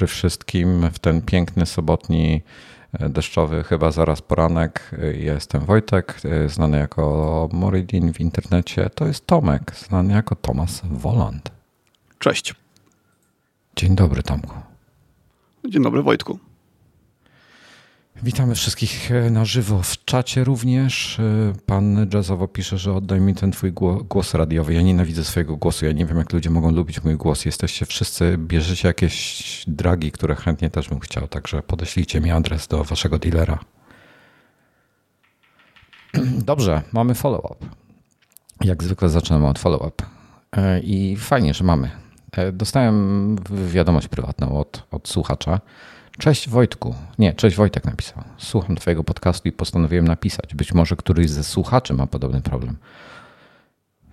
dobry wszystkim w ten piękny sobotni e, deszczowy, chyba zaraz poranek. Jestem Wojtek, e, znany jako Moridin w internecie. To jest Tomek, znany jako Tomas Woland. Cześć. Dzień dobry, Tomku. Dzień dobry, Wojtku. Witamy wszystkich e, na żywo w czacie również. E, pan jazzowo pisze, że oddaj mi ten twój głos radiowy. Ja nienawidzę swojego głosu. Ja nie wiem, jak ludzie mogą lubić mój głos. Jesteście wszyscy, bierzecie jakieś dragi, które chętnie też bym chciał. Także podeślijcie mi adres do waszego dealera. Dobrze, mamy follow-up. Jak zwykle zaczynamy od follow-up. E, I fajnie, że mamy. Dostałem wiadomość prywatną od, od słuchacza Cześć Wojtku. Nie, cześć Wojtek napisał. Słucham Twojego podcastu i postanowiłem napisać. Być może któryś ze słuchaczy ma podobny problem.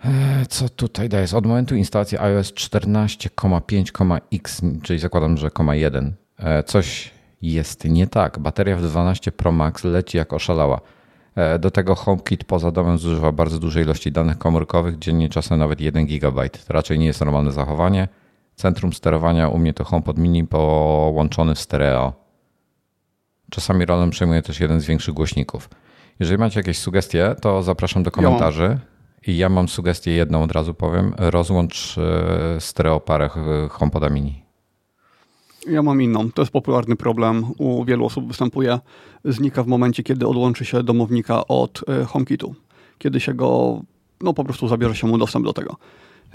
E, co tutaj daje? Od momentu instalacji iOS 14,5,x, czyli zakładam, że 1, e, coś jest nie tak. Bateria w 12 Pro Max leci jak oszalała. E, do tego HomeKit poza domem zużywa bardzo dużej ilości danych komórkowych, dziennie czasem nawet 1 GB. To raczej nie jest normalne zachowanie. Centrum sterowania u mnie to HomePod Mini połączony w stereo. Czasami rolę przejmuje też jeden z większych głośników. Jeżeli macie jakieś sugestie, to zapraszam do komentarzy. I ja mam sugestię jedną, od razu powiem. Rozłącz e, stereoparę HomePoda Mini. Ja mam inną. To jest popularny problem. U wielu osób występuje. Znika w momencie, kiedy odłączy się domownika od e, HomeKitu. Kiedy się go, no po prostu zabierze się mu dostęp do tego.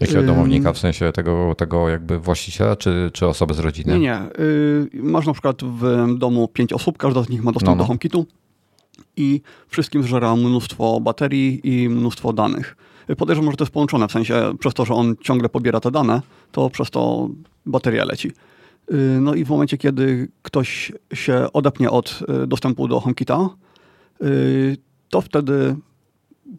Jakiego domownika, w sensie tego, tego jakby właściciela, czy, czy osoby z rodziny? Nie, nie. Yy, masz na przykład w domu pięć osób, każda z nich ma dostęp no, no. do HomeKitu i wszystkim zżera mnóstwo baterii i mnóstwo danych. Y, podejrzewam, że to jest połączone, w sensie przez to, że on ciągle pobiera te dane, to przez to bateria leci. Yy, no i w momencie, kiedy ktoś się odepnie od dostępu do HomeKita, yy, to wtedy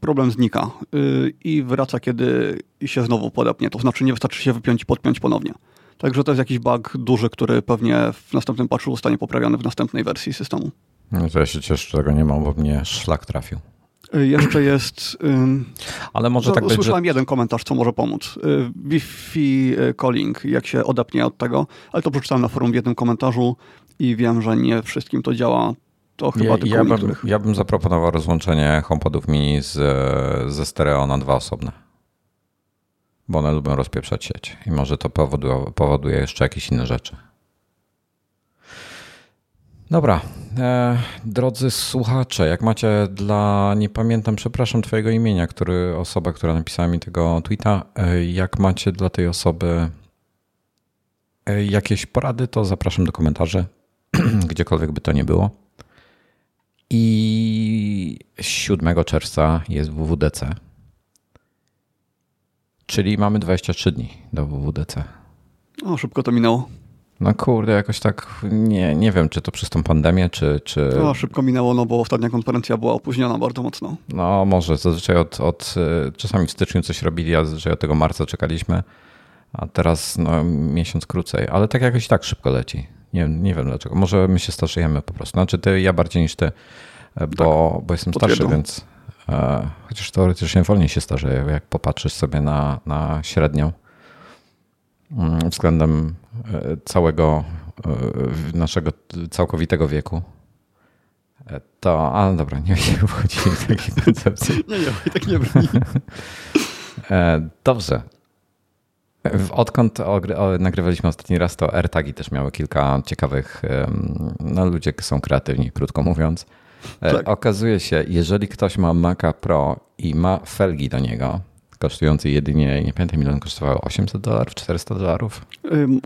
problem znika y, i wraca, kiedy się znowu podepnie. To znaczy nie wystarczy się wypiąć i podpiąć ponownie. Także to jest jakiś bug duży, który pewnie w następnym patchu zostanie poprawiony w następnej wersji systemu. No to ja się cieszę, że tego nie ma, bo mnie szlak trafił. Y, jeszcze jest. Ale może no, tak być. Słyszałem że... jeden komentarz, co może pomóc. Y, Wi-Fi calling, jak się odepnie od tego, ale to przeczytałem na forum w jednym komentarzu i wiem, że nie wszystkim to działa to chyba ja, tylko ja bym, ja bym zaproponował rozłączenie HomePodów mini z, ze stereo na dwa osobne. Bo one lubią rozpieprzać sieć i może to powoduje, powoduje jeszcze jakieś inne rzeczy. Dobra, e, drodzy słuchacze, jak macie dla, nie pamiętam, przepraszam twojego imienia, który, osoba, która napisała mi tego tweeta, e, jak macie dla tej osoby e, jakieś porady, to zapraszam do komentarzy, gdziekolwiek by to nie było. I 7 czerwca jest WWDC. Czyli mamy 23 dni do WWDC. O, szybko to minęło. No kurde, jakoś tak nie, nie wiem, czy to przez tą pandemię, czy, czy... No, szybko minęło, no bo ostatnia konferencja była opóźniona bardzo mocno. No może, zazwyczaj od, od czasami w styczniu coś robili, a zazwyczaj od tego marca czekaliśmy, a teraz no, miesiąc krócej, ale tak jakoś tak szybko leci. Nie, nie wiem dlaczego. Może my się starzejemy po prostu. Znaczy ty, ja bardziej niż ty, bo, tak, bo jestem starszy, więc e, chociaż teoretycznie wolniej się starzeję, jak popatrzysz sobie na, na średnią mm, względem e, całego e, naszego całkowitego wieku. E, to, ale dobra, nie, nie wchodzimy w takiej koncepcji. Nie, nie, tak nie brzmi. Dobrze. Odkąd nagrywaliśmy ostatni raz, to AirTagi też miały kilka ciekawych, no ludzie są kreatywni, krótko mówiąc. E, tak. Okazuje się, jeżeli ktoś ma Maca Pro i ma felgi do niego, kosztujące jedynie, nie pamiętam ile on kosztowało, 800 dolarów, 400 dolarów?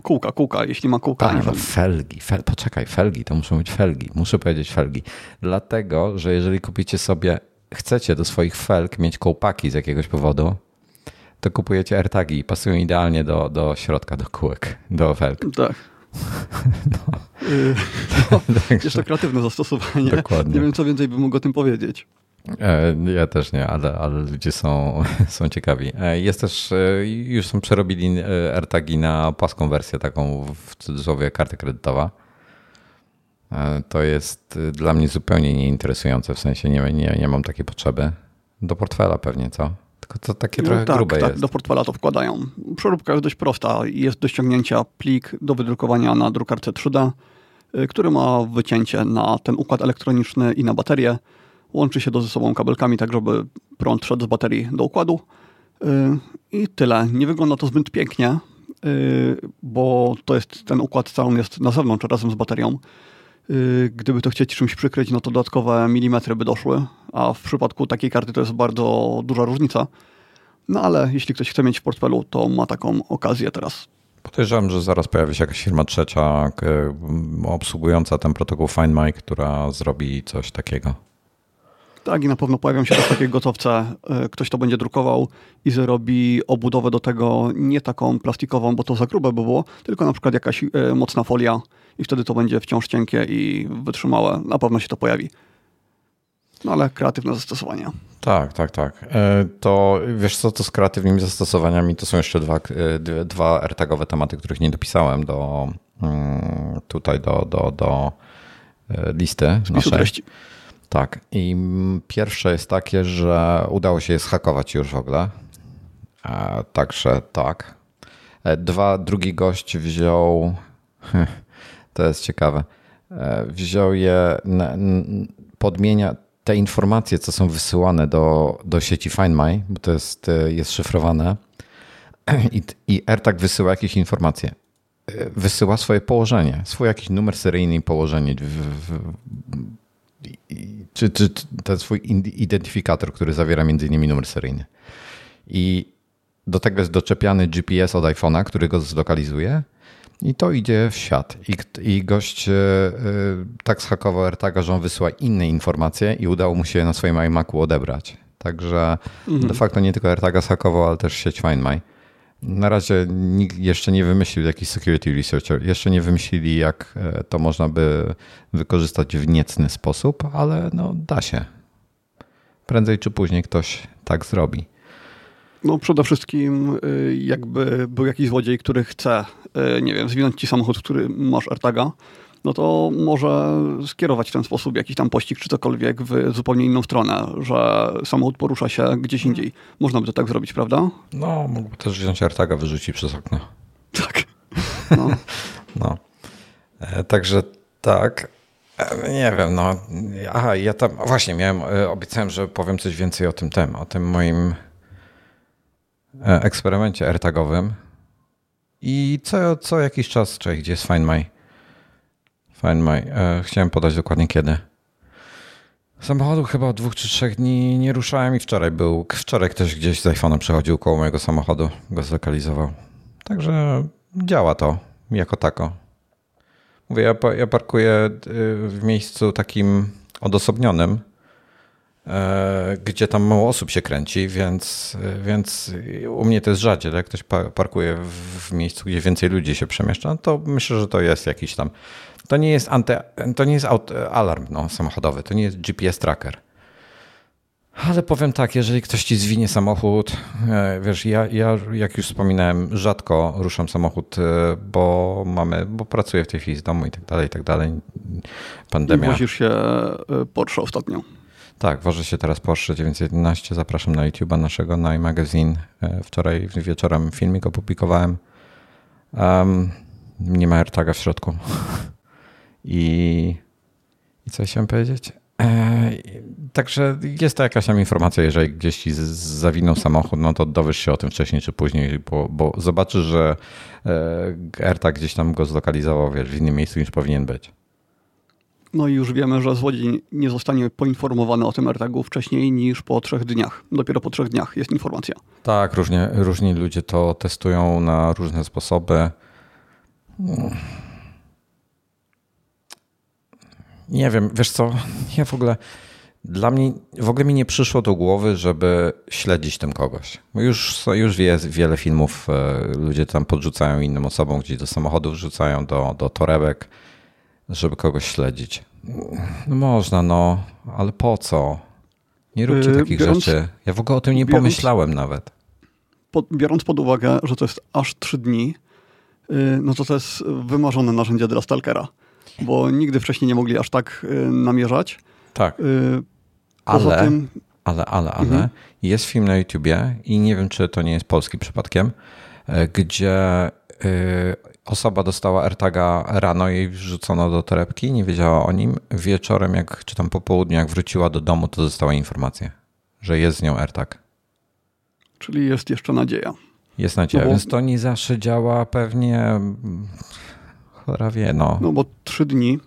Kółka, kółka, jeśli ma kółka. Tak, no felgi, fel, poczekaj, felgi, to muszą być felgi, muszę powiedzieć felgi. Dlatego, że jeżeli kupicie sobie, chcecie do swoich felg mieć kołpaki z jakiegoś powodu, to kupujecie AirTagi i pasują idealnie do, do środka, do kółek, do felg. Tak. No. no, to kreatywne zastosowanie. Dokładnie. Nie wiem, co więcej bym mógł o tym powiedzieć. E, ja też nie, ale, ale ludzie są, są ciekawi. E, jest też, e, już są przerobili AirTagi na płaską wersję, taką w cudzysłowie karty kredytowa. To jest dla mnie zupełnie nieinteresujące, w sensie nie, nie, nie mam takiej potrzeby. Do portfela pewnie, co? Tylko to takie trochę tak, grube tak, jest. do portfela to wkładają. Przeróbka jest dość prosta. Jest do ściągnięcia plik do wydrukowania na drukarce 3D, y, który ma wycięcie na ten układ elektroniczny i na baterię. Łączy się do ze sobą kabelkami, tak żeby prąd szedł z baterii do układu. Y, I tyle. Nie wygląda to zbyt pięknie, y, bo to jest ten układ cały jest na zewnątrz razem z baterią. Gdyby to chcieć czymś przykryć, no to dodatkowe milimetry by doszły, a w przypadku takiej karty to jest bardzo duża różnica. No ale jeśli ktoś chce mieć w portfelu, to ma taką okazję teraz. Podejrzewam, że zaraz pojawi się jakaś firma trzecia obsługująca ten protokół FindMy, która zrobi coś takiego. Tak, i na pewno pojawią się też takie gotowce. E, ktoś to będzie drukował i zrobi obudowę do tego nie taką plastikową, bo to za grube by było, tylko na przykład jakaś e, mocna folia i wtedy to będzie wciąż cienkie i wytrzymałe. Na pewno się to pojawi. No ale kreatywne zastosowania. Tak, tak, tak. E, to wiesz co, to z kreatywnymi zastosowaniami to są jeszcze dwa, dwa AirTagowe tematy, których nie dopisałem do mm, tutaj do, do, do listy Spisu naszej. treści. Tak. I pierwsze jest takie, że udało się je zhakować już w ogóle. Także tak. E, dwa, drugi gość wziął. To jest ciekawe. E, wziął je, podmienia te informacje, co są wysyłane do, do sieci Find My, bo to jest, e, jest szyfrowane. I, I AirTag wysyła jakieś informacje. Wysyła swoje położenie, swój jakiś numer seryjny i położenie w, w, czy, czy ten swój identyfikator, który zawiera m.in. numer seryjny. I do tego jest doczepiany GPS od iPhone'a, który go zlokalizuje i to idzie w świat. I, i gość yy, tak zhakował AirTaga, że on wysyła inne informacje i udało mu się na swoim iMacu odebrać. Także mhm. de facto nie tylko AirTaga zhakował, ale też sieć Find My. Na razie nikt jeszcze nie wymyślił, jakiś security researcher, jeszcze nie wymyślili, jak e, to można by wykorzystać w niecny sposób, ale no da się. Prędzej czy później ktoś tak zrobi. No przede wszystkim y, jakby był jakiś złodziej, który chce, y, nie wiem, zwinąć ci samochód, który masz AirTaga, no to może skierować w ten sposób jakiś tam pościg czy cokolwiek w zupełnie inną stronę, że samochód porusza się gdzieś indziej. Można by to tak zrobić, prawda? No, mógłby też wziąć AirTaga, wyrzucić przez okno. Tak. No. no. E, także tak. E, nie wiem, no. Aha, ja tam właśnie miałem, e, obiecałem, że powiem coś więcej o tym tem, o tym moim eksperymencie AirTagowym. I co, co jakiś czas, czy gdzie jest Find My, Find My. E, chciałem podać dokładnie kiedy. Samochodu chyba od dwóch czy trzech dni nie ruszałem i wczoraj był. Wczoraj ktoś gdzieś z iPhone'em przechodził koło mojego samochodu, go zlokalizował. Także działa to jako tako. Mówię, ja, ja parkuję y, w miejscu takim odosobnionym, e, gdzie tam mało osób się kręci, więc, więc u mnie to jest rzadziej. Jak ktoś parkuje w miejscu, gdzie więcej ludzi się przemieszcza, to myślę, że to jest jakiś tam to nie jest, anty, to nie jest alarm no, samochodowy, to nie jest GPS tracker. Ale powiem tak, jeżeli ktoś ci zwinie samochód, e, wiesz, ja, ja jak już wspominałem, rzadko ruszam samochód, e, bo mamy, bo pracuję w tej chwili z domu i tak dalej, i tak dalej. Pandemia. Wozisz się e, Porsche ostatnio. Tak, wożę się teraz Porsche 911. Zapraszam na YouTube'a naszego, na iMagazine. Wczoraj wieczorem filmik opublikowałem. Um, nie ma AirTaga w środku. I, i co chciałem powiedzieć? E, także jest to jakaś tam informacja, jeżeli gdzieś ci zawinął samochód, no to dowiesz się o tym wcześniej czy później, bo, bo zobaczysz, że e, AirTag gdzieś tam go zlokalizował wiesz, w innym miejscu niż powinien być. No i już wiemy, że złodziej nie zostanie poinformowany o tym AirTagu wcześniej niż po trzech dniach. Dopiero po trzech dniach jest informacja. Tak, różnie, różni ludzie to testują na różne sposoby. Nie wiem, wiesz co, ja w ogóle dla mnie w ogóle mi nie przyszło do głowy, żeby śledzić tym kogoś. Już, już wie, wiele filmów e, ludzie tam podrzucają innym osobom, gdzieś do samochodów rzucają, do, do torebek, żeby kogoś śledzić. No można, no, ale po co? Nie róbcie yy, takich biorąc, rzeczy. Ja w ogóle o tym nie biorąc, pomyślałem nawet. Pod, biorąc pod uwagę, że to jest aż trzy dni, yy, no to to jest wymarzone narzędzie dla stalkera bo nigdy wcześniej nie mogli aż tak y, namierzać. Tak. Y, ale, tym, ale, ale, ale mhm. jest film na YouTubie i nie wiem, czy to nie jest polski przypadkiem, gdzie y, osoba dostała AirTaga rano, jej wrzucono do torebki, nie wiedziała o nim. Wieczorem, jak, czy tam po południu, jak wróciła do domu, to dostała informację, że jest z nią AirTag. Czyli jest jeszcze nadzieja. Jest nadzieja, no bo... więc to nie zawsze działa pewnie cholera wie, no. No bo trzy dni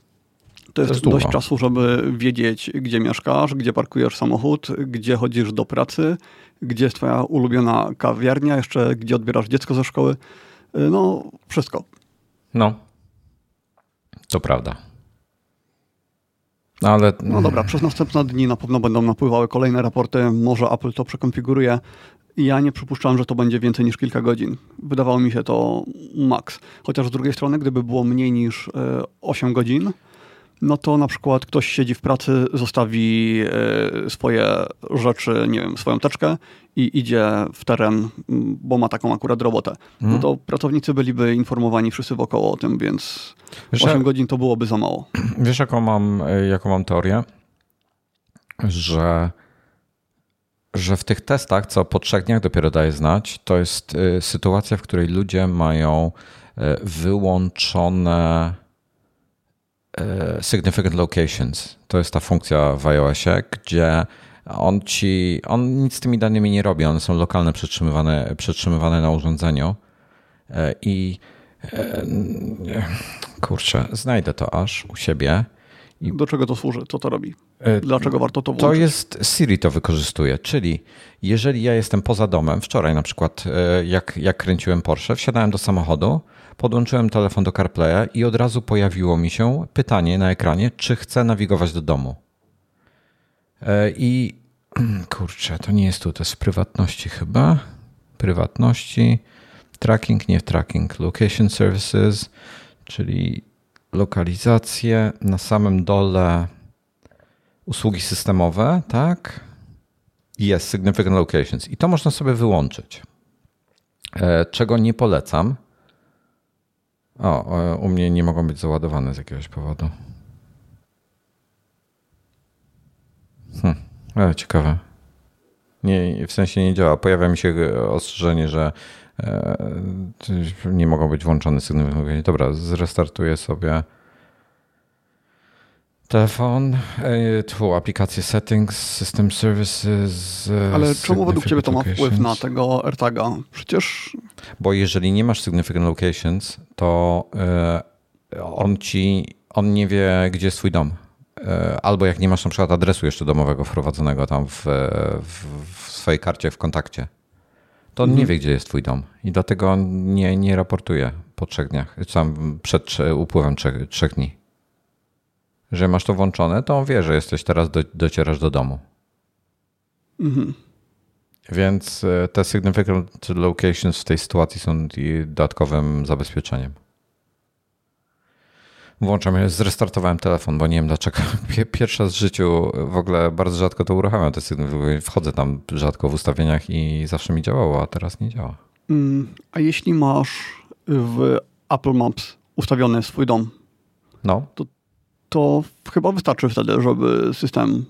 to jest, to jest dość czasu, żeby wiedzieć, gdzie mieszkasz, gdzie parkujesz samochód, gdzie chodzisz do pracy, gdzie jest twoja ulubiona kawiarnia, jeszcze gdzie odbierasz dziecko ze szkoły. No, wszystko. No, to prawda. No, ale... No dobra, przez następne dni na pewno będą napływały kolejne raporty, może Apple to przekonfiguruje. Ja nie przypuszczam, że to będzie więcej niż kilka godzin. Wydawało mi się to maks. Chociaż z drugiej strony, gdyby było mniej niż 8 y, godzin, no to na przykład ktoś siedzi w pracy, zostawi e, swoje rzeczy, nie wiem, swoją teczkę i idzie w teren, bo ma taką akurat robotę. No mhm. to pracownicy byliby informowani wszyscy wokoło o tym, więc wiesz, 8 godzin to byłoby za mało. Wiesz, jaką mam, e, jaką mam teorię? Że, że w tych testach, co po trzech dniach dopiero daje znać, to jest e, sytuacja, w której ludzie mają wyłączone E, significant Locations. To jest ta funkcja w iOSie, gdzie on ci, on nic z tymi danymi nie robi, one są lokalne, przetrzymywane, przetrzymywane na urządzeniu e, i e, kurczę, znajdę to aż u siebie. I Do czego to służy? Co to robi? Dlaczego warto to włączyć? To jest, Siri to wykorzystuje, czyli jeżeli ja jestem poza domem, wczoraj na przykład jak, jak kręciłem Porsche, wsiadałem do samochodu, podłączyłem telefon do CarPlaya i od razu pojawiło mi się pytanie na ekranie, czy chcę nawigować do domu. E, I kurczę, to nie jest tu, to jest w prywatności chyba. Prywatności, tracking, nie tracking, location services, czyli lokalizację na samym dole usługi systemowe, tak? Jest significant locations i to można sobie wyłączyć. E, czego nie polecam, o, u mnie nie mogą być załadowane z jakiegoś powodu. Hm, ale ciekawe. Nie, w sensie nie działa. Pojawia mi się ostrzeżenie, że e, nie mogą być włączone sygnały. Dobra, zrestartuję sobie Telefon, e, tu aplikacje settings, system services. E, Ale czemu według Ciebie to ma wpływ na tego AirTaga? Przecież. Bo jeżeli nie masz significant locations, to e, on ci, on nie wie, gdzie jest Twój dom. Albo jak nie masz na przykład adresu jeszcze domowego wprowadzonego tam w, w, w swojej karcie w kontakcie, to on mhm. nie wie, gdzie jest Twój dom. I dlatego nie, nie raportuje po trzech dniach, tam przed upływem trzech, trzech dni że masz to włączone, to on wie, że jesteś teraz, do, docierasz do domu. Mhm. Więc e, te significant locations w tej sytuacji są dodatkowym zabezpieczeniem. Włączam, zrestartowałem telefon, bo nie wiem dlaczego. Pierwsza z życiu w ogóle bardzo rzadko to uruchamiam. Te wchodzę tam rzadko w ustawieniach i zawsze mi działało, a teraz nie działa. Mm, a jeśli masz w Apple Maps ustawiony swój dom, no. to to chyba wystarczy wtedy, żeby system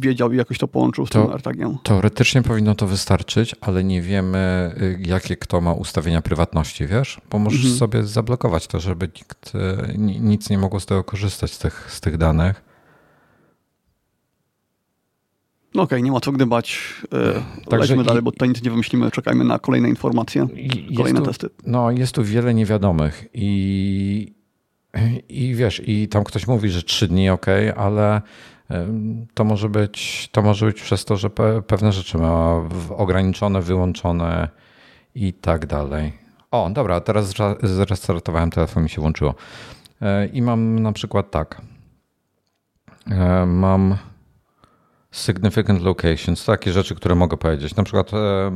wiedział i jakoś to połączył z to, tym AirTagiem. Teoretycznie powinno to wystarczyć, ale nie wiemy, y, jakie kto ma ustawienia prywatności, wiesz? Bo możesz mhm. sobie zablokować to, żeby nikt, y, nic nie mogło z tego korzystać, z tych, z tych danych. No okej, okay, nie ma co gdybać. Yy, Także dalej, bo tutaj nic nie wymyślimy. Czekajmy na kolejne informacje, kolejne tu, testy. No, jest tu wiele niewiadomych i i wiesz, i tam ktoś mówi, że trzy dni ok, ale to może być, to może być przez to, że pewne rzeczy ma ograniczone, wyłączone i tak dalej. O, dobra, teraz zrestartowałem telefon, mi się włączyło. E, I mam na przykład tak. E, mam significant locations, takie rzeczy, które mogę powiedzieć. Na przykład e,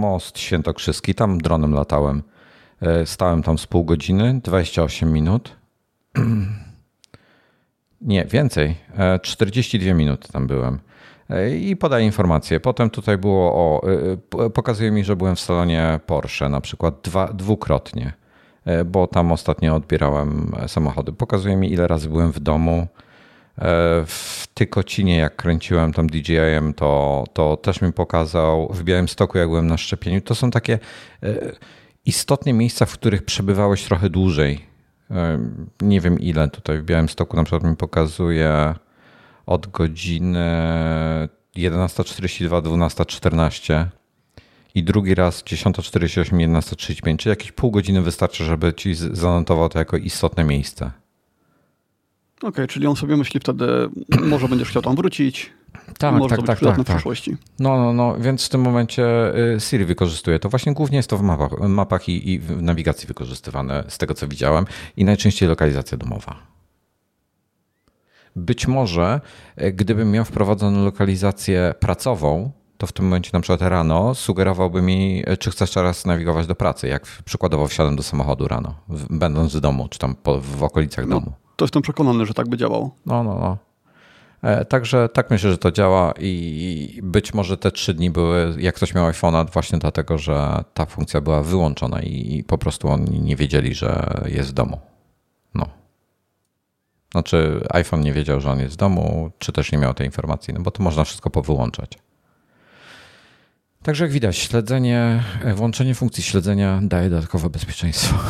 most świętokrzyski, tam dronem latałem. Stałem tam z pół godziny, 28 minut Nie, więcej. 42 e, minuty tam byłem. E, I podaję informację. Potem tutaj było o. E, pokazuje mi, że byłem w salonie Porsche na przykład dwa, dwukrotnie, bo tam ostatnio odbierałem samochody. Pokazuje mi, ile razy byłem w domu. w Tykocinie, jak kręciłem tam DJI-em, to, to też mi pokazał. W Białymstoku, jak byłem na szczepieniu. To są takie istotne miejsca, w których przebywałeś trochę dłużej. Nie wiem ile tutaj w Białymstoku na przykład mi pokazuje od godziny 11.42 12.14 i drugi raz 10.48 11.35, czyli jakieś pół godziny wystarczy, żeby ci zanotował to jako istotne miejsce. Okej, okay, czyli on sobie myśli wtedy, może będziesz chciał tam wrócić. Tak, może tak, tak, tak, tak, w przyszłości. No, no, no, więc w tym momencie y, Siri wykorzystuje to. Właśnie głównie jest to w mapach, mapach i, i w nawigacji wykorzystywane, z tego co widziałem, i najczęściej lokalizacja domowa. Być może, y, gdybym miał wprowadzoną lokalizację pracową, to w tym momencie na przykład rano sugerowałby mi, y, czy chcesz teraz nawigować do pracy, jak przykładowo wsiadłem do samochodu rano, będąc w domu, czy tam po, w okolicach no, domu. To jestem przekonany, że tak by działało. No, no, no. E, także tak myślę, że to działa i być może te trzy dni były, jak ktoś miał iPhone'a, właśnie dlatego, że ta funkcja była wyłączona i po prostu oni nie wiedzieli, że jest w domu. No. Znaczy iPhone nie wiedział, że on jest w domu, czy też nie miał tej informacji, no bo to można wszystko powyłączać. Także jak widać, śledzenie, e, włączenie funkcji śledzenia daje dodatkowe bezpieczeństwo.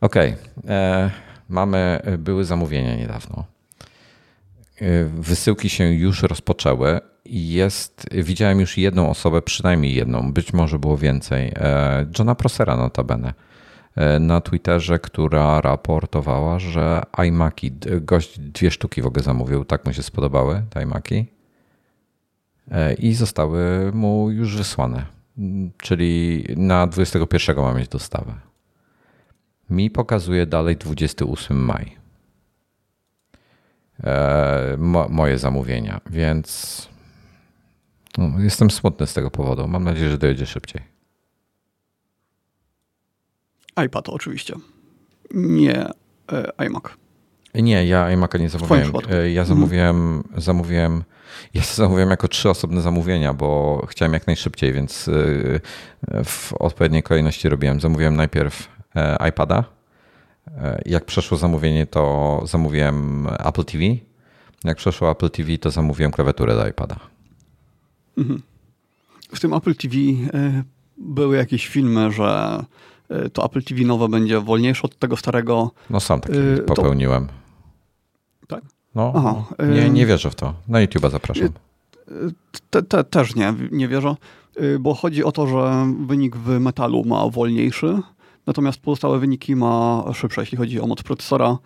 Okej. Okay. E, mamy, były zamówienia niedawno. Y, wysyłki się już rozpoczęły i jest, widziałem już jedną osobę, przynajmniej jedną, być może było więcej, e, Johna Prosera notabene e, na Twitterze, która raportowała, że iMaki, gość dwie sztuki w ogóle zamówił, tak mu się spodobały te iMaki. E, i zostały mu już wysłane, czyli na 21 ma mieć dostawę mi pokazuje dalej 28 maj. E, mo, moje zamówienia, więc no, jestem smutny z tego powodu. Mam nadzieję, że dojedzie szybciej. iPad oczywiście. Nie e, iMac. Nie, ja iMac'a nie zamówiłem. E, ja mhm. zamówiłem, mhm. zamówiłem, ja zamówiłem jako trzy osobne zamówienia, bo chciałem jak najszybciej, więc e, w odpowiedniej kolejności robiłem. Zamówiłem najpierw iPada. E, jak przeszło zamówienie, to zamówiłem Apple TV. Jak przeszło Apple TV, to zamówiłem klawiaturę do iPada. Mhm. W tym Apple TV e, były jakieś filmy, że to Apple TV nowe będzie wolniejsze od tego starego. No sam taki popełniłem. Tak? No, Aha. nie, nie wierzę w to. Na YouTube'a zapraszam. Te, te, też nie, nie wierzę, bo chodzi o to, że wynik w metalu ma wolniejszy, Natomiast pozostałe wyniki ma szybsze, jeśli chodzi o moc procesora,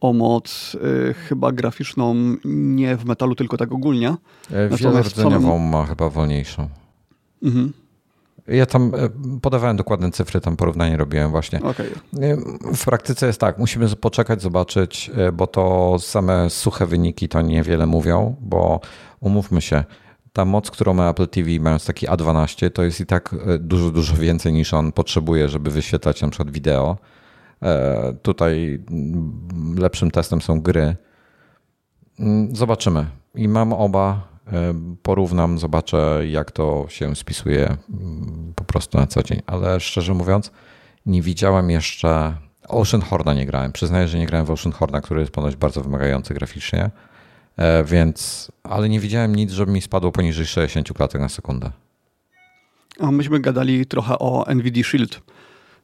o moc y, chyba graficzną nie w metalu, tylko tak ogólnie. E, Wielordzeniową samym... ma chyba wolniejszą. Mhm. Ja tam e, podawałem dokładne cyfry, tam porównanie robiłem właśnie. Okay. W praktyce jest tak, musimy poczekać, zobaczyć, e, bo to same suche wyniki to niewiele mówią, bo umówmy się, ta moc, którą ma Apple TV, mając taki A12, to jest i tak e, dużo, dużo więcej niż on potrzebuje, żeby wyświetlać na przykład wideo. E, tutaj mm, lepszym testem są gry. Mm, zobaczymy. I mam oba, e, porównam, zobaczę, jak to się spisuje mm, po prostu na co dzień. Ale szczerze mówiąc, nie widziałem jeszcze. Ocean Horna nie grałem. Przyznaję, że nie grałem w Ocean Horna, który jest ponoć bardzo wymagający graficznie. E, więc, ale nie widziałem nic, żeby mi spadło poniżej 60 klatek na sekundę. A myśmy gadali trochę o NVIDIA Shield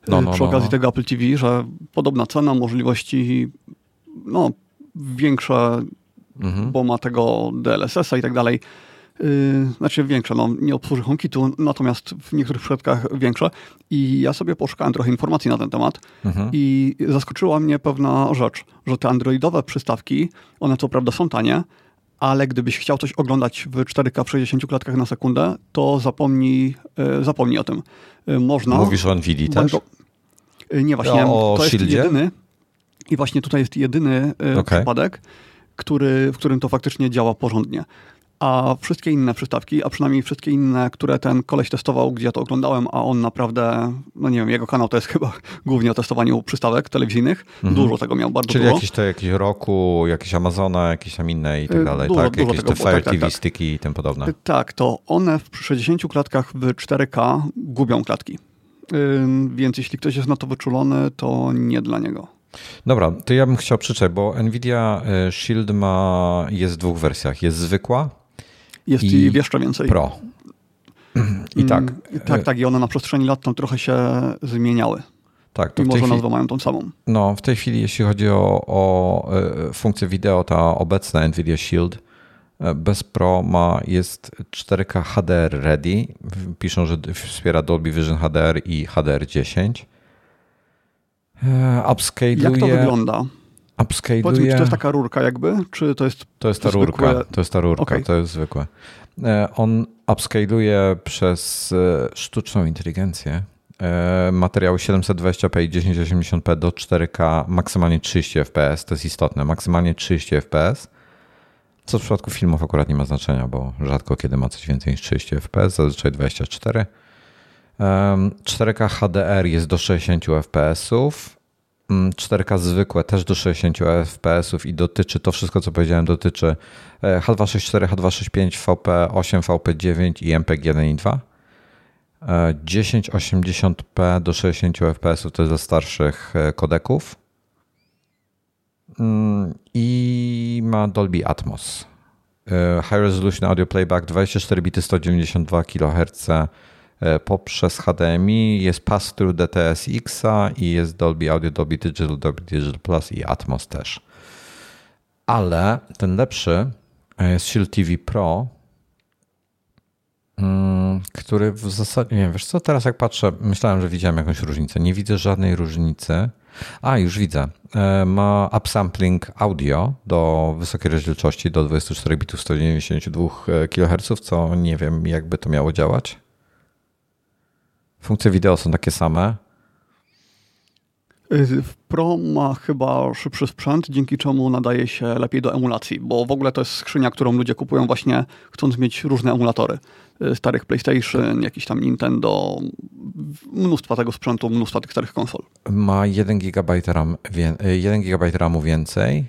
no, e, no, przy no, okazji no. tego Apple TV, że podobna cena, możliwości no, większe, mhm. bo ma tego DLSS-a i tak dalej. Yy, znaczy większe, no nie obsłuży HomeKitu, natomiast w niektórych przypadkach większe. I ja sobie poszukałem trochę informacji na ten temat mhm. i zaskoczyła mnie pewna rzecz, że te androidowe przystawki, one co prawda są tanie, ale gdybyś chciał coś oglądać w 4K w 60 klatkach na sekundę, to zapomnij, yy, zapomnij o tym. Yy, można. Mówisz o NVIDII też? Yy, nie, właśnie. O to jest jedyny. I właśnie tutaj jest jedyny okay. przypadek, który, w którym to faktycznie działa porządnie a wszystkie inne przystawki, a przynajmniej wszystkie inne, które ten koleś testował, gdzie ja to oglądałem, a on naprawdę, no nie wiem, jego kanał to jest chyba głównie o testowaniu przystawek telewizyjnych. Mhm. Dużo tego miał, bardzo Czyli dużo. jakieś to jakieś Roku, jakieś Amazona, jakieś tam inne i tak y, dalej, dużo, tak? Dużo jakieś tego, te Fire tak, tak, TV tak, Sticky i tym podobne. Y, tak, to one w 60 klatkach w 4K gubią klatki. Yy, więc jeśli ktoś jest na to wyczulony, to nie dla niego. Dobra, to ja bym chciał przeczytać, bo Nvidia Shield ma, jest w dwóch wersjach. Jest zwykła jest i, jeszcze więcej. Pro. I tak. Mm, tak, tak. I one na przestrzeni lat tam trochę się zmieniały. Tak, to I może nazwę mają tą samą. No, w tej chwili, jeśli chodzi o, o e, funkcję wideo, ta obecna Nvidia Shield e, bez Pro ma, jest 4K HDR ready. Piszą, że wspiera Dolby Vision HDR i HDR10. Upscaleuje. Jak to wygląda? Upscaleuje. Powiedz mi, czy to jest taka rurka jakby, czy to jest To jest ta rurka, to jest ta rurka, okay. to jest zwykłe. E, on upscaleuje przez sztuczną inteligencję. E, materiały 720p i 1080p do 4K, maksymalnie 30 fps, to jest istotne, maksymalnie 30 fps, co w przypadku filmów akurat nie ma znaczenia, bo rzadko kiedy ma coś więcej niż 30 fps, zazwyczaj 24. 4K HDR jest do 60 fps, 4K zwykłe też do 60 fps i dotyczy, to wszystko co powiedziałem dotyczy H264, H265, VP8, VP9 i MPEG 1 i 2. 1080p do 60 fps to jest ze starszych e, kodeków mm, i ma Dolby Atmos. E, High Resolution Audio Playback 24 bity 192 kHz e, poprzez HDMI, jest pass-through DTS-X i jest Dolby Audio, Dolby Digital, Dolby Digital Plus i Atmos też. Ale ten lepszy jest Shield TV Pro, Mm, który w zasadzie, nie wiem, wiesz co, teraz jak patrzę, myślałem, że widziałem jakąś różnicę. Nie widzę żadnej różnicy. A, już widzę. E, ma upsampling audio do wysokiej rozdzielczości, do 24 bitów 192 kHz, co nie wiem, jakby to miało działać. Funkcje wideo są takie same. Y, Pro ma chyba szybszy sprzęt, dzięki czemu nadaje się lepiej do emulacji, bo w ogóle to jest skrzynia, którą ludzie kupują właśnie chcąc mieć różne emulatory. Y, starych PlayStation, jakiś tam Nintendo, mnóstwa tego sprzętu, mnóstwa tych starych konsol. Ma 1 GB, RAM, 1 GB RAMu więcej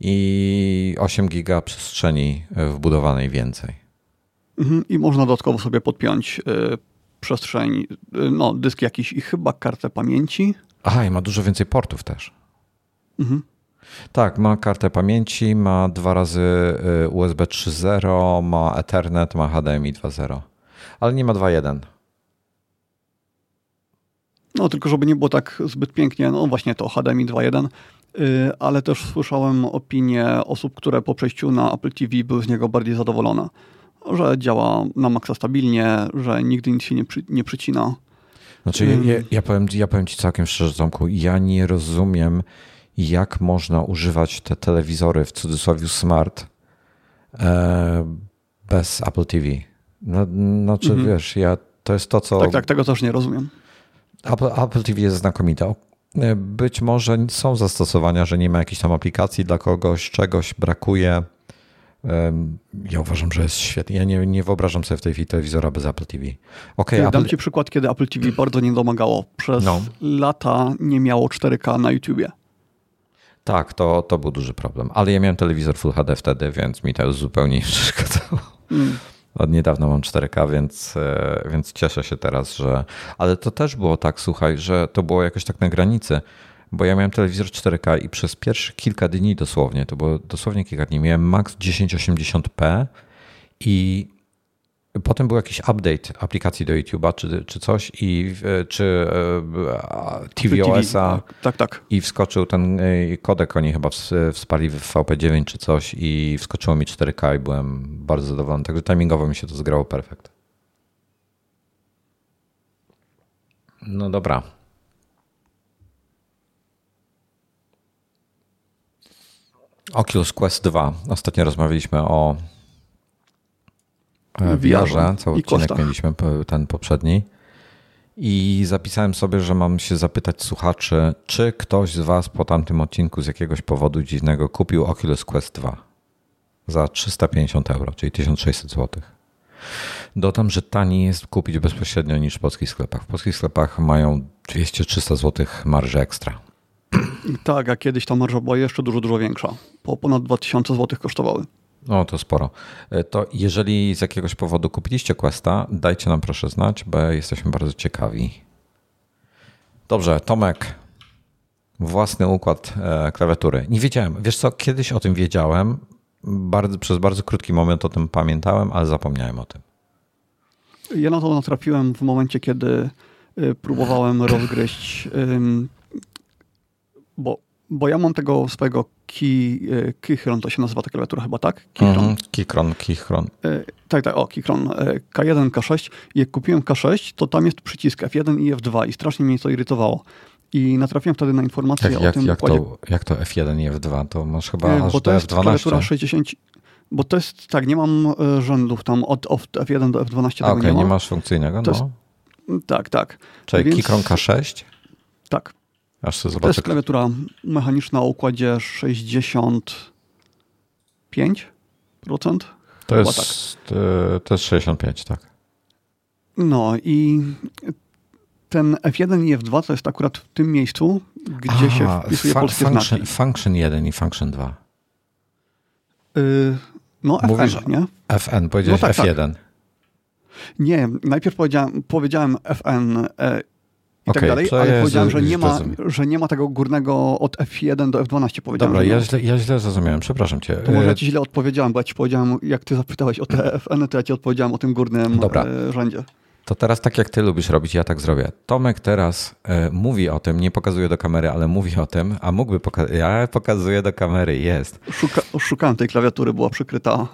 i 8 GB przestrzeni wbudowanej więcej. Mhm, I można dodatkowo sobie podpiąć y, przestrzeń, no dysk jakiś i chyba kartę pamięci Aha, i ma dużo więcej portów też. Mhm. Tak, ma kartę pamięci, ma dwa razy y, USB 3.0, ma Ethernet, ma HDMI 2.0, ale nie ma 2.1. No, tylko żeby nie było tak zbyt pięknie, no właśnie to HDMI 2.1, y, ale też słyszałem opinię osób, które po przejściu na Apple TV były z niego bardziej zadowolone, że działa na maksa stabilnie, że nigdy nic się nie, przy, nie przycina. Znaczy, ja, ja, powiem, ja powiem ci całkiem szczerze, Tomku, ja nie rozumiem, jak można używać te telewizory w cudzysłowie smart e, bez Apple TV. No, znaczy, mhm. wiesz, ja, to jest to, co... Tak, tak, tego też nie rozumiem. Apple, Apple TV jest znakomite. E, być może są zastosowania, że nie ma jakiejś tam aplikacji dla kogoś, czegoś brakuje ja uważam, że jest świetnie. Ja nie, nie wyobrażam sobie w tej chwili telewizora bez Apple TV. Okay, Apple... Dam ci przykład, kiedy Apple TV bardzo nie domagało. Przez no. lata nie miało 4K na YouTubie. Tak, to, to był duży problem. Ale ja miałem telewizor Full HD wtedy, więc mi to już zupełnie nie przeszkadzało. Mm. Od niedawna mam 4K, więc, e, więc cieszę się teraz, że. Ale to też było tak, słuchaj, że to było jakoś tak na granicy bo ja miałem telewizor 4K i przez pierwsze kilka dni dosłownie, to było dosłownie kilka dni, miałem max 1080p i potem był jakiś update aplikacji do YouTube'a czy, czy coś i czy e, tvOS-a tak, tak. i wskoczył ten e, kodek, oni chyba wsparli w VP9 czy coś i wskoczyło mi 4K i byłem bardzo zadowolony, także timingowo mi się to zgrało perfekt. No dobra. Oculus Quest 2. Ostatnio rozmawialiśmy o e, VR-ze. Cały odcinek kosztach. mieliśmy, ten poprzedni. I zapisałem sobie, że mam się zapytać słuchaczy, czy ktoś z Was po tamtym odcinku z jakiegoś powodu dziwnego kupił Oculus Quest 2 za 350 euro, czyli 1600 zł. Dodam, że taniej jest kupić bezpośrednio niż w polskich sklepach. W polskich sklepach mają 200-300 zł marży ekstra. Tak, a kiedyś ta marża była jeszcze dużo, dużo większa. Po ponad 2000 zł kosztowały. No to sporo. E, to jeżeli z jakiegoś powodu kupiliście Questa, dajcie nam proszę znać, bo jesteśmy bardzo ciekawi. Dobrze, Tomek. Własny układ e, klawiatury. Nie wiedziałem. Wiesz co, kiedyś o tym wiedziałem. Bardzo, przez bardzo krótki moment o tym pamiętałem, ale zapomniałem o tym. Ja na to natrafiłem w momencie, kiedy y, próbowałem rozgryźć, bo, bo ja mam tego swojego key, y, Keychron, to się nazywa ta klawiatura chyba, tak? Keychron. Mm, Keychron, Keychron. Y, tak, tak, o, Keychron. K1, K6. Jak kupiłem K6, to tam jest przycisk F1 i F2 i strasznie mnie to irytowało. I natrafiłem wtedy na informację jak, o jak, tym jak To, jak to F1 i F2? To masz chyba aż bo to jest F12. klawiatura 60, bo to jest, tak, nie mam e, rzędów tam od, od F1 do F12 tego okay, nie ma. nie masz funkcyjnego, to no. Jest, tak, tak. Czyli Więc, Keychron K6? Tak. Aż sobie zobaczę. To jest klawiatura mechaniczna o układzie 65%. To jest, tak. E, to jest 65, tak. No i ten F1 i F2 to jest akurat w tym miejscu, gdzie Aha, się wpisuje polskie function, znaki. Function 1 i Function 2. Yy, no Mówisz FN, nie? FN, powiedziałeś no tak, F1. Tak. Nie, najpierw powiedziałem, powiedziałem FN e, i okay, tak dalej, ale jest, powiedziałem, że nie, ma, że nie ma tego górnego od F1 do F12. Powiedziałem, Dobra, ja źle, ja źle zrozumiałem, przepraszam cię. To może ja ci źle odpowiedziałem, bo ja ci powiedziałem, jak ty zapytałeś o te FN, to ja ci odpowiedziałem o tym górnym Dobra. E, rzędzie. To teraz tak jak ty lubisz robić, ja tak zrobię. Tomek teraz e, mówi o tym, nie pokazuje do kamery, ale mówi o tym, a mógłby pokazać. Ja pokazuję do kamery, jest. Szuka, szukałem tej klawiatury, była przykryta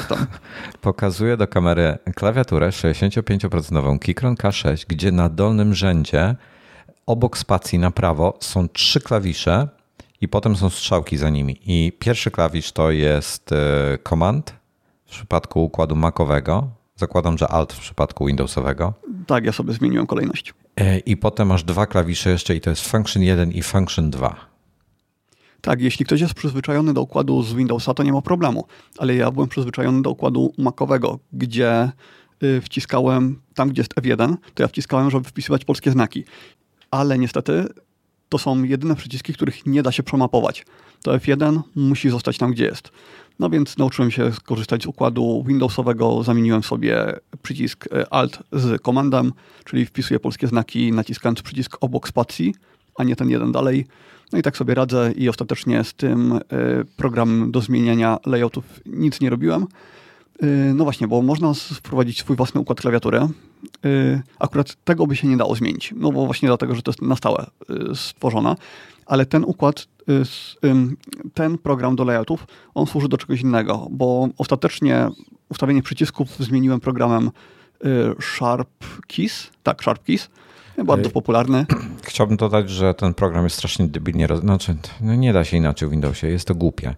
e, Pokazuję do kamery klawiaturę 65% Keychron K6, gdzie na dolnym rzędzie obok spacji na prawo są trzy klawisze i potem są strzałki za nimi. I pierwszy klawisz to jest e, Command w przypadku układu Macowego, Zakładam, że Alt w przypadku Windowsowego. Tak, ja sobie zmieniłem kolejność. E, I potem masz dwa klawisze jeszcze i to jest Function 1 i Function 2. Tak, jeśli ktoś jest przyzwyczajony do układu z Windowsa, to nie ma problemu. Ale ja byłem przyzwyczajony do układu Macowego, gdzie y, wciskałem tam, gdzie jest F1, to ja wciskałem, żeby wpisywać polskie znaki. Ale niestety to są jedyne przyciski, których nie da się przemapować. To F1 musi zostać tam, gdzie jest. No więc nauczyłem się korzystać z układu Windowsowego, zamieniłem sobie przycisk e, Alt z komandem, czyli wpisuję polskie znaki naciskając przycisk obok spacji, a nie ten jeden dalej. No i tak sobie radzę i ostatecznie z tym e, programem do zmieniania layoutów nic nie robiłem. E, no właśnie, bo można wprowadzić swój własny układ klawiatury. Akurat tego by się nie dało zmienić, no bo właśnie dlatego, że to jest na stałe stworzone, ale ten układ ten program do layoutów, on służy do czegoś innego, bo ostatecznie ustawienie przycisków zmieniłem programem y, Sharp Keys, tak, Sharp Keys, bardzo popularny. Chciałbym dodać, że ten program jest strasznie debilnie, roz... znaczy, no nie da się inaczej w Windowsie, jest to głupie.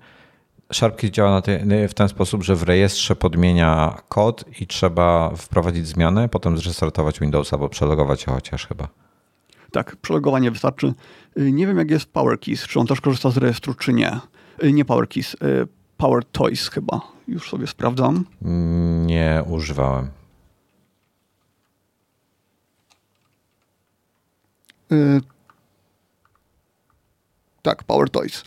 SharpKeys działa w ten sposób, że w rejestrze podmienia kod i trzeba wprowadzić zmianę, potem zrestartować Windowsa albo przelogować się chociaż chyba. Tak, przelogowanie wystarczy. Y, nie wiem, jak jest PowerKeys, czy on też korzysta z rejestru, czy nie. Y, nie PowerKeys, y, Power Toys chyba. Już sobie sprawdzam. Nie używałem. Tak, Power Toys.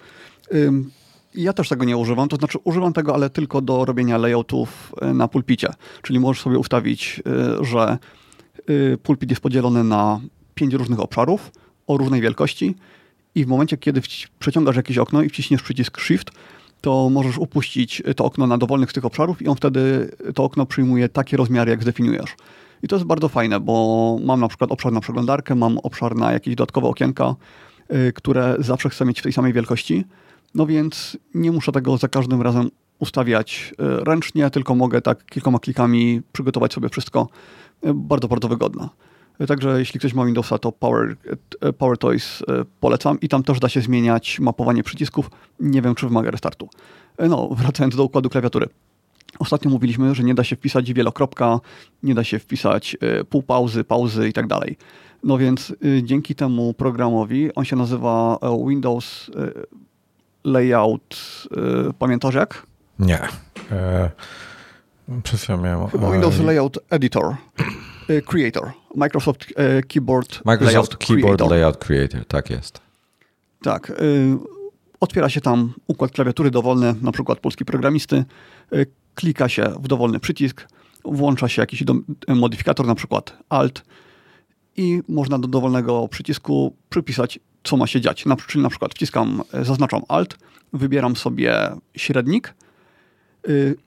Ja też tego nie używam, to znaczy używam tego, ale tylko do robienia layoutów na pulpicie. Czyli możesz sobie ustawić, że pulpit jest podzielony na pięć różnych obszarów o różnej wielkości i w momencie, kiedy przeciągasz jakieś okno i wciśniesz przycisk Shift, to możesz upuścić to okno na dowolnych z tych obszarów i on wtedy to okno przyjmuje takie rozmiary, jak zdefiniujesz. I to jest bardzo fajne, bo mam na przykład obszar na przeglądarkę, mam obszar na jakieś dodatkowe okienka, y, które zawsze chcę mieć w tej samej wielkości. No więc nie muszę tego za każdym razem ustawiać y, ręcznie, tylko mogę tak kilkoma klikami przygotować sobie wszystko. Y, bardzo, bardzo wygodne. Także jeśli ktoś ma Windowsa, to Power, Power Toys e, polecam i tam też da się zmieniać mapowanie przycisków. Nie wiem, czy wymaga restartu. E, no, wracając do układu klawiatury. Ostatnio mówiliśmy, że nie da się wpisać wielokropka, nie da się wpisać e, półpauzy, pauzy i tak dalej. No więc dzięki temu programowi, on się nazywa Windows Layout, pamiętasz jak? Nie. E, przez miałem... Windows Layout Editor. Y, creator. Microsoft y, Keyboard Microsoft Layout Keyboard Creator. Layout Creator, tak jest. Tak. Y, otwiera się tam układ klawiatury dowolny, na przykład polski programisty. Klika się w dowolny przycisk, włącza się jakiś modyfikator, na przykład Alt i można do dowolnego przycisku przypisać co ma się dziać. Na, czyli na przykład wciskam, zaznaczam Alt, wybieram sobie średnik,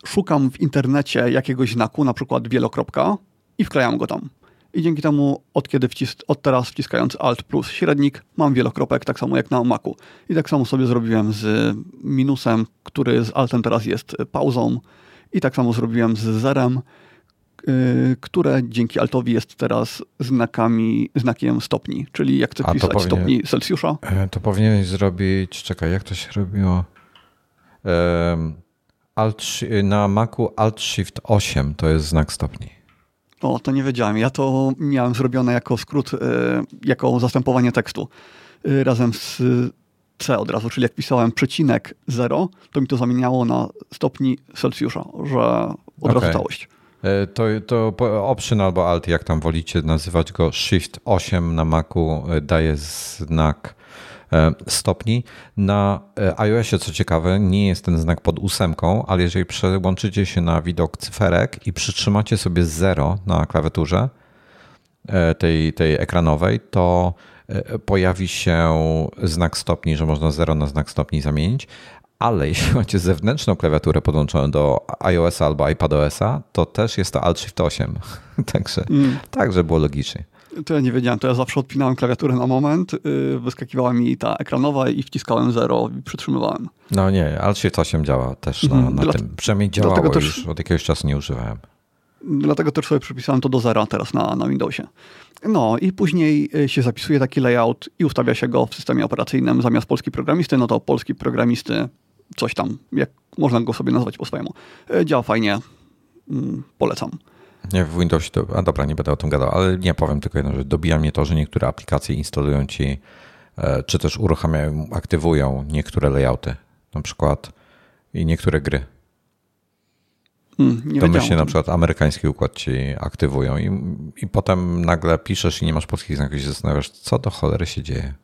szukam w internecie jakiegoś znaku, na przykład wielokropka i wklejam go tam. I dzięki temu od kiedy wcis od teraz wciskając Alt plus średnik mam wielokropek, tak samo jak na Macu. I tak samo sobie zrobiłem z minusem, który z Altem teraz jest pauzą. I tak samo zrobiłem z zerem, yy, które dzięki Altowi jest teraz znakami, znakiem stopni. Czyli jak chcę wpisać powinien, stopni Celsjusza. E, to powinieneś zrobić, czekaj, jak to się robiło? Alt, na Macu Alt Shift 8 to jest znak stopni. O, to nie wiedziałem. Ja to miałem zrobione jako skrót, y, jako zastępowanie tekstu y, razem z C od razu, czyli jak pisałem przecinek 0, to mi to zamieniało na stopni Celsjusza, że od razu całość. E, to, to Option albo Alt, jak tam wolicie nazywać go, Shift 8 na Macu daje znak E, stopni. Na e, iOSie, co ciekawe, nie jest ten znak pod ósemką, ale jeżeli przełączycie się na widok cyferek i przytrzymacie sobie 0 na klawiaturze e, tej, tej ekranowej, to pojawi się znak stopni, że można 0 na znak stopni zamienić. Ale jeśli macie zewnętrzną klawiaturę podłączoną do iOS albo iPadOS-a, to też jest to Alt Shift 8. także, mm. tak, żeby było logicznie. To ja nie wiedziałem, to ja zawsze odpinałem klawiaturę na moment, yy, wyskakiwała mi ta ekranowa i wciskałem 0 i przytrzymywałem. No nie, Alt Shift 8 działa też na, mhm. na Dla, tym. Przynajmniej działało też, już od jakiegoś czasu nie używałem. Dlatego też sobie przypisałem to do zera teraz na, na Windowsie. No i później y, się zapisuje taki layout i ustawia się go w systemie operacyjnym zamiast polski programisty, no to polski programisty coś tam, jak można go sobie nazwać po swojemu. Y, działa fajnie, mm, polecam. Nie, w Windowsie to, a dobra, nie będę o tym gadał, ale nie powiem tylko jedno, że dobija mnie to, że niektóre aplikacje instalują ci, e, czy też uruchamiają, aktywują niektóre layouty, na przykład i niektóre gry. Hmm, nie Domyślnie na przykład amerykański układ ci aktywują i, i potem nagle piszesz i nie masz polskich znaków i się zastanawiasz, co do cholery się dzieje.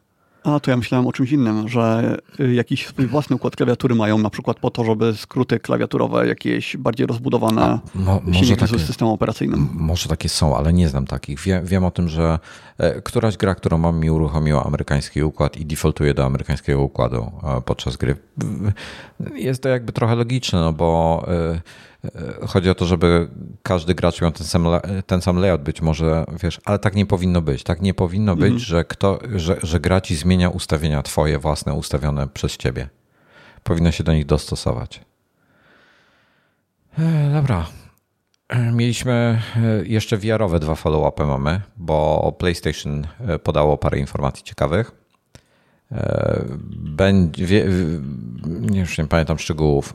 A, to ja myślałem o czymś innym, że y, jakiś swój własny układ klawiatury mają, na przykład po to, żeby skróty klawiaturowe jakieś bardziej rozbudowane A, mo, może takie, z systemem operacyjnym. Może takie są, ale nie znam takich. Wiem, wiem o tym, że e, któraś gra, którą mam, mi uruchomiła amerykański układ i defaultuje do amerykańskiego układu e, podczas gry. Jest to jakby trochę logiczne, no bo E, chodzi o to, żeby każdy gracz miał ten sam, ten sam layout być może, wiesz, ale tak nie powinno być. Tak nie powinno być, mhm. że, kto, że, że gra ci zmienia ustawienia twoje własne, ustawione przez ciebie. Powinno się do nich dostosować. E, dobra. E, mieliśmy jeszcze VR-owe dwa follow-upy mamy, bo PlayStation podało parę informacji ciekawych. Będzie, nie, już nie pamiętam szczegółów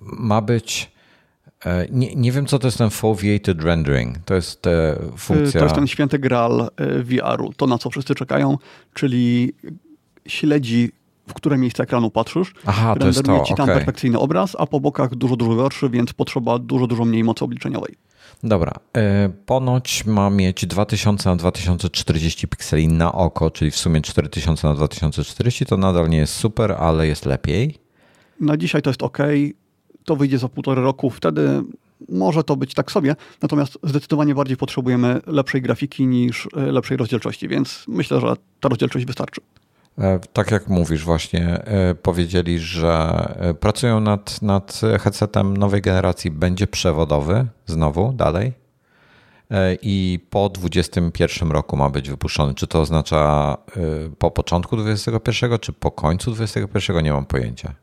ma być. E, nie, nie wiem, co to jest ten foveated rendering. To jest e, funkcja. To jest ten święty graal e, VR-u. To, na co wszyscy czekają, czyli śledzi, w które miejsce ekranu patrzysz. Aha, to jest to. ci tam okay. perfekcyjny obraz, a po bokach dużo, dużo gorszy, więc potrzeba dużo, dużo mniej mocy obliczeniowej. Dobra. Ponoć ma mieć 2000 na 2040 pikseli na oko, czyli w sumie 4000 na 2040. To nadal nie jest super, ale jest lepiej. Na dzisiaj to jest ok to wyjdzie za półtorej roku, wtedy może to być tak sobie, natomiast zdecydowanie bardziej potrzebujemy lepszej grafiki niż e, lepszej rozdzielczości, więc myślę, że ta rozdzielczość wystarczy. E, tak jak mówisz, właśnie e, powiedzieli, że pracują nad, nad headsetem nowej generacji, będzie przewodowy znowu dalej i po 2021 roku ma być wypuszczony. Czy to oznacza po początku 2021, czy po końcu 2021? Nie mam pojęcia.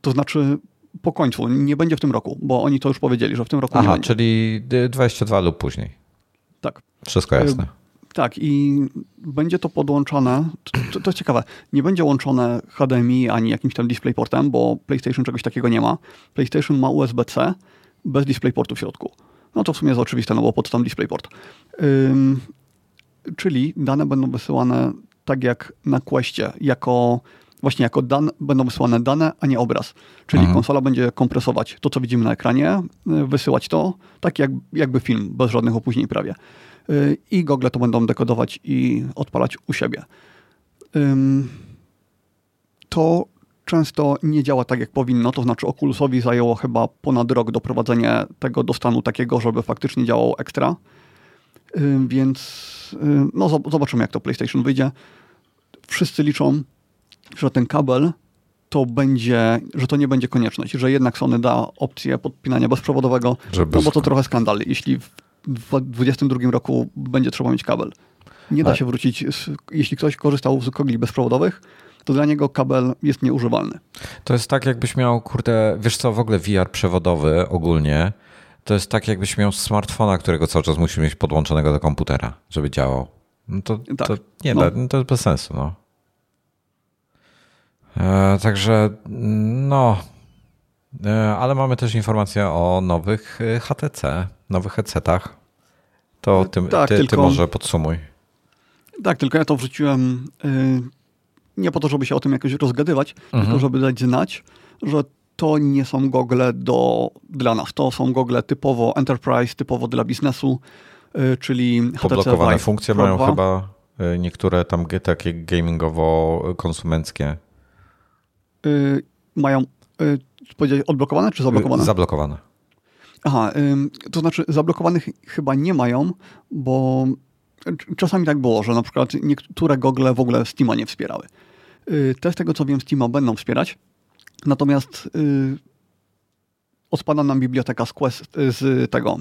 To znaczy po końcu, nie będzie w tym roku, bo oni to już powiedzieli, że w tym roku Aha, nie będzie. czyli 22 lub później. Tak. Wszystko jasne. Tak, i będzie to podłączone. To, to, jest ciekawe. Nie będzie łączone HDMI ani jakimś tam DisplayPortem, bo PlayStation czegoś takiego nie ma. PlayStation ma USB-C bez DisplayPortu w środku. No to w sumie jest oczywiste, no bo pod tam DisplayPort. Ym, czyli dane będą wysyłane tak jak na Questie, jako właśnie jako dan, będą wysyłane dane, a nie obraz. Czyli mhm. konsola będzie kompresować to, co widzimy na ekranie, y, wysyłać to, tak jak, jakby film, bez żadnych opóźnień prawie. Y, I gogle to będą dekodować i odpalać u siebie. To często nie działa tak, jak powinno, to znaczy Oculusowi zajęło chyba ponad rok doprowadzenie tego do stanu takiego, żeby faktycznie działał ekstra. Więc no, zobaczymy, jak to PlayStation wyjdzie. Wszyscy liczą, że ten kabel to będzie, że to nie będzie konieczność, że jednak Sony da opcję podpinania bezprzewodowego, Żeby no bo to trochę skandal, jeśli w 2022 roku będzie trzeba mieć kabel. Nie da się wrócić, jeśli ktoś korzystał z kogli bezprzewodowych, to dla niego kabel jest nieużywalny. To jest tak, jakbyś miał, kurde, wiesz co, w ogóle VR przewodowy ogólnie, to jest tak, jakbyś miał smartfona, którego cały czas musisz mieć podłączonego do komputera, żeby działał. No to, tak. to nie no. da, to jest bez sensu, no. E, także, no, e, ale mamy też informację o nowych e, HTC, nowych headsetach. To ty, tak, ty, tylko, ty może podsumuj. Tak, tylko ja to wrzuciłem nie po to, żeby się o tym jakoś rozgadywać, mhm. tylko żeby dać znać, że to nie są gogle do, dla nas. To są gogle typowo enterprise, typowo dla biznesu, czyli HTC Poblokowane Vive funkcje Pro mają 2. chyba niektóre tam takie gamingowo-konsumenckie y, mają y, powiedzieć odblokowane czy zablokowane? Zablokowane. Aha, y, to znaczy zablokowanych chyba nie mają, bo czasami tak było, że na przykład niektóre gogle w ogóle Steama nie wspierały. Y, te z tego co wiem Steama będą wspierać, natomiast y, odpada nam biblioteka z, Quest, z tego,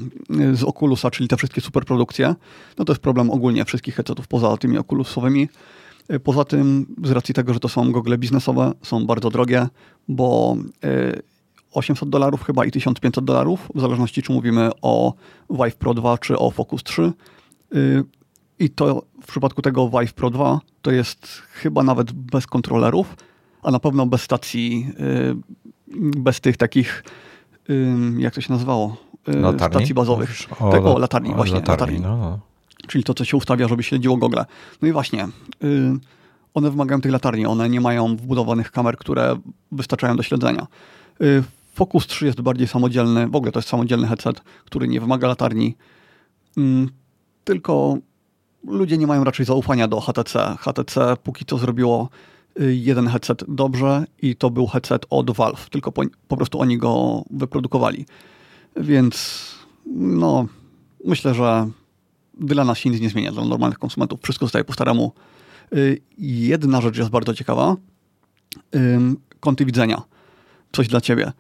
z Oculusa, czyli te wszystkie superprodukcje. No to jest problem ogólnie wszystkich headsetów poza tymi Oculusowymi. Poza tym, z racji tego, że to są gogle biznesowe, są bardzo drogie, bo 800 e, dolarów chyba i 1500 dolarów, w zależności czy mówimy o Vive Pro 2 czy o Focus 3. E, I to w przypadku tego Vive Pro 2 to jest chyba nawet bez kontrolerów, a na pewno bez stacji, e, bez tych takich, jak to się nazywało? Latarni? Stacji bazowych. O, tak, o latarni, właśnie. Latarni, latarni. No czyli to, co się ustawia, żeby śledziło gogle. No i właśnie, yy, one wymagają tych latarni, one nie mają wbudowanych kamer, które wystarczają do śledzenia. Yy, Focus 3 jest bardziej samodzielny, w ogóle to jest samodzielny headset, który nie wymaga latarni, yy, tylko ludzie nie mają raczej zaufania do HTC. HTC póki co zrobiło y, jeden headset dobrze i to był headset od Valve, tylko po, po prostu oni go wyprodukowali. Więc no, myślę, że dla nas się nic nie zmienia, dla normalnych konsumentów wszystko zostaje po staremu. Y, jedna rzecz jest bardzo ciekawa. Kąty widzenia. Coś dla ciebie.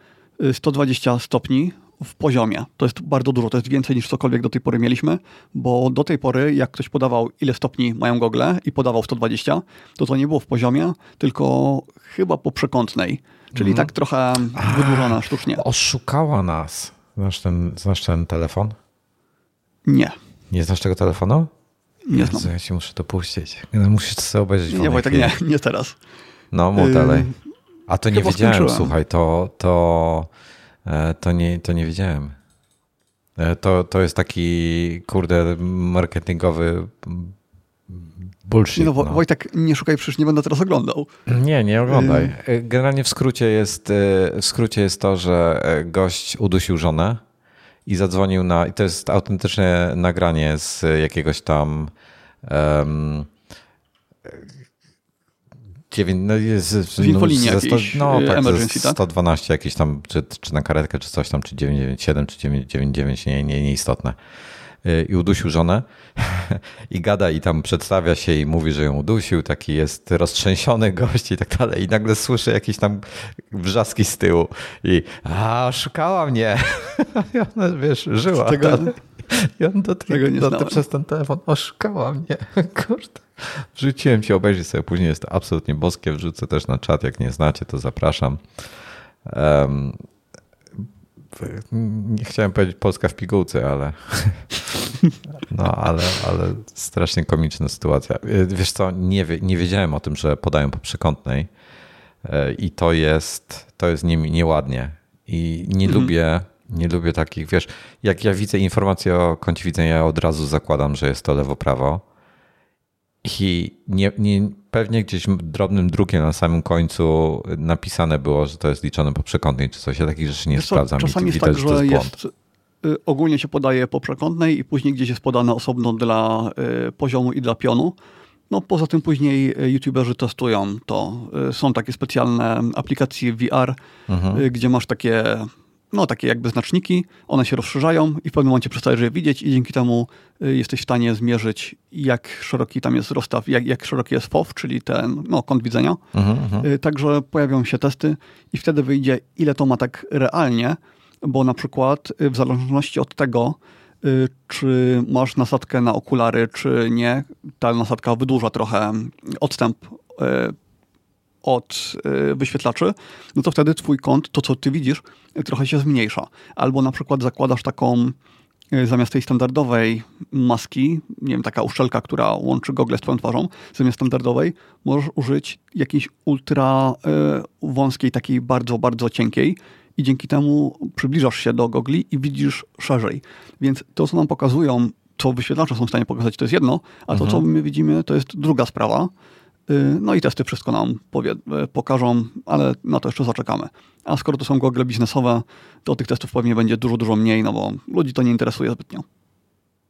120 y, stopni w poziomie. To jest bardzo dużo, to jest więcej niż cokolwiek do tej pory mieliśmy, bo do tej pory, jak ktoś podawał, ile stopni mają gogle i podawał 120, to to nie było w poziomie, tylko chyba po przekątnej, czyli mhm. tak trochę wydłużona sztucznie. Oszukała nas. Znasz ten, znasz ten telefon? Nie. Nie znasz tego telefonu? Nie znam. ja ci muszę to puścić. Musisz sobie obejrzeć. Nie, bo tak nie, nie teraz. No, mów dalej. A to nie wiedziałem, słuchaj, to, to, e, to, nie, to nie wiedziałem. E, to, to jest taki, kurde, marketingowy bullshit. No, no. Wojtek, nie szukaj, przecież nie będę teraz oglądał. Nie, nie oglądaj. E, generalnie w skrócie jest, w skrócie jest to, że gość udusił żonę i zadzwonił na. I to jest autentyczne nagranie z jakiegoś tam. Um, no jest, z infolinii no, no, tak, emergency, 112 tak? jakieś tam, czy, czy na karetkę, czy coś tam, czy 997, czy 999, nie, nie, nieistotne. Y, i udusił żonę i gada i tam przedstawia się i mówi, że ją udusił, taki jest roztrzęsiony gość i tak dalej i nagle słyszę jakieś tam wrzaski z tyłu i a, szukała mnie. I ona, wiesz, żyła. Tego, I on do tego nie do, przez ten telefon oszukała mnie. Kurde. Wrzuciłem ci, obejrzeć sobie później, jest to absolutnie boskie, wrzucę też na czat, jak nie znacie, to zapraszam. Um, nie chciałem powiedzieć Polska w pigułce, ale no, ale, ale strasznie komiczna sytuacja. Wiesz co, nie, nie wiedziałem o tym, że podają po przekątnej e, i to jest, to jest nie, nieładnie i nie mhm. lubię nie lubię takich, wiesz, jak ja widzę informacje o kącie widzenia, ja od razu zakładam, że jest to lewo-prawo i nie, nie, pewnie gdzieś drobnym drukiem na samym końcu napisane było, że to jest liczone po przekątnej czy coś. Ja takich rzeczy nie Wiesz sprawdzam. Czasami jest tak, że jest, y, ogólnie się podaje po przekątnej i później gdzieś jest podane osobno dla y, poziomu i dla pionu. No poza tym później y, youtuberzy testują to. Są takie specjalne aplikacje VR, mhm. gdzie masz takie no takie jakby znaczniki, one się rozszerzają i w pewnym momencie przestajesz je widzieć i dzięki temu jesteś w stanie zmierzyć, jak szeroki tam jest rozstaw, jak, jak szeroki jest FOV, czyli ten no, kąt widzenia. Mhm, mhm. Także pojawią się testy i wtedy wyjdzie, ile to ma tak realnie, bo na przykład w zależności od tego, czy masz nasadkę na okulary, czy nie, ta nasadka wydłuża trochę odstęp od y, wyświetlaczy, no to wtedy twój kąt, to co ty widzisz, trochę się zmniejsza. Albo na przykład zakładasz taką y, zamiast tej standardowej maski, nie wiem, taka uszczelka, która łączy gogle z twoją twarzą, zamiast standardowej możesz użyć jakiejś ultra y, wąskiej, takiej bardzo, bardzo cienkiej i dzięki temu przybliżasz się do gogli i widzisz szerzej. Więc to, co nam pokazują, co wyświetlacze są w stanie pokazać, to jest jedno, a to, mhm. co my widzimy, to jest druga sprawa. Y, no i testy wszystko nam powie, y, pokażą, ale na to jeszcze zaczekamy. A skoro to są gogle biznesowe, to tych testów pewnie będzie dużo, dużo mniej, no bo ludzi to nie interesuje zbytnio.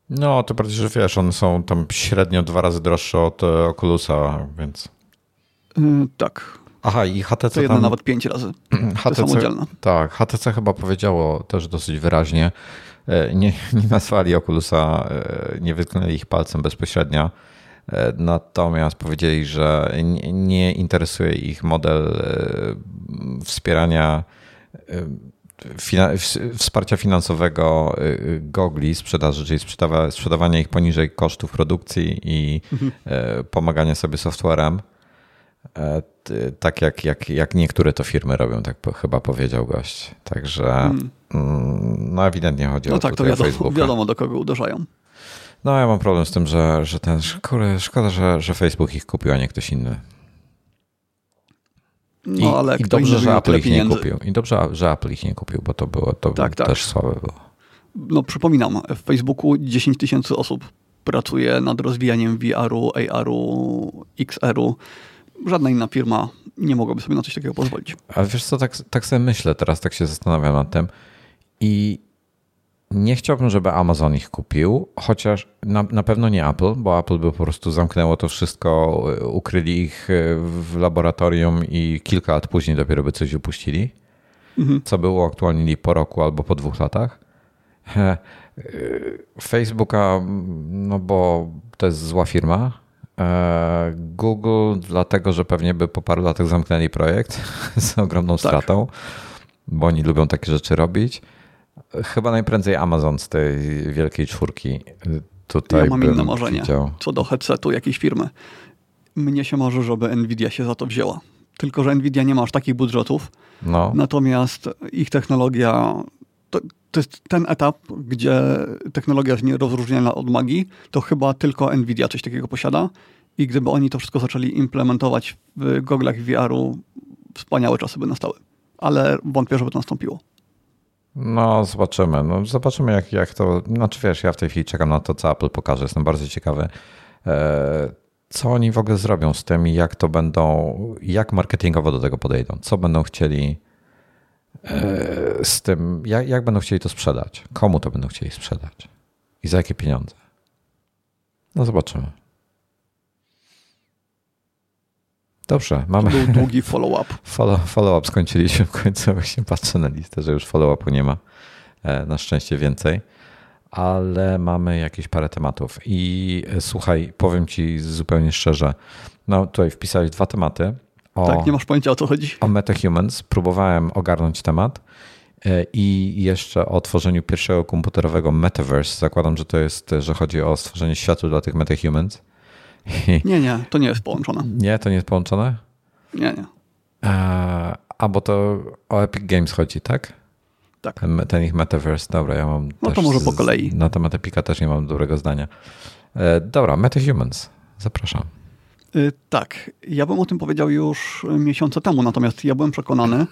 No, to bardziej, że wiesz, one są tam średnio dwa razy droższe od e, Oculusa, więc... Yy, tak. Aha, i HTC to jedno tam... nawet pięć razy. HTC. Tak, HTC chyba powiedziało też dosyć wyraźnie, e, nie, nie nazwali Oculusa, e, nie wytknęli ich palcem bezpośrednio, natomiast powiedzieli, że nie interesuje ich model e, wspierania e, wsparcia finansowego gogli sprzedaży, czyli sprzedawania ich poniżej kosztów produkcji i mhm. pomagania sobie softwarem. Tak jak, jak, jak niektóre to firmy robią, tak chyba powiedział gość. Także mhm. mm. no ewidentnie chodzi no o tak, to wiadomo, wiadomo do kogo uderzają. No ja mam problem z tym, że, że ten, szkoda, szkoda że, że Facebook ich kupił, a nie ktoś inny. I, no, ale i dobrze, że Apple ich nie kupił. I dobrze, że Apple ich nie kupił, bo to było to tak, tak. też słabe było. No przypominam, w Facebooku 10 tysięcy osób pracuje nad rozwijaniem VR-u, AR-u, XR-u. Żadna inna firma nie mogłaby sobie na coś takiego pozwolić. Ale wiesz co, tak, tak sobie myślę teraz, tak się zastanawiam nad tym i nie chciałbym, żeby Amazon ich kupił, chociaż na, na pewno nie Apple, bo Apple by po prostu zamknęło to wszystko, ukryli ich w laboratorium i kilka lat później dopiero by coś upuścili. Mhm. Co było aktualnie po roku albo po dwóch latach. Facebooka, no bo to jest zła firma. E, Google, dlatego że pewnie by po paru latach zamknęli projekt z ogromną tak. stratą, bo oni lubią takie rzeczy robić. Chyba najprędzej Amazon z tej wielkiej czwórki. Tutaj ja mam inne marzenie widział. co do headsetu jakiejś firmy. Mnie się marzy, żeby Nvidia się za to wzięła. Tylko, że Nvidia nie ma aż takich budżetów. No. Natomiast ich technologia to, to, jest ten etap, gdzie technologia jest nierozróżniana od magii, to chyba tylko Nvidia coś takiego posiada. I gdyby oni to wszystko zaczęli implementować w goglach VR-u, wspaniałe czasy by nastały. Ale wątpię, żeby to nastąpiło. No, zobaczymy. No, zobaczymy, jak, jak to. Znaczy, wiesz, ja w tej chwili czekam na to, co Apple pokaże. Jestem bardzo ciekawy, e, co oni w ogóle zrobią z tym i jak to będą, jak marketingowo do tego podejdą. Co będą chcieli e, z tym, jak, jak będą chcieli to sprzedać. Komu to będą chcieli sprzedać i za jakie pieniądze. No, zobaczymy. Dobrze, mamy. To był długi follow-up. Follow, follow-up skończyliśmy w końcu. Właśnie patrzę na listę, że już follow-upu nie ma. E, na szczęście więcej. Ale mamy jakieś parę tematów. I e, słuchaj, powiem ci zupełnie szczerze. No tutaj wpisałeś dwa tematy. O, tak, nie masz pojęcia o co chodzi. O MetaHumans. Próbowałem ogarnąć temat. E, I jeszcze o tworzeniu pierwszego komputerowego metaverse. Zakładam, że to jest, że chodzi o stworzenie światu dla tych metahumans. Nie, nie, to nie jest połączone. Nie, to nie jest połączone? Nie, nie. A, a bo to o Epic Games chodzi, tak? Tak. Ten, ten ich metaverse, dobra, ja mam. No to może po kolei. Na temat Epika też nie mam dobrego zdania. E, dobra, MetaHumans, zapraszam. Y, tak, ja bym o tym powiedział już miesiące temu, natomiast ja byłem przekonany,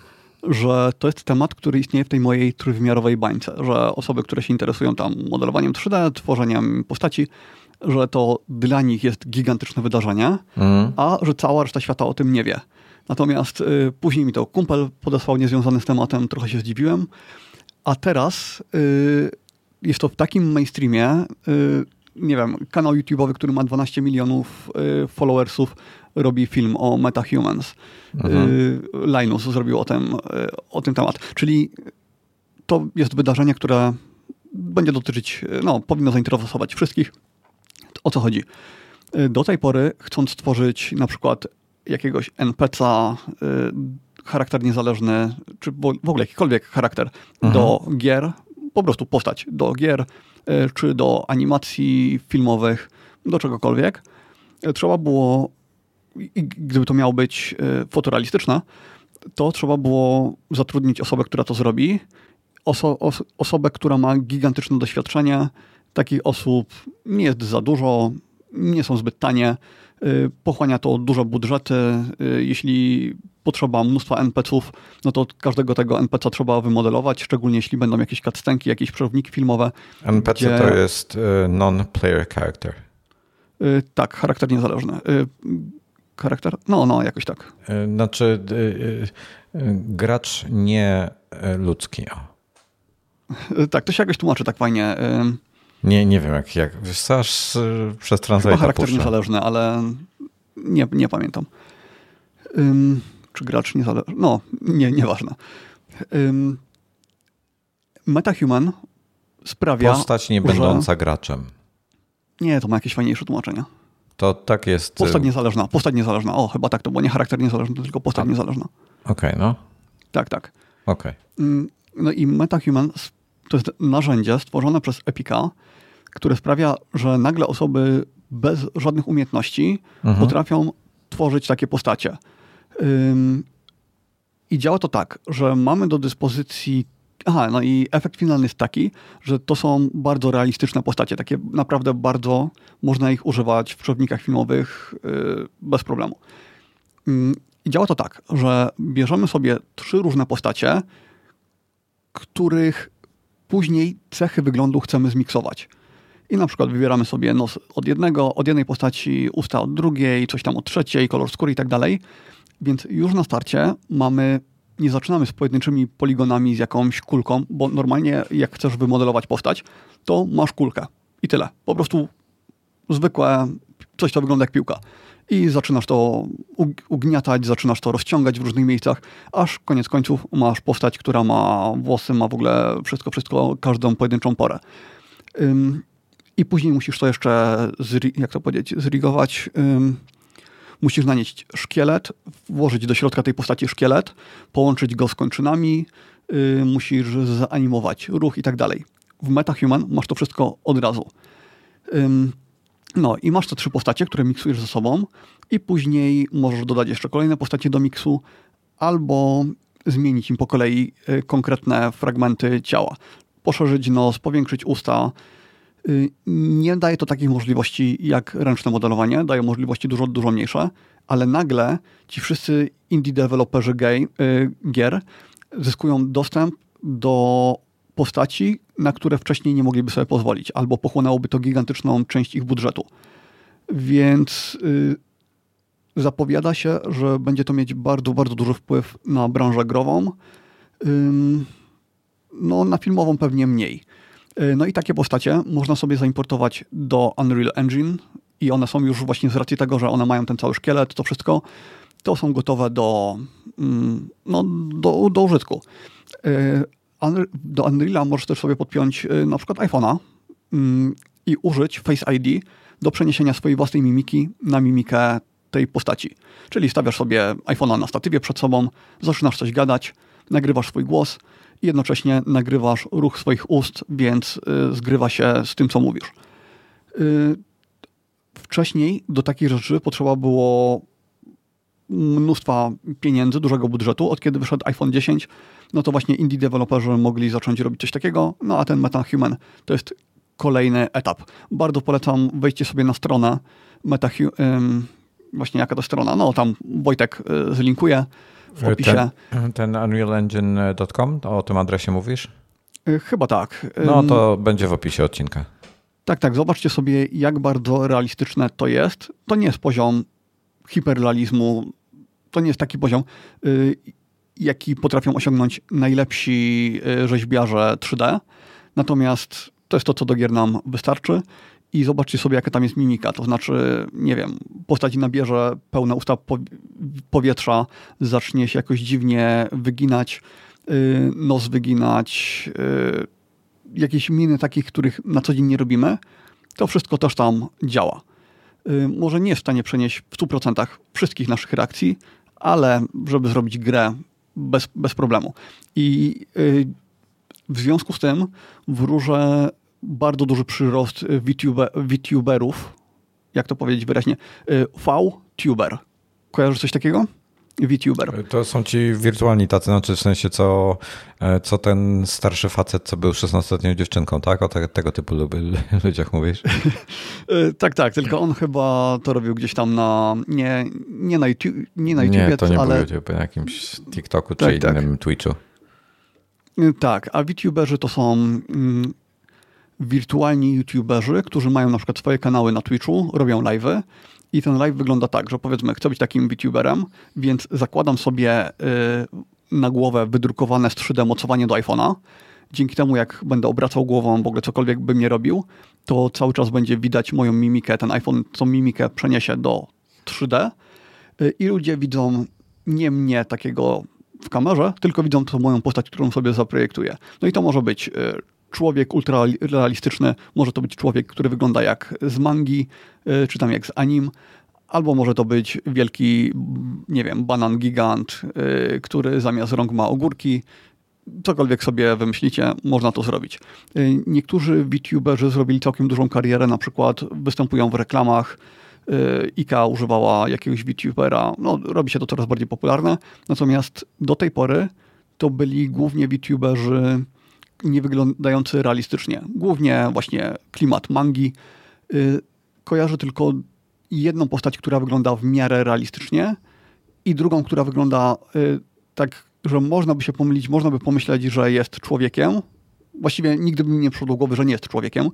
że to jest temat, który istnieje w tej mojej trójwymiarowej bańce, że osoby, które się interesują tam modelowaniem 3D, tworzeniem postaci, że to dla nich jest gigantyczne wydarzenie, mm. a że cała reszta świata o tym nie wie. Natomiast y, później mi to kumpel podesłał niezwiązany z tematem, trochę się zdziwiłem. A teraz y, jest to w takim mainstreamie, y, nie wiem, kanał YouTube'owy, który ma 12 milionów y, followersów, robi film o MetaHumans. Mhm. Y, Linus zrobił o tym, y, o tym temat. Czyli to jest wydarzenie, które będzie dotyczyć, no, powinno zainteresować wszystkich. O co chodzi? Do tej pory, chcąc stworzyć na przykład jakiegoś NPC-a, charakter niezależny, czy w ogóle jakikolwiek charakter mhm. do gier, po prostu postać do gier, czy do animacji filmowych, do czegokolwiek, trzeba było, gdyby to miało być fotorealistyczne, to trzeba było zatrudnić osobę, która to zrobi, oso os osobę, która ma gigantyczne doświadczenie. Takich osób nie jest za dużo, nie są zbyt tanie. Y, pochłania to duże budżety. Y, jeśli potrzeba mnóstwa NPC-ów, no to każdego tego NPC trzeba wymodelować, szczególnie jeśli będą jakieś cutscenki, jakieś przełowniki filmowe. NPC gdzie... to jest y, non-player character. Tak, charakter niezależny charakter? No, no, jakoś tak. Znaczy, gracz nie ludzki. Tak, to się jakoś tłumaczy tak fajnie. Nie, nie wiem, jak, jak wiesz co, aż przez translator charakter puszczę. niezależny, ale nie, nie pamiętam. czy gracz niezależny? No, nie, nieważne. MetaHuman sprawia, Postać nie będąca że... graczem. Nie, to ma jakieś fajniejsze tłumaczenie. To tak jest. Postać niezależna, postać niezależna. O, chyba tak to było. Nie charakter niezależny, tylko postać tak. niezależna. Okej, okay, no. Tak, tak. Okej. Okay. No i MetaHuman to jest narzędzie stworzone przez Epika, które sprawia, że nagle osoby bez żadnych umiejętności mhm. potrafią tworzyć takie postacie. Ym, I działa to tak, że mamy do dyspozycji Aha, no i efekt finalny jest taki, że to są bardzo realistyczne postacie, takie naprawdę bardzo można ich używać w przewodnikach filmowych yy, bez problemu. I działa to tak, że bierzemy sobie trzy różne postacie, których później cechy wyglądu chcemy zmiksować. I na przykład wybieramy sobie nos od jednego, od jednej postaci, usta od drugiej, coś tam od trzeciej, kolor skóry i tak dalej. Więc już na starcie mamy nie zaczynamy z pojedynczymi poligonami z jakąś kulką, bo normalnie jak chcesz wymodelować postać, to masz kulkę i tyle. Po prostu zwykłe coś, co wygląda jak piłka. I zaczynasz to ugniatać, zaczynasz to rozciągać w różnych miejscach, aż koniec końców masz postać, która ma włosy, ma w ogóle wszystko, wszystko, każdą pojedynczą porę. I później musisz to jeszcze, jak to powiedzieć, zrigować, musisz nanieść szkielet, włożyć do środka tej postaci szkielet, połączyć go z kończynami, yy, musisz zaanimować ruch i tak dalej. W MetaHuman masz to wszystko od razu. No i masz te trzy postacie, które miksujesz ze sobą i później możesz dodać jeszcze kolejne postacie do miksu albo zmienić im po kolei yy, konkretne fragmenty ciała. Poszerzyć nos, powiększyć usta, Y, nie daje to takich możliwości jak ręczne modelowanie, daje możliwości dużo, dużo mniejsze, ale nagle ci wszyscy indie deweloperzy y, gier zyskują dostęp do postaci, na które wcześniej nie mogliby sobie pozwolić, albo pochłonęłoby to gigantyczną część ich budżetu. Więc y, zapowiada się, że będzie to mieć bardzo, bardzo duży wpływ na branżę grową. no, na filmową pewnie mniej. E, no i takie postacie można sobie zaimportować do Unreal Engine i one są już właśnie z racji tego, że one mają ten cały szkielet, to wszystko, to są gotowe do, mm, no, do, do użytku. E, do Unreala możesz też sobie podpiąć e, na przykład iPhone'a mm, i użyć Face ID do przeniesienia swojej własnej mimiki na mimikę tej postaci. Czyli stawiasz sobie iPhone'a na statywie przed sobą, zaczynasz coś gadać, nagrywasz swój głos, i jednocześnie nagrywasz ruch swoich ust, więc y, zgrywa się z tym, co mówisz. Y, wcześniej do takich rzeczy potrzeba było mnóstwa pieniędzy, dużego budżetu. Od kiedy wyszedł iPhone 10, no to właśnie indie deweloperzy mogli zacząć robić coś takiego, no a ten MetaHuman to jest kolejny etap. Bardzo polecam wejście sobie na stronę MetaHuman, właśnie jaka to strona, no tam Wojtek y, zlinkuje, w opisie. Ten, ten unrealengine.com, o tym adresie mówisz? Y, chyba tak. No to będzie w opisie odcinka. Tak, tak. Zobaczcie sobie, jak bardzo realistyczne to jest. To nie jest poziom hiperrealizmu. To nie jest taki poziom, y, jaki potrafią osiągnąć najlepsi y, rzeźbiarze 3D. Natomiast to jest to, co do gier nam wystarczy i zobaczcie sobie, jaka tam jest mimika. To znaczy, nie wiem, postać nabierze pełne usta powietrza, zacznie się jakoś dziwnie wyginać, y, nos wyginać, y, jakieś miny takich, których na co dzień nie robimy, to wszystko też tam działa. Y, może nie jest w stanie przenieść w 100% wszystkich naszych reakcji, ale żeby zrobić grę bez, bez problemu. I w związku z tym wróżę bardzo duży przyrost VTuber, VTuberów, jak to powiedzieć wyraźnie, y, V-tuber. Kojarzysz coś takiego? VTuber. To są ci wirtualni tacy, znaczy w sensie co, e, co ten starszy facet, co był 16-letnią dziewczynką, tak? O te, tego typu ludziach mówisz? Tak, tak, tylko on chyba to robił gdzieś tam na, nie, nie na, YouTube, nie na YouTube, nie, to nie ale... YouTube, na jakimś TikToku tak, czy tak. innym Twitchu. E, tak, a VTuberzy to są mm, wirtualni YouTuberzy, którzy mają na przykład swoje kanały na Twitchu, robią live'y i ten live wygląda tak, że powiedzmy, chcę być takim VTuberem, więc zakładam sobie y, na głowę wydrukowane z 3D mocowanie do iPhone'a. Dzięki temu, jak będę obracał głową, w ogóle cokolwiek bym nie robił, to cały czas będzie widać moją mimikę. Ten iPhone tą mimikę przeniesie do 3D y, i ludzie widzą nie mnie takiego w kamerze, tylko widzą tą moją postać, którą sobie zaprojektuję. No i to może być y, człowiek ultrarealistyczny, może to być człowiek, który wygląda jak z mangi, y, czy tam jak z anim, albo może to być wielki, nie wiem, banan gigant, y, który zamiast rąk ma ogórki. Cokolwiek sobie wymyślicie, można to zrobić. Y, niektórzy VTuberzy zrobili całkiem dużą karierę, na przykład występują w reklamach, IKEA używała jakiegoś VTubera, no robi się to coraz bardziej popularne, natomiast do tej pory to byli głównie VTuberzy nie wyglądający realistycznie. Głównie właśnie klimat mangi. Y, kojarzę tylko jedną postać, która wygląda w miarę realistycznie i drugą, która wygląda y, tak, że można by się pomylić, można by pomyśleć, że jest człowiekiem. Właściwie nigdy by mi nie przyszło do głowy, że nie jest człowiekiem.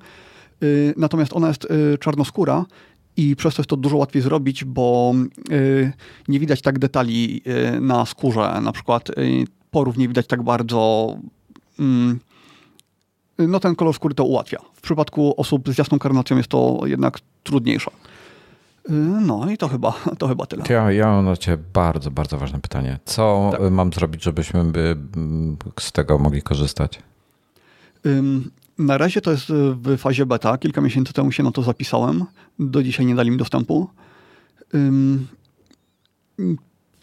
Y, natomiast ona jest czarnoskóra i przez to jest to dużo łatwiej zrobić, bo nie widać tak detali na skórze. Na przykład porów nie widać tak bardzo mm, no ten kolor skóry to ułatwia. W przypadku osób z jasną karnacją jest to jednak trudniejsze. Y, no i to chyba, to chyba tyle. Ja, ja mam na Ciebie bardzo, bardzo ważne pytanie. Co tak. mam zrobić, żebyśmy by z tego mogli korzystać? Na razie to jest w fazie beta. Kilka miesięcy temu się na to zapisałem. Do dzisiaj nie dali mi dostępu.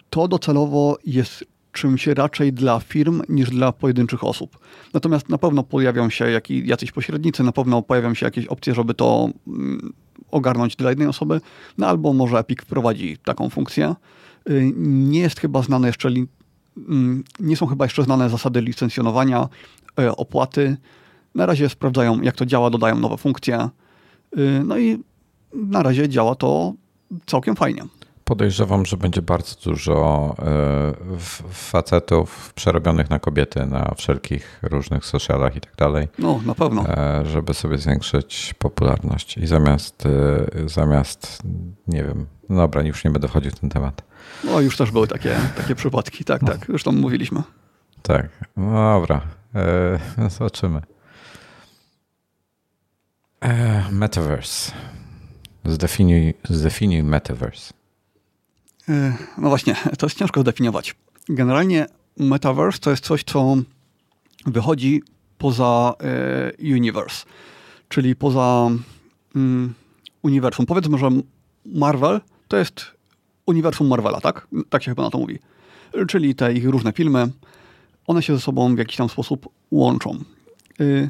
To docelowo jest czymś raczej dla firm niż dla pojedynczych osób. Natomiast na pewno pojawią się jakiś, jacyś pośrednicy, na pewno pojawią się jakieś opcje, żeby to mm, ogarnąć dla jednej osoby, no albo może Epic wprowadzi taką funkcję. Y, nie jest chyba znane jeszcze, mm, nie są chyba jeszcze znane zasady licencjonowania, y, opłaty. Na razie sprawdzają, jak to działa, dodają nowe funkcje. Y, no i na razie działa to całkiem fajnie. Podejrzewam, że będzie bardzo dużo e, facetów przerobionych na kobiety na wszelkich różnych socialach i tak dalej. No, na pewno. E, żeby sobie zwiększyć popularność. I zamiast, e, zamiast nie wiem, no dobra, już nie będę chodził w ten temat. No, już też były takie, takie przypadki, tak, tak, już tam mówiliśmy. Tak, no dobra, e, zobaczymy. metaverse. Zdefiniuj, zdefiniuj metaverse. E, no właśnie, to jest ciężko zdefiniować. Generalnie metaverse to jest coś, co wychodzi poza e, universe, czyli poza mm, uniwersum. Powiedzmy, że Marvel to jest uniwersum Marvela, tak? Tak się chyba na to mówi. Czyli te ich różne filmy, one się ze sobą w jakiś tam sposób łączą. E,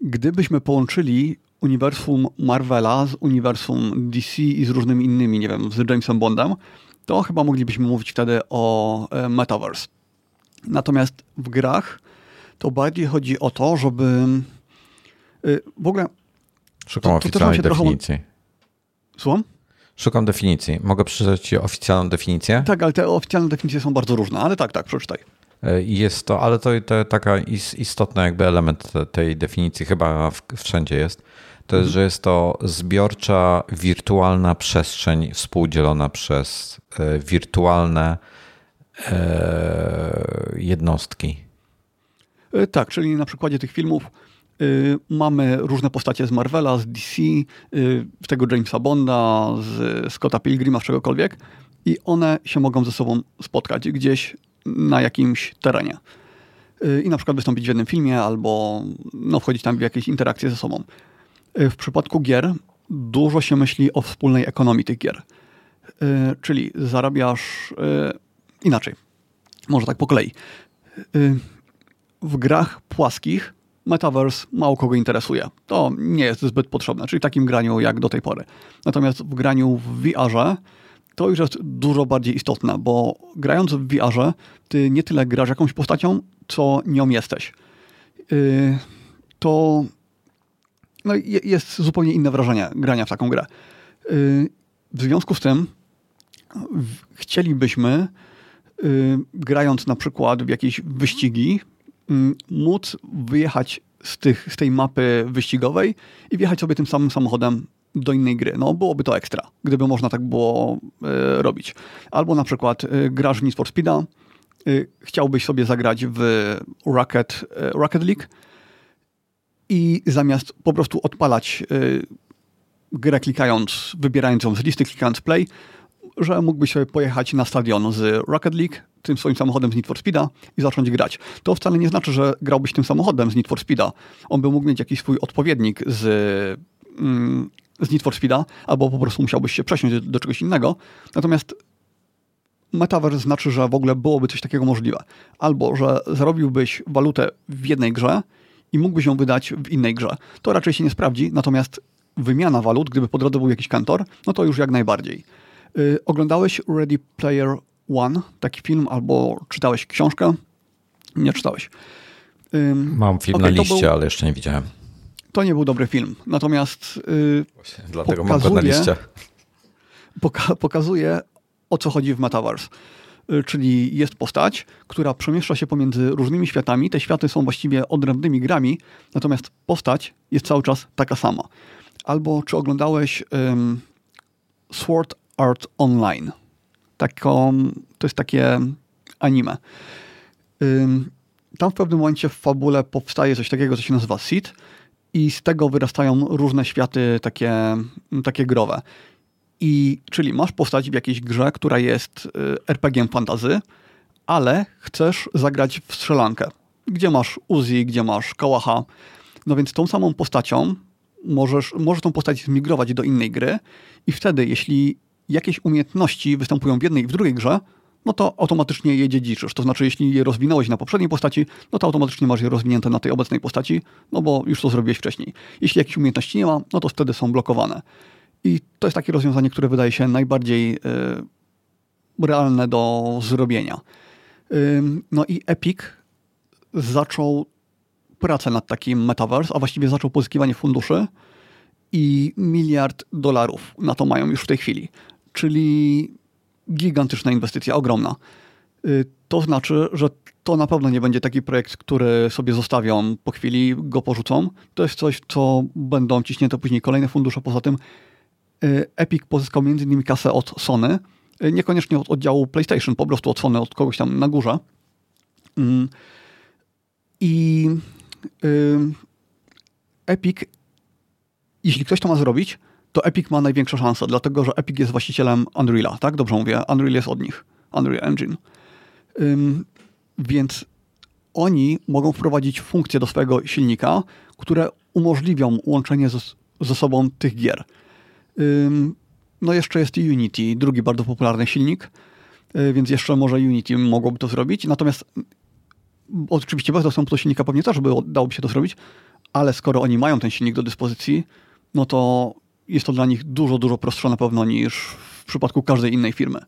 gdybyśmy połączyli uniwersum Marvela z uniwersum DC i z różnymi innymi, nie wiem, z Jamesem Bondem, to chyba moglibyśmy mówić wtedy o e, metaverse. Natomiast w grach to bardziej chodzi o to, żeby e, w ogóle... Szukam to, to oficjalnej definicji. Trochę... Słucham? Szukam definicji. Mogę przeczytać oficjalną definicję? Tak, ale te oficjalne definicje są bardzo różne, ale tak, tak, przeczytaj. Jest to, ale to, to taka istotny jakby element tej definicji chyba wszędzie jest. To jest, że jest to zbiorcza, wirtualna przestrzeń współdzielona przez e, wirtualne e, jednostki. E, tak, czyli na przykładzie tych filmów mamy różne postacie z Marvela, z DC, z tego Jamesa Bonda, z Scotta Pilgrima, z czegokolwiek. I one się mogą ze sobą spotkać gdzieś na jakimś terenie. i na przykład wystąpić w jednym filmie albo no, wchodzić tam w jakieś interakcje ze sobą. W przypadku gier dużo się myśli o wspólnej ekonomii tych gier. Czyli zarabiasz inaczej. Może tak po kolei. W grach płaskich Metaverse mało kogo interesuje. To nie jest zbyt potrzebne, czyli w takim graniu jak do tej pory. Natomiast w graniu w VR-ze to już jest dużo bardziej istotne, bo grając w VR-ze, ty nie tyle grasz jakąś postacią, co nią jesteś. Yy, to no, jest zupełnie inne wrażenie grania w taką grę. Yy, w związku z tym chcielibyśmy, yy, grając na przykład w jakieś wyścigi, Mm, móc wyjechać z, tych, z tej mapy wyścigowej i wjechać sobie tym samym samochodem do innej gry. No, byłoby to ekstra, gdyby można tak było y, robić. Albo na przykład y, grasz w Need for Speeda, y, chciałbyś sobie zagrać w Rocket, Rocket League i zamiast po prostu odpalać grę klikając, wybierając ją z listy, klikając play, że mógłbyś sobie pojechać na stadion z Rocket League, tym swoim samochodem z Need for Speeda i zacząć grać. To wcale nie znaczy, że grałbyś tym samochodem z Need for Speeda. On by mógł mieć jakiś swój odpowiednik z, mm, z Need for Speeda, albo po prostu musiałbyś się przesiąść do, do czegoś innego. Natomiast Metaverse znaczy, że w ogóle byłoby coś takiego możliwe. Albo, że zarobiłbyś walutę w jednej grze i mógłbyś ją wydać w innej grze. To raczej się nie sprawdzi, natomiast wymiana walut, gdyby po drodze był jakiś kantor, no to już jak najbardziej. Yy, oglądałeś Ready Player One, taki film, albo czytałeś książkę? Nie czytałeś. Mam film okay, na liście, był, ale jeszcze nie widziałem. To nie był dobry film. Natomiast yy, Właśnie, dlatego pokazuje, mam go na liście. Poka pokazuje, o co chodzi w Metaverse. Yy, czyli jest postać, która przemieszcza się pomiędzy różnymi światami. Te światy są właściwie odrębnymi grami, natomiast postać jest cały czas taka sama. Albo czy oglądałeś Sword Art Online? taką, to jest takie anime. Tam w pewnym momencie w fabule powstaje coś takiego, co się nazywa Seed i z tego wyrastają różne światy takie, takie growe. I, czyli masz postać w jakiejś grze, która jest y, RPG-iem fantazy, ale chcesz zagrać w strzelankę, gdzie masz Uzi, gdzie masz Kałacha. No więc tą samą postacią możesz, możesz tą postać zmigrować do innej gry i wtedy, jeśli jakieś umiejętności występują w jednej i w drugiej grze, no to automatycznie je dziedziczysz. To znaczy, jeśli je rozwinąłeś na poprzedniej postaci, no to automatycznie masz je rozwinięte na tej obecnej postaci, no bo już to zrobiłeś wcześniej. Jeśli jakichś umiejętności nie ma, no to wtedy są blokowane. I to jest takie rozwiązanie, które wydaje się najbardziej y, realne do zrobienia. Y, no i Epic zaczął pracę nad takim metaverse, a właściwie zaczął pozyskiwanie funduszy i miliard dolarów na to mają już w tej chwili czyli gigantyczna inwestycja, ogromna. Y, to znaczy, że to na pewno nie będzie taki projekt, który sobie zostawią po chwili, go porzucą. To jest coś, co będą ciśnięte później kolejne fundusze. Poza tym y, Epic pozyskał m.in. kasę od Sony, y, niekoniecznie od oddziału PlayStation, po prostu od Sony, od kogoś tam na górze. Mm. I Epic, jeśli ktoś to ma zrobić, to Epic ma największą szansę, dlatego że Epic jest właścicielem Unreala, tak? Dobrze mówię, Unreal jest od nich, Unreal Engine. Ym, więc oni mogą wprowadzić funkcje do swojego silnika, które umożliwią łączenie ze, ze sobą tych gier. Ym, no jeszcze jest Unity, drugi bardzo popularny silnik, yy, więc jeszcze może Unity mogłoby to zrobić. Natomiast oczywiście bez dostępu do silnika pewnie też by dałoby się to zrobić, ale skoro oni mają ten silnik do dyspozycji, no to jest to dla nich dużo, dużo prostsze na pewno niż w przypadku każdej innej firmy.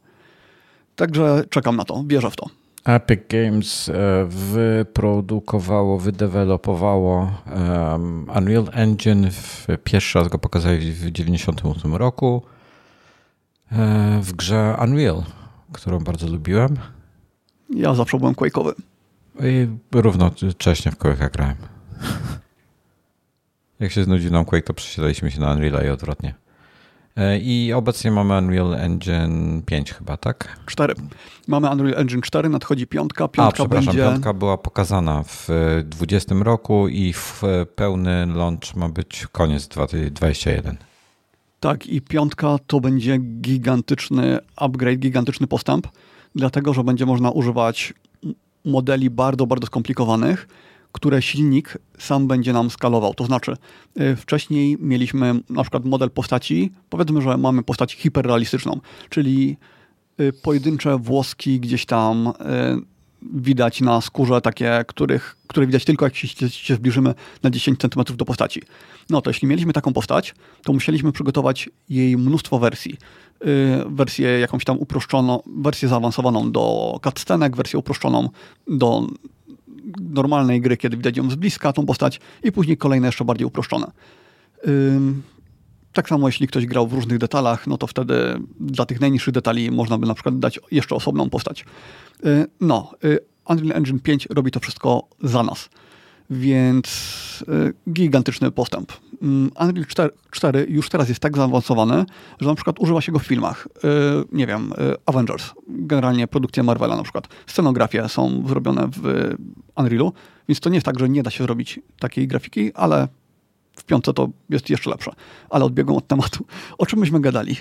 Także czekam na to, wierzę w to. Epic Games e, wyprodukowało, wydevelopowało um, Unreal Engine. W, pierwszy raz go pokazali w 1998 roku e, w grze Unreal, którą bardzo lubiłem. Ja zawsze byłem Quake'owy. I równocześnie w Quake'a grałem. Jak się znudził nam Quake, to przesiadaliśmy się na Unreal i odwrotnie. E, I obecnie mamy Unreal Engine 5 chyba, tak? 4. Mamy Unreal Engine 4, nadchodzi piątka. Piątka A, przepraszam, będzie... piątka była pokazana w 2020 roku i w pełny launch ma być koniec 2021. Tak, i piątka to będzie gigantyczny upgrade, gigantyczny postęp, dlatego że będzie można używać modeli bardzo, bardzo skomplikowanych, które silnik sam będzie nam skalował. To znaczy, y, wcześniej mieliśmy na przykład model postaci, powiedzmy, że mamy postać hiperrealistyczną, czyli y, pojedyncze włoski gdzieś tam y, widać na skórze takie, których, które widać tylko jak się, zbliżymy na 10 cm do postaci. No to jeśli mieliśmy taką postać, to musieliśmy przygotować jej mnóstwo wersji. wersję jakąś tam uproszczoną, wersję zaawansowaną do cutscenek, wersję uproszczoną do normalnej gry, kiedy widać ją z bliska, tą postać, i później kolejne jeszcze bardziej uproszczone. Tak samo jeśli ktoś grał w różnych detalach, no to wtedy dla tych najniższych detali można by na przykład dać jeszcze osobną postać. Y, no, y, Unreal Engine 5 robi to wszystko za nas, więc y, gigantyczny postęp. Mm, Unreal 4, 4 już teraz jest tak zaawansowany, że na przykład używa się go w filmach. Nie wiem, Avengers, generalnie produkcja Marvela na przykład. Scenografie są zrobione w Unrealu, więc to nie jest tak, że nie da się zrobić takiej grafiki, ale w piątce to jest jeszcze lepsze. Ale odbiegłem od tematu. O czym myśmy gadali?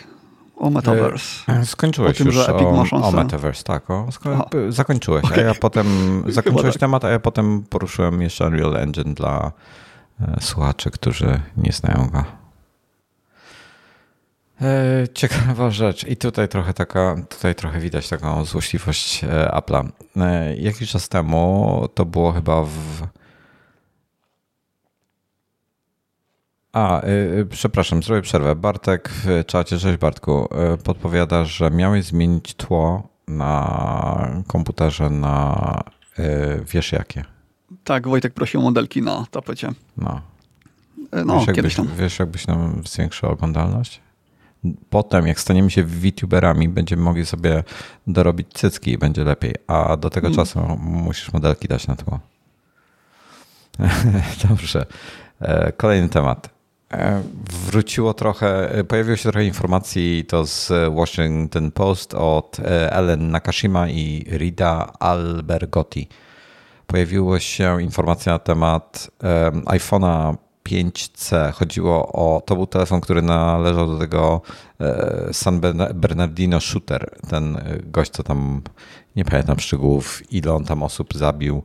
O Metaverse. E, skończyłeś o tym, już że Epic o, ma szansę. o Metaverse, tak. O, sko- zakończyłeś, okay. a ja potem zakończyłeś tak. temat, a ja potem poruszyłem jeszcze Unreal Engine dla e, słuchaczy, którzy nie znają go. E, ciekawa rzecz i tutaj trochę taka, tutaj trochę widać taką złośliwość e, Apple'a. E, jakiś czas temu, to było chyba w A, yy, przepraszam, zrobię przerwę. Bartek w czacie, cześć Bartku, yy, podpowiada, że miałeś zmienić tło na komputerze na yy, wiesz jakie. Tak, Wojtek prosił o modelki na tapecie. No. No, wiesz, kiedyś tam. Wiesz, jakbyś nam zwiększył oglądalność? Potem, jak staniemy się VTuberami, będziemy mogli sobie dorobić cycki i będzie lepiej. A do tego hmm. czasu musisz modelki dać na tło. Dobrze. Kolejny temat. E, wróciło trochę, e, pojawiło się trochę informacji to z Washington Post od e, Ellen Nakashima i Rida Albergotti. Pojawiła się informacja na temat iPhone'a 5C. Chodziło o, to był telefon, który należał do tego San Bernardino Shooter. Ten gość, co tam, nie pamiętam szczegółów, ile on tam osób zabił.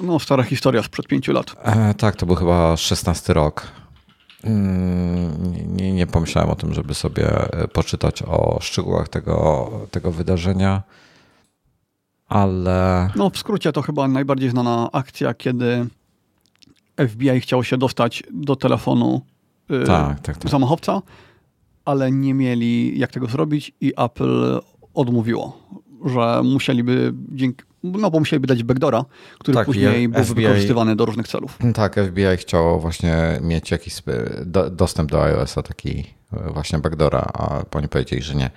No, stara historia sprzed pięciu lat. E, tak, to był chyba 16 rok. Mm, nie, nie pomyślałem o tym, żeby sobie e, poczytać o szczegółach tego, tego wydarzenia, ale. No, w skrócie to chyba najbardziej znana akcja, kiedy FBI chciało się dostać do telefonu y, tak, tak, tak. zamachowca, ale nie mieli jak tego zrobić i Apple odmówiło, że musieliby dzięki, no bo musieliby dać backdora, który tak, później był FBI, wykorzystywany do różnych celów. Tak, FBI chciało właśnie mieć jakiś dostęp do iOS-a, taki e, właśnie backdora, a oni powiedzieli, że nie.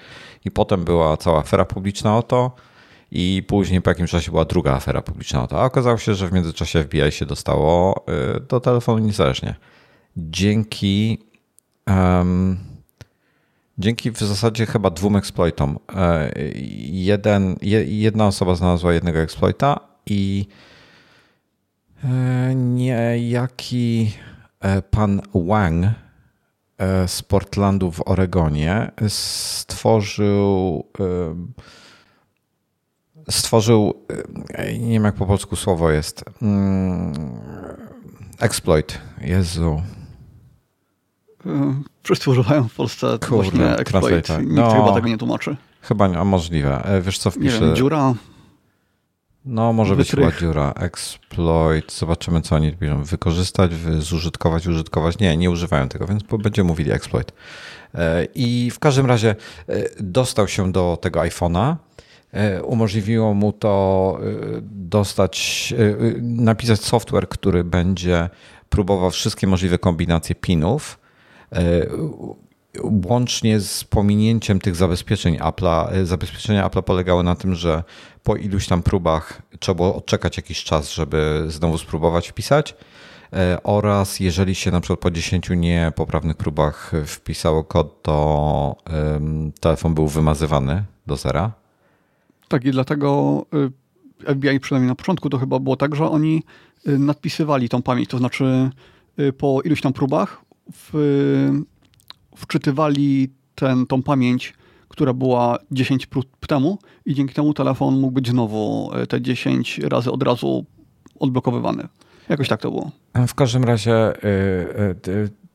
I potem była cała afera publiczna o to i później po jakimś czasie była druga afera publiczna o to. A okazało się, że w międzyczasie FBI się dostało e, do telefonu niezależnie. Dzięki um, Dzięki w zasadzie chyba dwóm exploitom. E, jeden, jedna osoba znalazła jednego exploita i e, niejaki e, pan Wang z Portlandu w Oregonie stworzył stworzył nie wiem jak po polsku słowo jest mm, exploit. Jezu Wszyscy używają w Polsce Kurde, właśnie exploit. Nikt no, chyba tego nie tłumaczy. Chyba nie, a możliwe. E, wiesz co wpiszę? Nie wiem, dziura? No, może Wytrych. być chyba dziura. Exploit. Zobaczymy, co oni piszą. Wykorzystać, zużytkować, użytkować. Nie, nie używają tego, więc będziemy mówili exploit. E, I w każdym razie e, dostał się do tego iPhone'a. Umożliwiło mu to dostać, napisać software, który będzie próbował wszystkie możliwe kombinacje pinów, łącznie z pominięciem tych zabezpieczeń Apple'a. E, zabezpieczenia Apple'a polegały na tym, że po iluś tam próbach trzeba było odczekać jakiś czas, żeby znowu spróbować wpisać e, oraz jeżeli się na przykład po 10 niepoprawnych próbach wpisało kod, to telefon był wymazywany do zera. Tak i dlatego FBI przynajmniej na początku to chyba było tak, że oni nadpisywali tą pamięć, to znaczy po iluś tam próbach w, wczytywali ten, tą pamięć, która była 10 prób temu i dzięki temu telefon mógł być znowu e, te 10 razy od razu odblokowywany. Jakoś tak to było. W każdym razie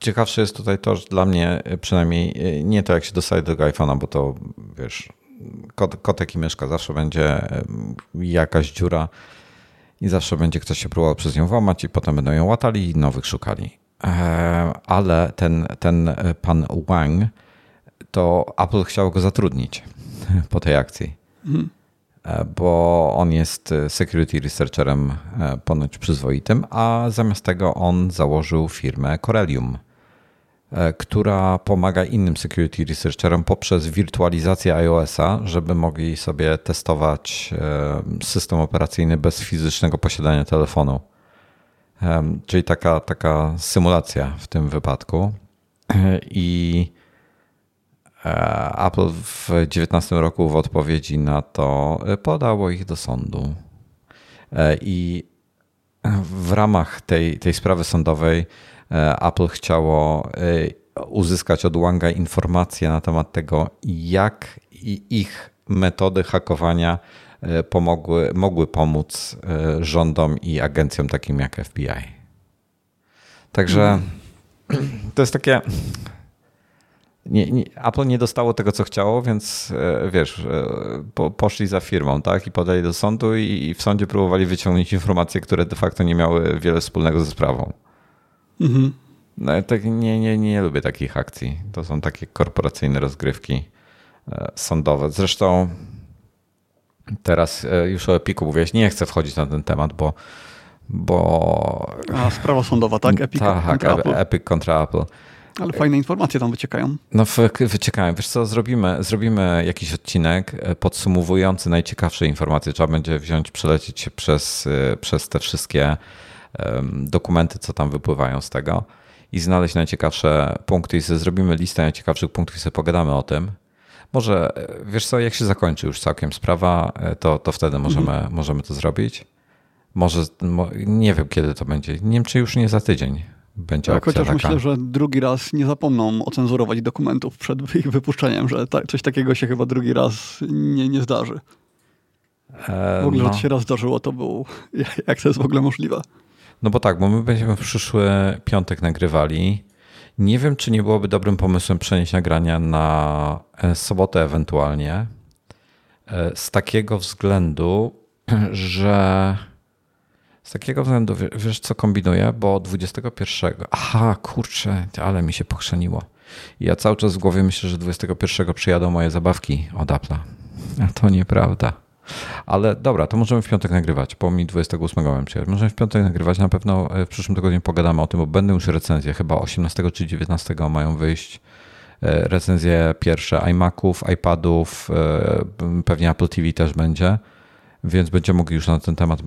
ciekawsze jest tutaj to, że dla mnie przynajmniej nie to, jak się dostaje do iPhone'a, bo to wiesz, kotek i myszka zawsze będzie jakaś dziura i zawsze będzie ktoś się próbował przez nią włamać i potem będą ją łatali i nowych szukali. E, ale ten, ten pan Wang, to Apple chciał go zatrudnić po tej akcji. Mhm. Bo on jest security researcherem e, ponoć przyzwoitym, a zamiast tego on założył firmę Corellium E, która pomaga innym security researcherom poprzez wirtualizację iOS-a, żeby mogli sobie testować e, system operacyjny bez fizycznego posiadania telefonu. E, czyli taka, taka symulacja w tym wypadku. I Apple w 2019 roku w odpowiedzi na to podało ich do sądu. I w ramach tej, tej sprawy sądowej E, Apple chciało e, uzyskać od Wanga informacje na temat tego, jak ich metody hakowania e, pomogły, mogły pomóc rządom i agencjom takim jak FBI. Także to jest takie. Nie, nie, Apple nie dostało tego, co chciało, więc wiesz, po, poszli za firmą, tak? I podali do sądu, i, i w sądzie próbowali wyciągnąć informacje, które de facto nie miały wiele wspólnego ze sprawą. Mhm. No, tak nie, nie, nie lubię takich akcji. To są takie korporacyjne rozgrywki e, sądowe. Zresztą teraz e, już o Epiku mówiłeś, nie chcę wchodzić na ten temat, bo bo... A, sprawa sądowa, tak? Epic tak, kontra Apple. Epic kontra Apple. Ale fajne informacje tam wyciekają. No wyciekają. Wiesz co, zrobimy, zrobimy jakiś odcinek e, podsumowujący najciekawsze informacje. Trzeba będzie wziąć, przelecieć się przez, przez te wszystkie dokumenty, co tam wypływają z tego i znaleźć najciekawsze punkty i sobie zrobimy listę najciekawszych punktów i sobie pogadamy o tym. Może, wiesz co, jak się zakończy już całkiem sprawa, to, to wtedy możemy, mhm. możemy to zrobić. Może, nie wiem kiedy to będzie. Nie wiem, czy już nie za tydzień będzie tak, Chociaż taka. myślę, że drugi raz nie zapomną ocenzurować dokumentów przed ich wypuszczeniem, że tak, coś takiego się chyba drugi raz nie, nie zdarzy. W ogóle, no. że to się raz zdarzyło, to był, jak to jest w ogóle możliwe. No bo tak, bo my będziemy w przyszły piątek nagrywali. Nie wiem, czy nie byłoby dobrym pomysłem przenieść nagrania na e, sobotę ewentualnie. E, z takiego względu, że z takiego względu, wiesz co kombinuję, bo 21. Aha, kurczę, ale mi się pochrzeniło. Ja cały czas w głowie myślę, że 21 przyjadą moje zabawki od Apple'a. A to nieprawda. Ale dobra, to możemy w piątek nagrywać, bo mi 28 mam przyjechać. Możemy w piątek nagrywać, na pewno e, w przyszłym tygodniu pogadamy o tym, bo będą już recenzje, chyba 18 czy 19 mają wyjść e, recenzje pierwsze iMaców, iPadów, e, pewnie Apple TV też będzie, więc będziemy mogli już na ten temat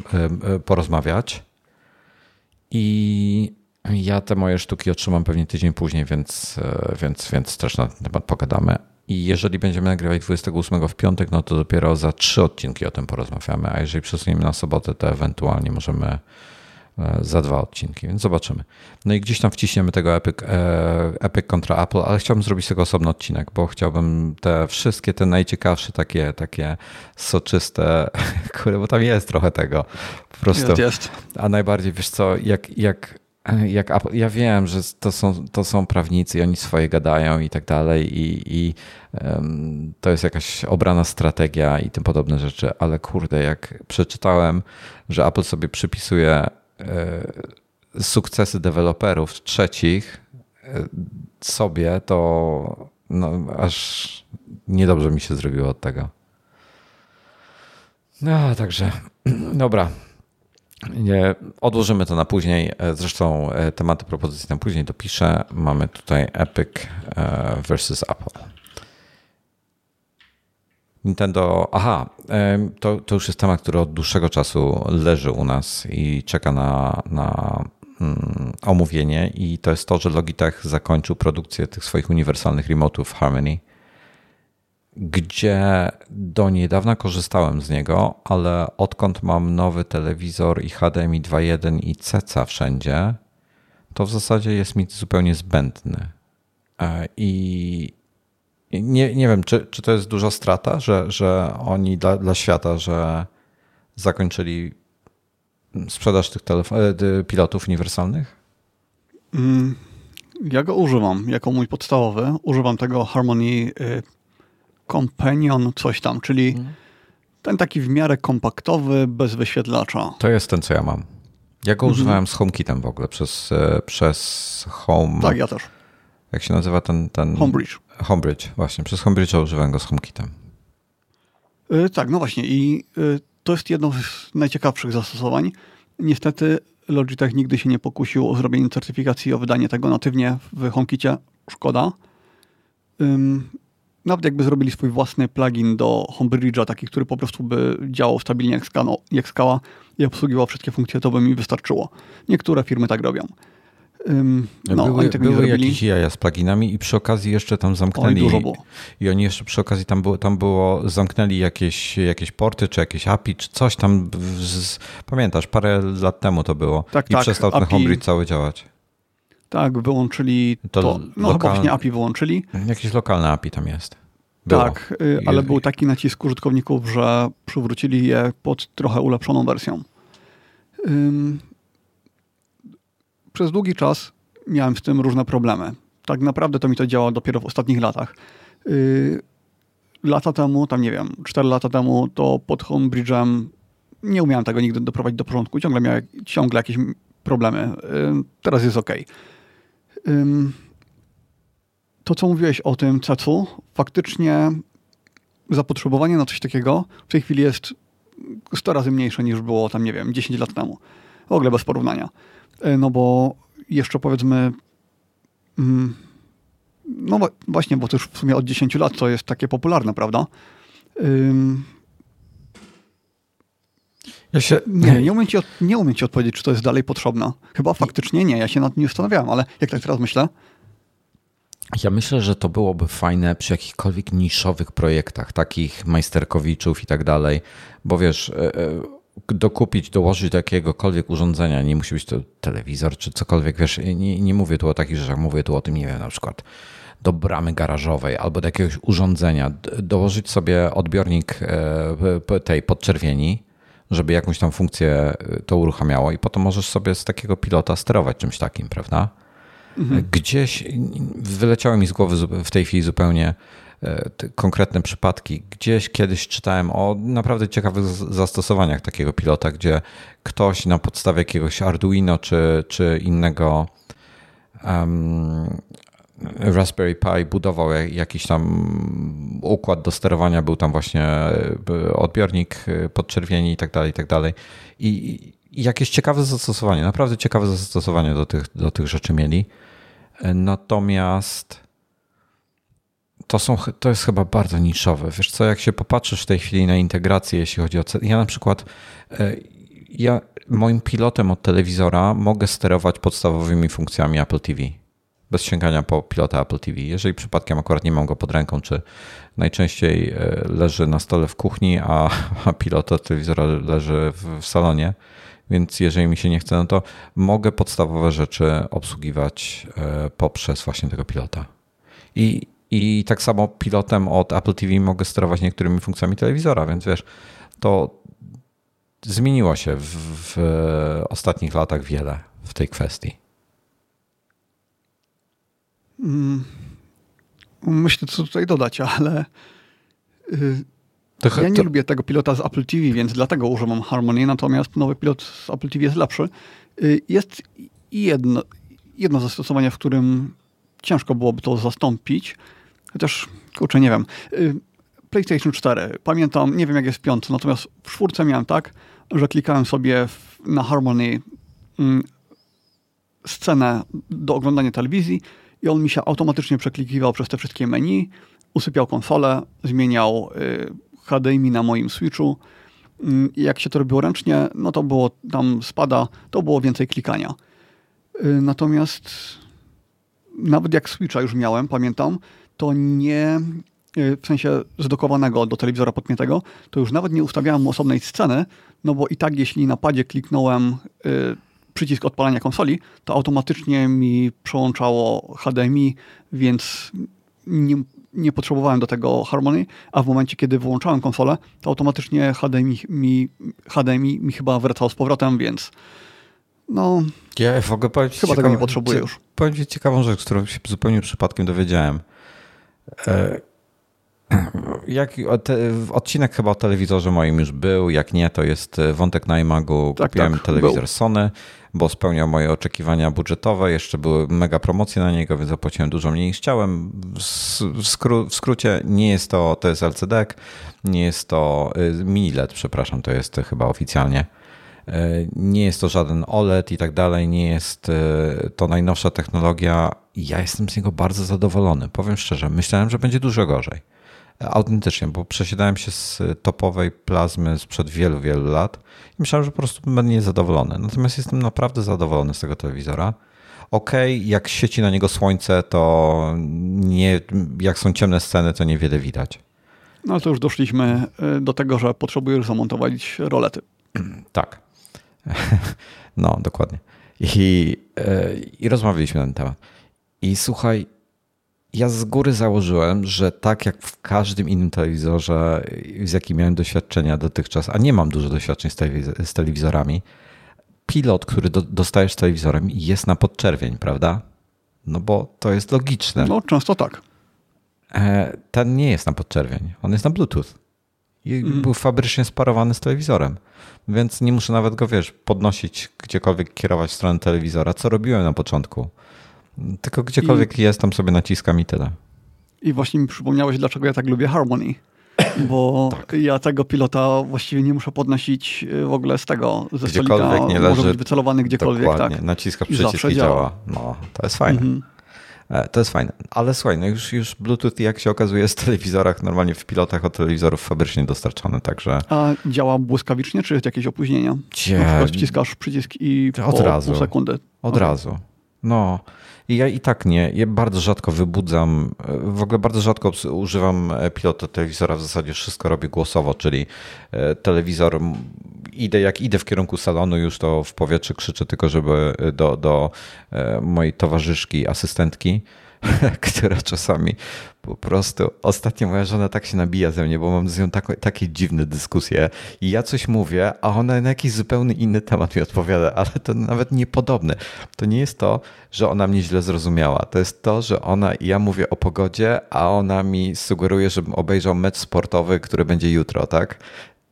porozmawiać. I ja te moje sztuki otrzymam pewnie tydzień później, więc, więc, więc też na ten temat pogadamy. I jeżeli będziemy nagrywać 28 w piątek, no to dopiero za trzy odcinki o tym porozmawiamy, a jeżeli przesuniemy na sobotę, to ewentualnie możemy e, za dwa odcinki, więc zobaczymy. No i gdzieś tam wciśniemy tego Epic, e, Epic kontra Apple, ale chciałbym zrobić z tego osobny odcinek, bo chciałbym te wszystkie te najciekawsze takie, takie soczyste, kurde, bo tam jest trochę tego po prostu. Jest, jest. A najbardziej, wiesz co, jak, jak jak ja wiem, że to są, to są prawnicy i oni swoje gadają i tak dalej i, i um, to jest jakaś obrana strategia i tym podobne rzeczy, ale kurde, jak przeczytałem, że Apple sobie przypisuje e, sukcesy deweloperów trzecich e, sobie, to no, aż niedobrze mi się zrobiło od tego. No, także dobra. Nie, odłożymy to na później. E, zresztą e, tematy propozycji na później dopiszę. Mamy tutaj Epic e, versus Apple. Nintendo, aha, to, to już jest temat, który od dłuższego czasu leży u nas i czeka na, na mm, omówienie i to jest to, że Logitech zakończył produkcję tych swoich uniwersalnych remote'ów Harmony gdzie do niedawna korzystałem z niego, ale odkąd mam nowy telewizor i HDMI 2.1 i CECA wszędzie, to w zasadzie jest mi zupełnie zbędny. E, I nie, nie wiem, czy, czy to jest duża strata, że, że oni dla, dla świata, że zakończyli sprzedaż tych e, pilotów uniwersalnych? Mm, ja go używam jako mój podstawowy. Używam tego Harmony y, Companion coś tam, czyli mhm. ten taki w miarę kompaktowy, bez wyświetlacza. To jest ten, co ja mam. Ja go mhm. używałem z HomeKitem w ogóle przez, e, przez Home. Tak, ja też. Jak się nazywa ten. ten... Homebridge. Homebridge, właśnie. Przez Homebridge używałem go z HomeKitem. Yy, tak, no właśnie. I yy, to jest jedno z najciekawszych zastosowań. Niestety Logitech nigdy się nie pokusił o zrobienie certyfikacji i o wydanie tego natywnie w HomeKicie. Szkoda. Nawet jakby zrobili swój własny plugin do Homebridge'a, taki, który po prostu by działał stabilnie jak, skano, jak skała i obsługiwał wszystkie funkcje, to by mi wystarczyło. Niektóre firmy tak robią. No, były były jakieś jaja z pluginami i przy okazji jeszcze tam zamknęli. Oj, było. I oni jeszcze przy okazji tam było, tam było zamknęli jakieś, jakieś porty, czy jakieś API, czy coś tam. Z, pamiętasz, parę lat temu to było. Tak, I tak, przestał ten Homebridge cały działać. Tak, wyłączyli to. to no lokal... chyba właśnie API wyłączyli. Jakieś lokalne API tam jest. Było. Tak, y, ale I... był taki nacisk użytkowników, że przywrócili je pod trochę ulepszoną wersją przez długi czas miałem z tym różne problemy. Tak naprawdę to mi to działa dopiero w ostatnich latach. Yy, lata temu, tam nie wiem, 4 lata temu, to pod Homebridge'em nie umiałem tego nigdy doprowadzić do porządku. Ciągle miałem ciągle jakieś problemy. Teraz jest ok. To, co mówiłeś o tym cecu, faktycznie zapotrzebowanie na coś takiego w tej chwili jest 100 razy mniejsze niż było tam, nie wiem, 10 lat temu. W ogóle bez porównania. E, no bo jeszcze powiedzmy, mm, no właśnie, bo już w sumie od 10 lat to jest takie popularne, prawda? Ja się... Nie, nie umiem, ci, nie umiem ci odpowiedzieć, czy to jest dalej potrzebne. Chyba faktycznie nie, ja się nad tym nie zastanawiałem, ale jak tak teraz myślę, ja myślę, że to byłoby fajne przy jakichkolwiek niszowych projektach, takich majsterkowiczów i tak dalej, bo wiesz, e, e, dokupić, dołożyć do jakiegokolwiek urządzenia, nie musi być to telewizor czy cokolwiek, wiesz, nie, nie mówię tu o takich rzeczach, mówię tu o tym, nie wiem, na przykład do bramy garażowej albo do jakiegoś urządzenia, dołożyć sobie odbiornik e, tej podczerwieni, żeby jakąś tam funkcję e, to uruchamiało i potem możesz sobie z takiego pilota sterować czymś takim, prawda? Mhm. Gdzieś wyleciały mi z głowy w tej chwili zupełnie E, konkretne przypadki. Gdzieś kiedyś czytałem o naprawdę ciekawych zastosowaniach takiego pilota, gdzie ktoś na podstawie jakiegoś Arduino czy, czy innego um, Raspberry Pi budował jakiś tam układ do sterowania, był tam właśnie e, odbiornik e, podczerwieni i tak dalej, i tak dalej. I, jakieś ciekawe zastosowanie, naprawdę ciekawe zastosowanie do tych, do tych rzeczy mieli. Natomiast to, są, to jest chyba bardzo niszowe. Wiesz co, jak się popatrzysz w tej chwili na integrację, jeśli chodzi o... Ja na przykład, e, ja moim pilotem od telewizora mogę sterować podstawowymi funkcjami Apple TV. Bez sięgania po pilota Apple TV. Jeżeli przypadkiem akurat nie mam go pod ręką, czy najczęściej e, leży na stole w kuchni, a, a pilot od telewizora leży w, w salonie, więc jeżeli mi się nie chce, no to mogę podstawowe rzeczy obsługiwać e, poprzez właśnie tego pilota. I i tak samo pilotem od Apple TV mogę sterować niektórymi funkcjami telewizora, więc wiesz, to zmieniło się w, w ostatnich latach wiele w tej kwestii. Mm, myślę, co tutaj dodać, ale to, ja nie lubię tego pilota z Apple TV, więc dlatego używam Harmony, natomiast nowy pilot z Apple TV jest lepszy. Yy, jest jedno, jedno zastosowanie, w którym ciężko byłoby to zastąpić, Chociaż, kurczę, nie wiem. Y, PlayStation 4. Pamiętam, nie wiem jak jest w piątce, natomiast w czwórce miałem tak, że klikałem sobie na Harmony mm, scenę do oglądania telewizji i on mi się automatycznie przeklikiwał przez te wszystkie menu, usypiał konsolę, zmieniał y, HDMI na moim Switchu. Mm, jak się to robiło ręcznie, no to było tam spada, to było więcej klikania. Y, natomiast nawet jak Switcha już miałem, pamiętam, to nie y, w sensie zdokowanego do telewizora podpiętego, to już nawet nie ustawiałem osobnej sceny, no bo i tak jeśli na padzie kliknąłem przycisk odpalania konsoli, to automatycznie mi przełączało HDMI, więc nie, nie potrzebowałem do tego Harmony, a w momencie, kiedy wyłączałem konsolę, to automatycznie HDMI mi, HDMI mi chyba wracał z powrotem, więc no... Ja w ogóle powiem chyba tego nie potrzebuję już. Powiem ci ciekawą rzecz, którą się zupełnie przypadkiem dowiedziałem. E, jak te, odcinek chyba o telewizorze moim już był, jak nie, to jest e, wątek na iMagu. Tak, Kupiłem tak, telewizor był. Sony, bo spełniał moje oczekiwania budżetowe. Jeszcze były mega promocje na niego, więc zapłaciłem dużo mniej niż chciałem. W, skró w skrócie nie jest to, to jest LCD, nie jest to e, mini LED, przepraszam, to jest chyba oficjalnie. E, nie jest to żaden OLED i tak dalej, nie jest to najnowsza technologia. Ja jestem z niego bardzo zadowolony. Powiem szczerze, myślałem, że będzie dużo gorzej. Autentycznie, bo przesiadałem się z topowej plazmy sprzed wielu, wielu lat i myślałem, że po prostu będę niezadowolony. Natomiast jestem naprawdę zadowolony z tego telewizora. Ok, jak świeci na niego słońce, to nie, jak są ciemne sceny, to niewiele widać. No ale to już doszliśmy y, do tego, że potrzebujesz zamontować rolety. Tak. No, dokładnie. I, y, I rozmawialiśmy na ten temat. I słuchaj, ja z góry założyłem, że tak jak w każdym innym telewizorze, z jakim miałem doświadczenia dotychczas, a nie mam dużo doświadczeń z, telewizorami, pilot, który do, dostajesz z telewizorem, jest na podczerwień, prawda? No bo to jest logiczne. No, często tak. E, ten nie jest na podczerwień, on jest na Bluetooth. I mm. był fabrycznie sparowany z telewizorem. Więc nie muszę nawet go, wiesz, podnosić, gdziekolwiek kierować w stronę telewizora, co robiłem na początku. Tylko gdziekolwiek I, jest, tam sobie naciskam i tyle. I właśnie mi przypomniałeś, dlaczego ja tak lubię Harmony. Bo tak. ja tego pilota właściwie nie muszę podnosić y, w ogóle z tego, ze gdziekolwiek stolika. Nie leży, może być wycelowany gdziekolwiek. Dokładnie, tak. naciskasz przycisk i, i działa. No, to jest fajne. Mhm. E, to jest fajne. Ale słuchaj, no już, już Bluetooth, jak się okazuje, w telewizorach, normalnie w pilotach od telewizorów fabrycznie dostarczany, także... A działa błyskawicznie, czy jest jakieś opóźnienia? Gdzie? Na przykład wciskasz przycisk i od razu. pół sekundy. Od okay. razu. No, ja i tak nie. Ja bardzo rzadko wybudzam, w ogóle bardzo rzadko używam pilota telewizora, w zasadzie wszystko robię głosowo, czyli e, telewizor idę, jak idę w kierunku salonu, już to w powietrze krzyczę tylko, żeby do, do e, mojej towarzyszki, asystentki, która czasami po prostu ostatnio moja żona tak się nabija ze mnie, bo mam z nią tak, takie dziwne dyskusje i ja coś mówię, a ona na jakiś zupełnie inny temat mi odpowiada, ale to nawet niepodobne. To nie jest to, że ona mnie źle zrozumiała. To jest to, że ona, ja mówię o pogodzie, a ona mi sugeruje, żebym obejrzał mecz sportowy, który będzie jutro, tak?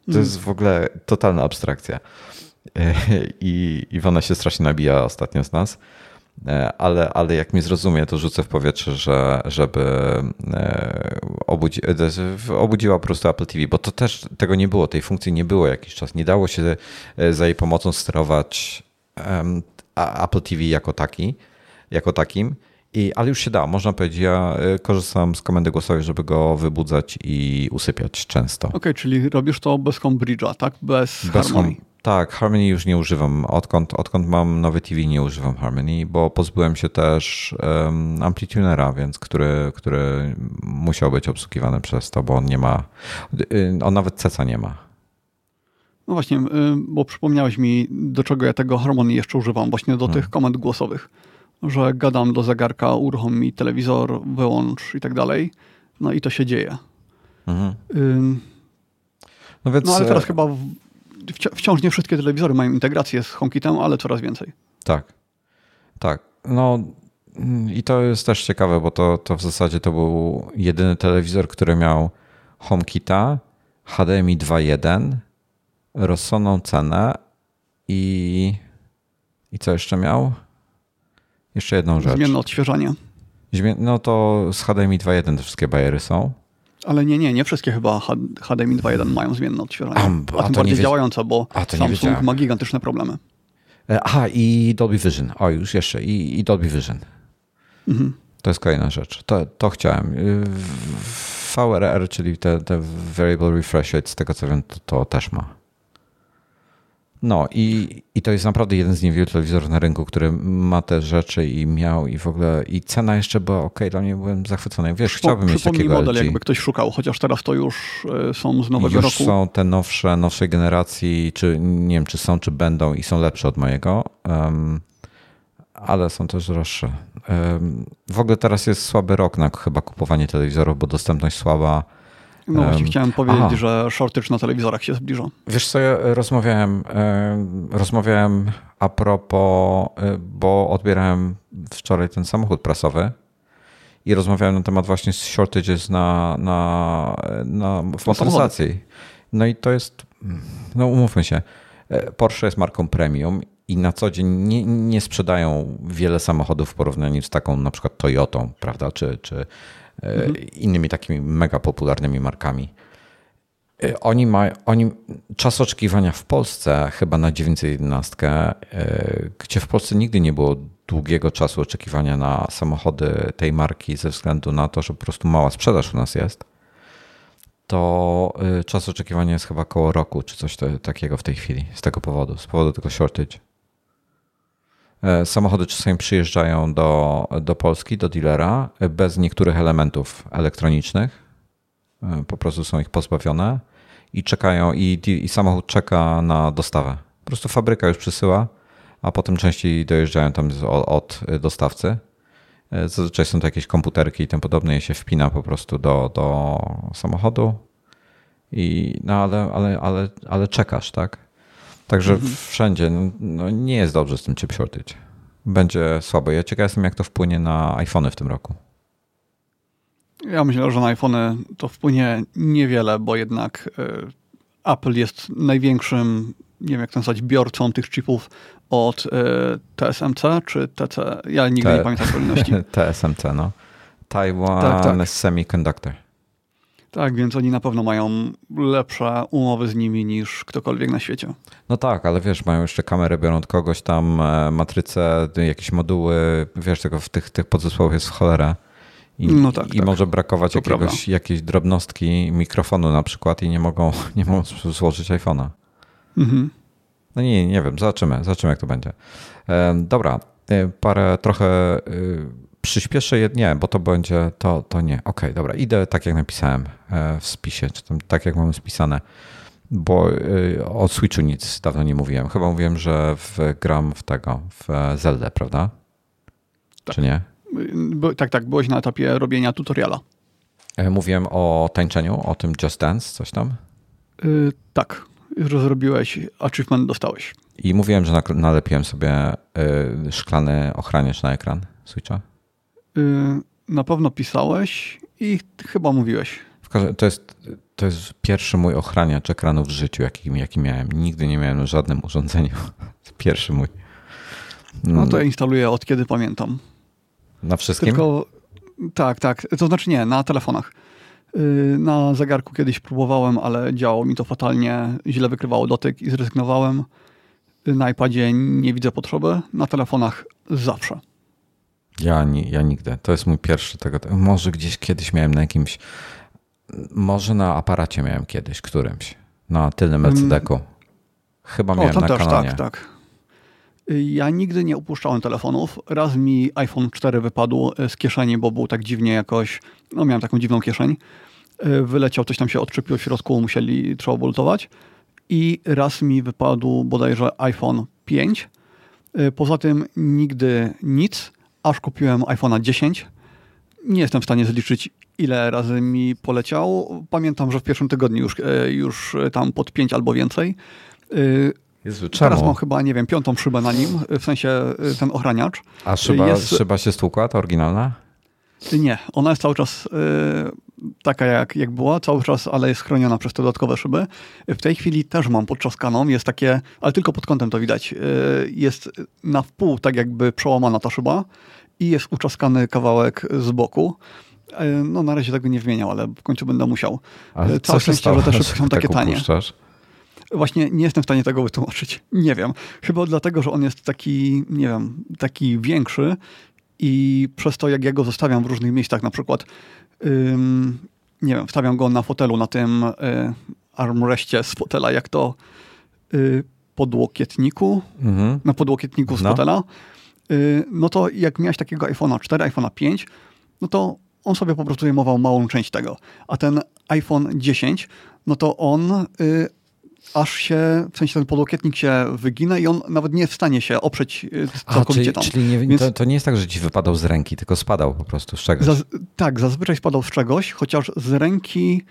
To mm. jest w ogóle totalna abstrakcja. I Iwona się strasznie nabija ostatnio z nas. E, ale, ale jak mnie zrozumie, to rzucę w powietrze, że, żeby e, obudzi, e, obudziła po prostu Apple TV, bo to też tego nie było, tej funkcji nie było jakiś czas. Nie dało się za jej pomocą sterować Apple TV jako taki, jako takim. I, ale już się da, można powiedzieć. Ja korzystam z komendy głosowej, żeby go wybudzać i usypiać często. Okej, okay, czyli robisz to bez HomeBridge'a, tak? Bez, bez Harmony. Tak, Harmony już nie używam. Odkąd, odkąd mam nowy TV nie używam Harmony, bo pozbyłem się też um, amplitunera, więc który, który musiał być obsługiwany przez to, bo on nie ma, y, on nawet ceca nie ma. No właśnie, y, bo przypomniałeś mi, do czego ja tego Harmony jeszcze używam, właśnie do hmm. tych komend głosowych, że gadam do zegarka, uruchom mi telewizor, wyłącz i tak dalej, no i to się dzieje. Mhm. No, więc... no ale teraz e, chyba wciąż nie wszystkie telewizory mają integrację z HomeKitem, ale coraz więcej. Tak, tak. No i to jest też ciekawe, bo to, to w zasadzie to był jedyny telewizor, który miał HomeKita, HDMI 2.1, rozsądną cenę i, i co jeszcze miał? Jeszcze jedną rzecz. Zmienne odświeżanie. No to z HDMI 2.1 te wszystkie bajery są. Ale nie, nie, nie wszystkie chyba HDMI 2.1 mają zmienne odświeżanie. A, a, a tym bardziej wie... działające, bo Samsung ma gigantyczne problemy. E, aha, i Dolby Vision. O, już jeszcze. I, i Dolby Vision. Mhm. To jest kolejna rzecz. To, to chciałem. Y, VRR, czyli te, te Variable Refresh Rate, z tego co wiem, to, to też ma. No i, i to jest naprawdę jeden z niewielu telewizorów na rynku, który ma te rzeczy i miał i w ogóle i cena jeszcze była ok, dla mnie byłem zachwycony. Wiesz, chciałbym mieć takiego model, LG. jakby ktoś szukał, chociaż teraz to już e, są z nowego już roku. Już są te nowsze, nowszej generacji, czy nie wiem, czy są, czy będą i są lepsze od mojego, um, ale są też droższe. W ogóle teraz jest słaby rok na chyba kupowanie telewizorów, bo dostępność słaba. No właśnie chciałem powiedzieć, Aha. że shortage na telewizorach się zbliża. Wiesz co, ja rozmawiałem, rozmawiałem a propos, y, bo odbierałem wczoraj ten samochód prasowy i rozmawiałem na temat właśnie shortages na, na, na, w motoryzacji. No i to jest, no umówmy się, e, Porsche jest marką premium i na co dzień nie, nie sprzedają wiele samochodów w porównaniu z taką na przykład Toyotą, prawda, czy, czy mhm. innymi takimi mega popularnymi markami. E, oni mają, oni, czas oczekiwania w Polsce chyba na 911, gdzie w Polsce nigdy nie było długiego czasu oczekiwania na samochody tej marki ze względu na to, że po prostu mała sprzedaż u nas jest, to czas oczekiwania jest chyba około roku czy coś takiego w tej chwili z tego powodu, z powodu tego shortage. E, samochody czasami przyjeżdżają do, do Polski, do dealera, e, bez niektórych elementów elektronicznych. E, po prostu są ich pozbawione i czekają, i, i samochód czeka na dostawę. Po prostu fabryka już przysyła a potem częściej dojeżdżają tam od dostawcy. E, zazwyczaj są to jakieś komputerki i tym podobne, je się wpina po prostu do, do samochodu. I, no ale, ale, ale, ale czekasz, tak? Także mhm. wszędzie no, no, nie jest dobrze z tym chip shortage. Będzie słabo. Ja ciekaw jestem, jak to wpłynie na iPhony w tym roku. Ja myślę, że na iPhony to wpłynie niewiele, bo jednak e, Apple jest największym, nie wiem jak to nazwać, biorcą tych chipów od y, TSMC czy TC? Ja nigdy T nie pamiętam kolejności. TSMC, no. Taiwan tak, tak. Semiconductor. Tak, więc oni na pewno mają lepsze umowy z nimi niż ktokolwiek na świecie. No tak, ale wiesz, mają jeszcze kamerę, biorą od kogoś tam, e, matrycę, jakieś moduły, wiesz, tego w tych, tych podzespołach jest cholera. I, no tak, i tak. może brakować jakiegoś, jakiejś drobnostki mikrofonu na przykład i nie mogą, nie mogą złożyć iPhone'a. Mhm. No nie, nie wiem, zobaczymy, zobaczymy jak to będzie. E, dobra, parę trochę e, przyspieszę, nie, bo to będzie, to, to nie. Okej, okay, dobra, idę tak jak napisałem w spisie, czy tam, tak jak mamy spisane, bo o Switchu nic dawno nie mówiłem. Chyba mówiłem, że w, gram w tego, w Zelda, prawda? Tak. Czy nie? By, tak, tak, byłeś na etapie robienia tutoriala. Mówiłem o tańczeniu, o tym Just Dance, coś tam? Yy, tak że zrobiłeś, achievement dostałeś. I mówiłem, że nalepiłem sobie y, szklany ochraniacz na ekran Switcha. Y, na pewno pisałeś i chyba mówiłeś. To jest, to jest pierwszy mój ochraniacz ekranu w życiu, jaki, jaki miałem. Nigdy nie miałem na żadnym urządzeniu. Pierwszy mój. No to ja instaluję od kiedy pamiętam. Na wszystkim? Tylko, tak, tak. To znaczy nie, na telefonach. Y, na zegarku kiedyś próbowałem, ale działało mi to fatalnie, źle wykrywało dotyk i zrezygnowałem. Na iPadzie nie widzę potrzeby, na telefonach zawsze. Ja, nie, ja nigdy. To jest mój pierwszy tego. Może gdzieś kiedyś miałem na jakimś. Może na aparacie miałem kiedyś, którymś. Na tylnym LCD-ku. Chyba miałem o, na też, kanonie. Tak, tak. Ja nigdy nie upuszczałem telefonów. Raz mi iPhone 4 wypadł z kieszeni, bo był tak dziwnie jakoś, no miałem taką dziwną kieszeń. Wyleciał, coś tam się odczepiło w środku, musieli, trzeba boltować. I raz mi wypadł bodajże iPhone 5. Poza tym nigdy nic, aż kupiłem iPhone'a 10. Nie jestem w stanie zliczyć, ile razy mi poleciał. Pamiętam, że w pierwszym tygodniu już, e, już tam pod 5 albo więcej. Jezu, czemu? Teraz mam chyba, nie wiem, piątą szybę na nim, w sensie y, ten ochraniacz. A szyba, jest... szyba się stłukła, ta oryginalna? Nie, ona jest cały czas y, taka jak, jak była, cały czas, ale jest chroniona przez te dodatkowe szyby. W tej chwili też mam podczaskaną, jest takie, ale tylko pod kątem to widać, y, jest na wpół tak jakby przełamana ta szyba i jest uczaskany kawałek z boku. Y, no na razie tego nie wymieniał, ale w końcu będę musiał. Ale Całe szczęście, że te szybki są takie tak tanie. Upuszczasz? Właśnie nie jestem w stanie tego wytłumaczyć. Nie wiem. Chyba dlatego, że on jest taki, nie wiem, taki większy i przez to, jak ja go zostawiam w różnych miejscach, na przykład, ym, nie wiem, wstawiam go na fotelu, na tym y, armrestie z fotela, jak to y, podłokietniku, mhm. na podłokietniku z no. fotela, y, no to jak miałeś takiego iPhone'a 4, iPhone'a 5, no to on sobie po prostu zajmował małą część tego. A ten iPhone 10, no to on y, aż się, w sensie ten podłokietnik się wygina i on nawet nie jest w stanie się oprzeć całkowicie A, czyli, czyli nie, Więc... to, to, nie jest tak, że ci wypadał z ręki, tylko spadał po prostu z czegoś. Zaz tak, zazwyczaj spadał z czegoś, chociaż z ręki,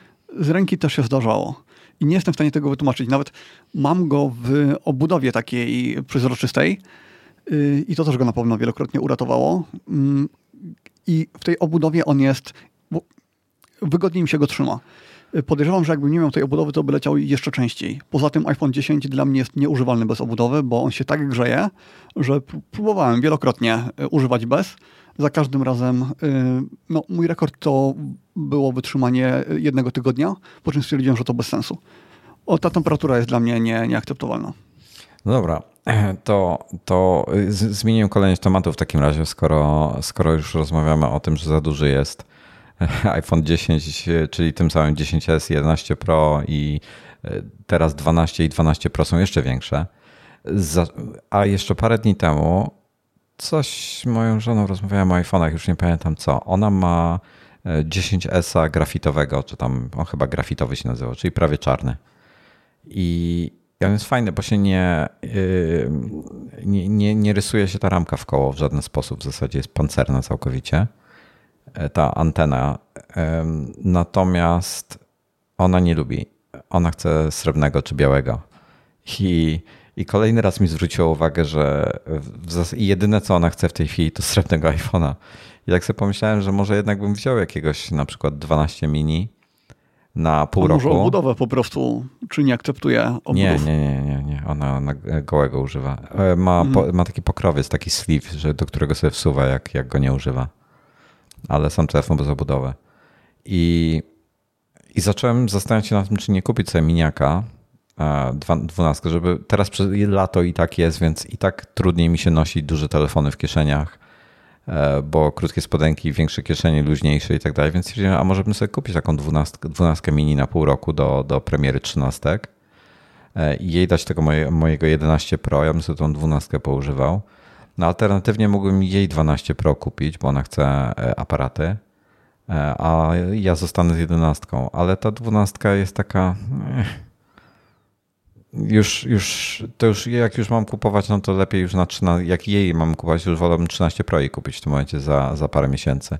z ręki też się zdarzało. I nie jestem w stanie tego wytłumaczyć. Nawet mam go w obudowie takiej przezroczystej y, i to też go na pewno wielokrotnie uratowało. Mm, I w tej obudowie on jest, wygodniej mi się go trzyma. Podejrzewam, że jakbym nie miał tej obudowy, to by leciał jeszcze częściej. Poza tym iPhone 10 dla mnie jest nieużywalny bez obudowy, bo on się tak grzeje, że próbowałem wielokrotnie y, używać bez. Za każdym razem, y, no, mój rekord to było wytrzymanie jednego tygodnia, po czym stwierdziłem, że to bez sensu. O, ta temperatura jest dla mnie nie, nieakceptowalna. No dobra, to, to zmienię kolejność tematów w takim razie, skoro, skoro już rozmawiamy o tym, że za duży jest iPhone 10, czyli tym samym 10s, 11 Pro i e, teraz 12 i 12 Pro są jeszcze większe. A jeszcze parę dni temu coś moją żoną rozmawiałem o iPhone'ach, już nie pamiętam co. Ona ma 10S e, grafitowego, czy tam on chyba grafitowy się nazywał, czyli prawie czarny. I on jest fajny, bo się nie, yy, nie, nie, nie rysuje się ta ramka w koło w żaden sposób. W zasadzie jest pancerna całkowicie e, ta antena. Natomiast ona nie lubi. Ona chce srebrnego czy białego. I, i kolejny raz mi zwróciło uwagę, że jedyne co ona chce w tej chwili to srebrnego iPhone'a. I tak sobie pomyślałem, że może jednak bym wziął jakiegoś na przykład 12 mini na pół A roku. Może obudowę po prostu, czy nie akceptuje obudów? Nie, nie, nie, nie, nie. ona, ona gołego używa. E, ma, po, mhm. ma taki pokrowiec, taki sleeve, że, do którego sobie wsuwa, jak, jak go nie używa. Ale sam telefon bez obudowy. I, I zacząłem zastanawiać się nad tym, czy nie kupić sobie miniaka, 12, żeby teraz przez lato i tak jest, więc i tak trudniej mi się nosić duże telefony w kieszeniach E, bo krótkie spodenki, większe kieszenie, luźniejsze i tak dalej, więc a może bym sobie kupić taką 12, 12 mini na pół roku do, do premiery 13 e, i jej dać tego moje, mojego 11 Pro, ja bym sobie tą 12 poużywał. No alternatywnie mógłbym jej 12 Pro kupić, bo ona chce e, aparaty, a ja zostanę z 11, ale ta 12 jest taka już, już, to już jak już mam kupować, no to lepiej już na 13, jak jej mam kupować, już wolałbym 13 Pro i kupić w tym momencie za, za parę miesięcy.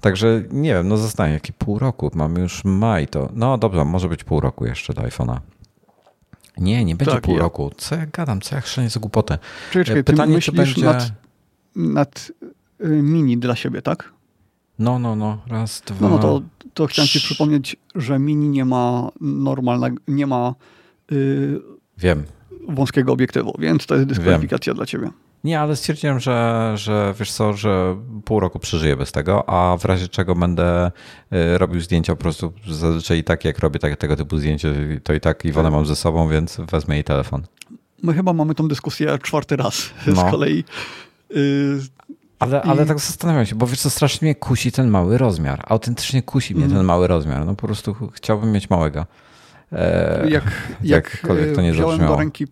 Także nie wiem, no zostanie jakie pół roku, mamy już maj, to no dobrze, może być pół roku jeszcze do iPhone'a. Nie, nie będzie tak, pół ja. roku. Co ja gadam, co ja chrzenię za głupotę. Czekaj, Pytanie, czy będzie... Nad, nad y, mini dla siebie, tak? No, no, no, raz, dwa... No, no to, to chciałem ci przypomnieć, że mini nie ma normalnego, nie ma yy, Wiem. wąskiego obiektywu, więc to jest dyskwalifikacja Wiem. dla ciebie. Nie, ale stwierdziłem, że, że wiesz co, że pół roku przeżyję bez tego, a w razie czego będę y, robił zdjęcia po prostu zazwyczaj i tak jak robię tak, tego typu zdjęcia, to i tak Iwonę mam ze sobą, więc wezmę jej telefon. My chyba mamy tą dyskusję czwarty raz no. z kolei. Y, ale, ale tak zastanawiam się, bo wiesz co, strasznie mnie kusi ten mały rozmiar. Autentycznie kusi mnie mm. ten mały rozmiar. No po prostu chciałbym mieć małego. E, jak, jak to nie wziąłem do ręki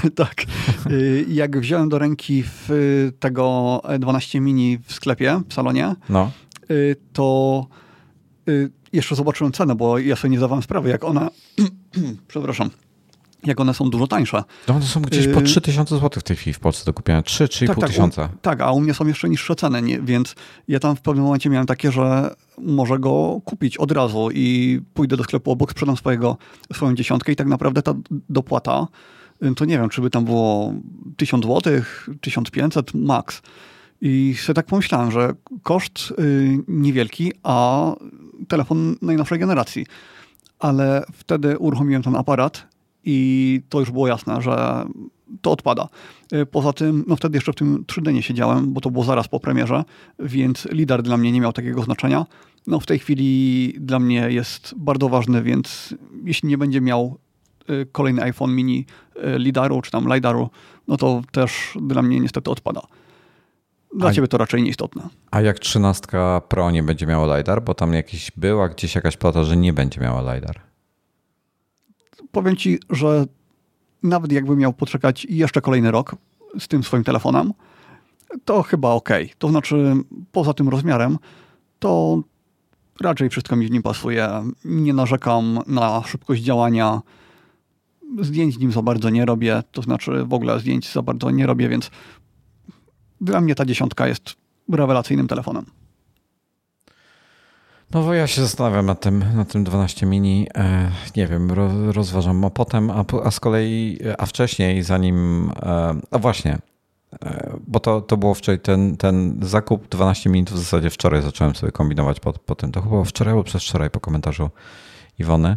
tak. E, jak wziąłem do ręki w tego 12 mini w sklepie, w salonie, no. E, to jeszcze zobaczyłem cenę, bo ja sobie nie zdawałem sprawy, jak ona, przepraszam, jak one są dużo tańsze. No one są gdzieś po 3000 zł w tej chwili w Polsce do kupienia. 3-3,5 tak, tak, tysiąca. tak, a u mnie są jeszcze niższe ceny, nie, więc ja tam w pewnym momencie miałem takie, że może go kupić od razu i pójdę do sklepu obok, sprzedam swojego, swoją dziesiątkę i tak naprawdę ta dopłata, to nie wiem, czy by tam było 1000 zł, 1500 max. I sobie tak pomyślałem, że koszt y, niewielki, a telefon najnowszej generacji. Ale wtedy uruchomiłem ten aparat i to już było jasne, że to odpada. Y, poza tym, no wtedy jeszcze w tym 3D nie siedziałem, bo to było zaraz po premierze, więc lidar dla mnie nie miał takiego znaczenia. No w tej chwili dla mnie jest bardzo ważny, więc jeśli nie będzie miał kolejny iPhone mini y, lidaru czy tam lidaru, no to też dla mnie niestety odpada. Dla a, ciebie to raczej nieistotne. A jak 13 Pro nie będzie miała LiDAR, bo tam jakiś była gdzieś jakaś plata, że nie będzie miała LiDAR? powiem ci, że nawet jakbym miał poczekać jeszcze kolejny rok z tym swoim telefonem, to chyba ok. To znaczy, poza tym rozmiarem, to raczej wszystko mi w nim pasuje. Nie narzekam na szybkość działania. Zdjęć nim za bardzo nie robię, to znaczy w ogóle zdjęć za bardzo nie robię, więc dla mnie ta dziesiątka jest rewelacyjnym telefonem. No bo ja się zastanawiam nad tym, nad tym 12 mini. E, nie wiem, rozważam, a potem, a, a z kolei, a wcześniej, zanim, e, a właśnie, e, bo to, to było wczoraj, ten, ten zakup 12 minut w zasadzie wczoraj zacząłem sobie kombinować po, po tym. To chyba wczoraj albo przez wczoraj po komentarzu Iwony.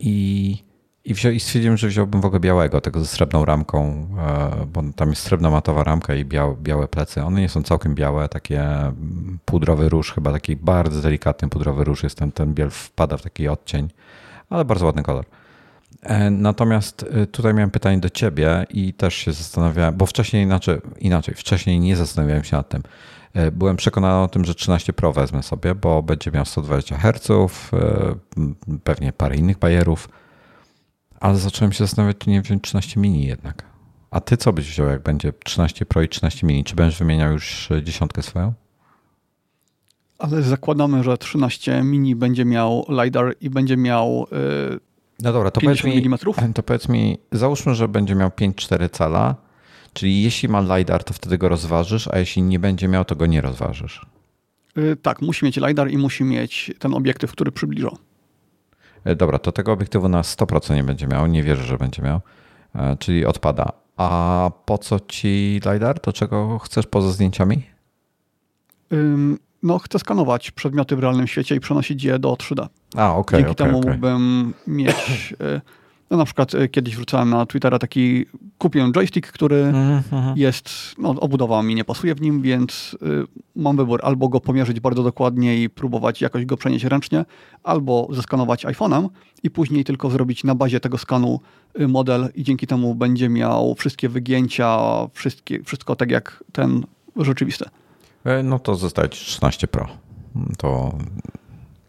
I i, wziął, I stwierdziłem, że wziąłbym w ogóle białego, tego ze srebrną ramką, e, bo tam jest srebrna matowa ramka i białe, białe plecy. One nie są całkiem białe, takie mm, pudrowy róż, chyba taki bardzo delikatny pudrowy róż jest ten, ten biel wpada w taki odcień, ale bardzo ładny kolor. E, natomiast e, tutaj miałem pytanie do ciebie i też się zastanawiałem, bo wcześniej inaczej, inaczej wcześniej nie zastanawiałem się nad tym. Byłem przekonany o tym, że 13 Pro wezmę sobie, bo będzie miał 120 Hz, pewnie parę innych bajerów ale zacząłem się zastanawiać, czy nie wziąć 13 mini jednak. A ty co byś wziął, jak będzie 13 Pro i 13 mini? Czy będziesz wymieniał już dziesiątkę swoją? Ale zakładamy, że 13 mini będzie miał LiDAR i będzie miał yy, no dobra, to 50 mi, mm. To powiedz mi, załóżmy, że będzie miał 5,4 cala, czyli jeśli ma LiDAR, to wtedy go rozważysz, a jeśli nie będzie miał, to go nie rozważysz. Yy, tak, musi mieć LiDAR i musi mieć ten obiektyw, który przybliża. E, dobra, to tego obiektywu na 100% nie będzie miał, nie wierzę, że będzie miał, e, czyli odpada. A po co ci LiDAR? Do czego chcesz poza zdjęciami? no, chcę skanować przedmioty w realnym świecie i przenosić je do 3D. A, okej. Okay, Dzięki okay, temu okay. mógłbym mieć e, no na przykład e, kiedyś wrzucałem na Twittera taki, kupiłem joystick, który mm jest, no obudowa mi nie pasuje w nim, więc y, mam wybór albo go pomierzyć bardzo dokładnie i próbować jakoś go przenieść ręcznie, albo zeskanować iPhone'em i później tylko zrobić na bazie tego skanu y, model i dzięki temu będzie miał wszystkie wygięcia, wszystkie, wszystko tak jak ten rzeczywisty. E, no to zostać 13 Pro. To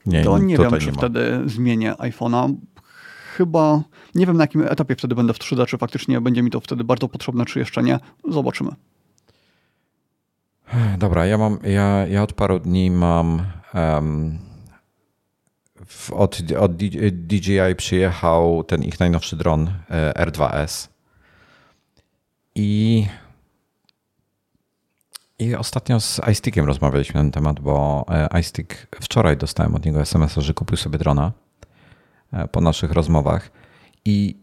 nie, to nie wiem, czy wtedy zmienię iPhone'a, chyba nie wiem na jakim etapie wtedy będę w 3D, czy faktycznie będzie mi to wtedy bardzo potrzebne, czy jeszcze nie. Zobaczymy. Dobra, ja mam, ja, ja od paru dni mam um, od, od DJI przyjechał ten ich najnowszy dron e, R2S i i ostatnio z iStickiem rozmawialiśmy na ten temat, bo e, iStick wczoraj dostałem od niego SMS-a, że kupił sobie drona po naszych rozmowach. I,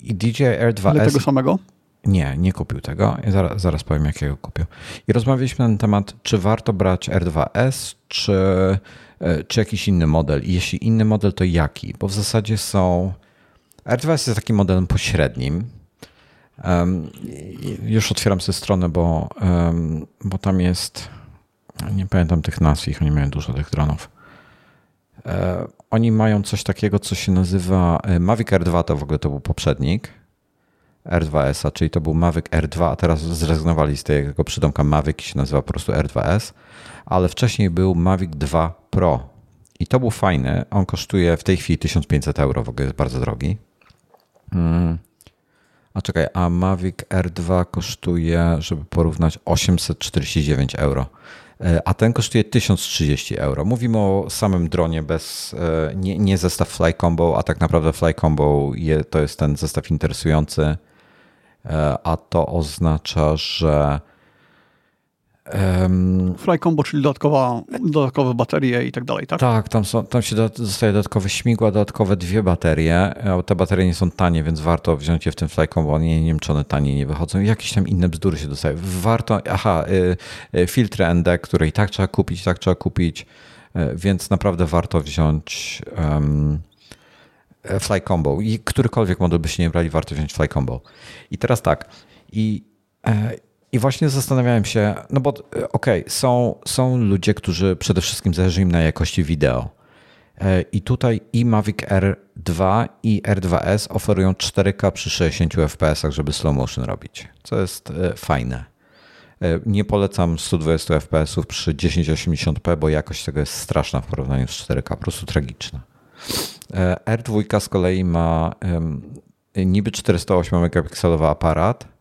i DJI R2S. Ale tego samego? Nie, nie kupił tego. Zaraz, zaraz powiem, jakiego kupił. I rozmawialiśmy na ten temat, czy warto brać R2S, czy, e, czy jakiś inny model. I jeśli inny model, to jaki? Bo w zasadzie są. R2S jest takim modelem pośrednim. Um, już otwieram sobie stronę, bo, um, bo tam jest. Nie pamiętam tych nazw, ich oni mają dużo tych dronów. E, oni mają coś takiego, co się nazywa e, Mavic R2, to w ogóle to był poprzednik R2S, a czyli to był Mavic R2, a teraz zrezygnowali z tego przydomka Mavic się nazywa po prostu R2S, ale wcześniej był Mavic 2 Pro i to był fajny. On kosztuje w tej chwili 1500 euro, w ogóle jest bardzo drogi. Hmm. A czekaj, a Mavic R2 kosztuje, żeby porównać, 849 euro. E, a ten kosztuje 1030 euro. Mówimy o samym dronie bez, e, nie, nie zestaw Fly Combo, a tak naprawdę Fly Combo je, to jest ten zestaw interesujący, e, a to oznacza, że Um, Fly Combo, czyli dodatkowa, dodatkowe baterie i tak dalej, tak? Tak, tam, są, tam się dostaje dodatkowe śmigła, dodatkowe dwie baterie. Te baterie nie są tanie, więc warto wziąć je w tym Fly Combo, one nie niemczone tanie nie wychodzą. Jakieś tam inne bzdury się dostaje. Warto, aha, y, y, filtry ND, które i tak trzeba kupić, tak trzeba kupić, y, więc naprawdę warto wziąć um, Fly Combo. I którykolwiek model byście nie brali, warto wziąć Fly Combo. I teraz tak, i e, i właśnie zastanawiałem się, no bo e, okej, okay, są, są ludzie, którzy przede wszystkim zależy im na jakości wideo. E, I tutaj i Mavic R2 i R2S oferują 4K przy 60 fps, żeby slow motion robić, co jest e, fajne. Nie polecam 120 fps przy 1080p, bo jakość tego jest straszna w porównaniu z 4K, po prostu tragiczna. R2 z kolei ma niby 408 megapikselowy aparat,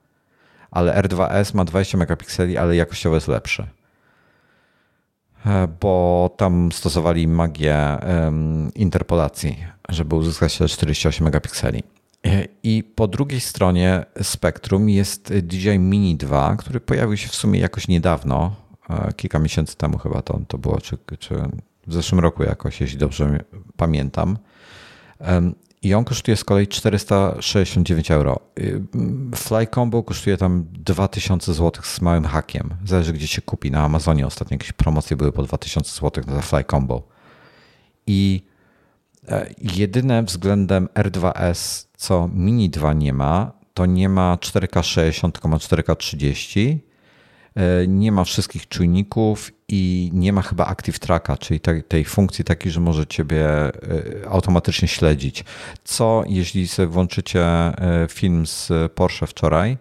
ale R2S ma 20 megapikseli, ale jakościowo jest lepszy. e, bo tam stosowali magię interpolacji, żeby uzyskać te 48 megapikseli. E, I po drugiej stronie spektrum jest DJI Mini 2, który pojawił się w sumie jakoś niedawno, kilka miesięcy temu chyba to, to było, czy, czy w zeszłym roku jakoś, jeśli dobrze pamiętam. I on kosztuje z kolei 469 euro. Y, Fly Combo kosztuje tam 2000 zł z małym hakiem. Zależy gdzie się kupi. Na Amazonie ostatnio jakieś promocje były po 2000 zł za Fly Combo. I e, jedyne względem R2S, co Mini 2 nie ma, to nie ma 4K 60, tylko ma 4K 30 E, nie ma wszystkich czujników i nie ma chyba Active Tracka, czyli tej, funkcji takiej, że może ciebie e, automatycznie śledzić. Co jeśli sobie włączycie e, film z Porsche wczoraj,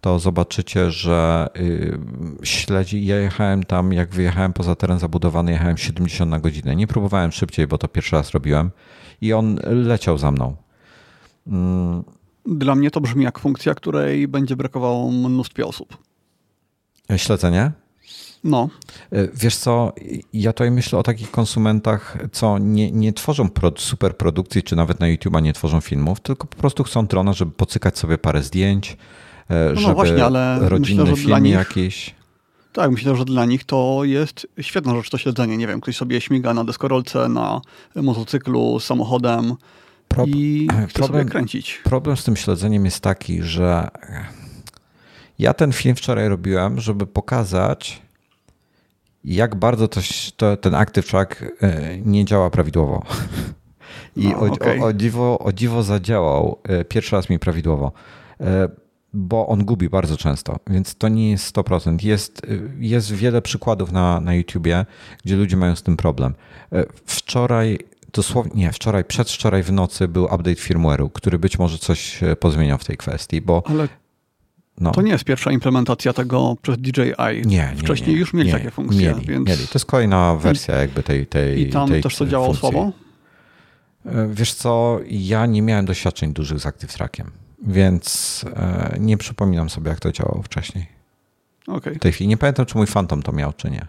to zobaczycie, że śledzi. Ja jechałem tam, jak wyjechałem poza teren zabudowany, jechałem 70 na godzinę. Nie próbowałem szybciej, bo to pierwszy raz robiłem i on leciał za mną. Mm. Dla mnie to brzmi jak funkcja, której będzie brakowało mnóstwie osób. Śledzenie? No. E, wiesz co, ja tutaj myślę o takich konsumentach, co nie, nie tworzą pro, super produkcji, czy nawet na YouTube'a nie tworzą filmów, tylko po prostu chcą drona, żeby pocykać sobie parę zdjęć, e, no, no żeby no właśnie, ale rodzinny myślę, film nich, jakiś. Tak, myślę, że dla nich to jest świetna rzecz, to śledzenie. Nie wiem, ktoś sobie śmiga na deskorolce, na motocyklu, samochodem Pro, i chce problem, sobie kręcić. Problem z tym śledzeniem jest taki, że ja ten film wczoraj robiłem, żeby pokazać, jak bardzo to, to ten Active Track e, nie działa prawidłowo. I no, o, okay. o, o, dziwo, o dziwo zadziałał e, pierwszy raz mi prawidłowo, e, bo on gubi bardzo często, więc to nie jest 100%. Jest, jest wiele przykładów na, na YouTubie, gdzie ludzie mają z tym problem. Wczoraj, dosłownie, nie, wczoraj, przedwczoraj w nocy był update firmware'u, który być może coś pozmieniał w tej kwestii, bo Ale no. To nie jest pierwsza implementacja tego przez DJI. Nie, nie Wcześniej nie, już mieli nie, takie funkcje. Mieli, więc... mieli. To jest kolejna wersja jakby tej, tej I tam tej też to działało funkcji. słabo? E, wiesz co, ja nie miałem doświadczeń dużych z Active Trackiem, więc e, nie przypominam sobie, jak to działało wcześniej. Okay. W tej chwili nie pamiętam, czy mój Phantom to miał, czy nie.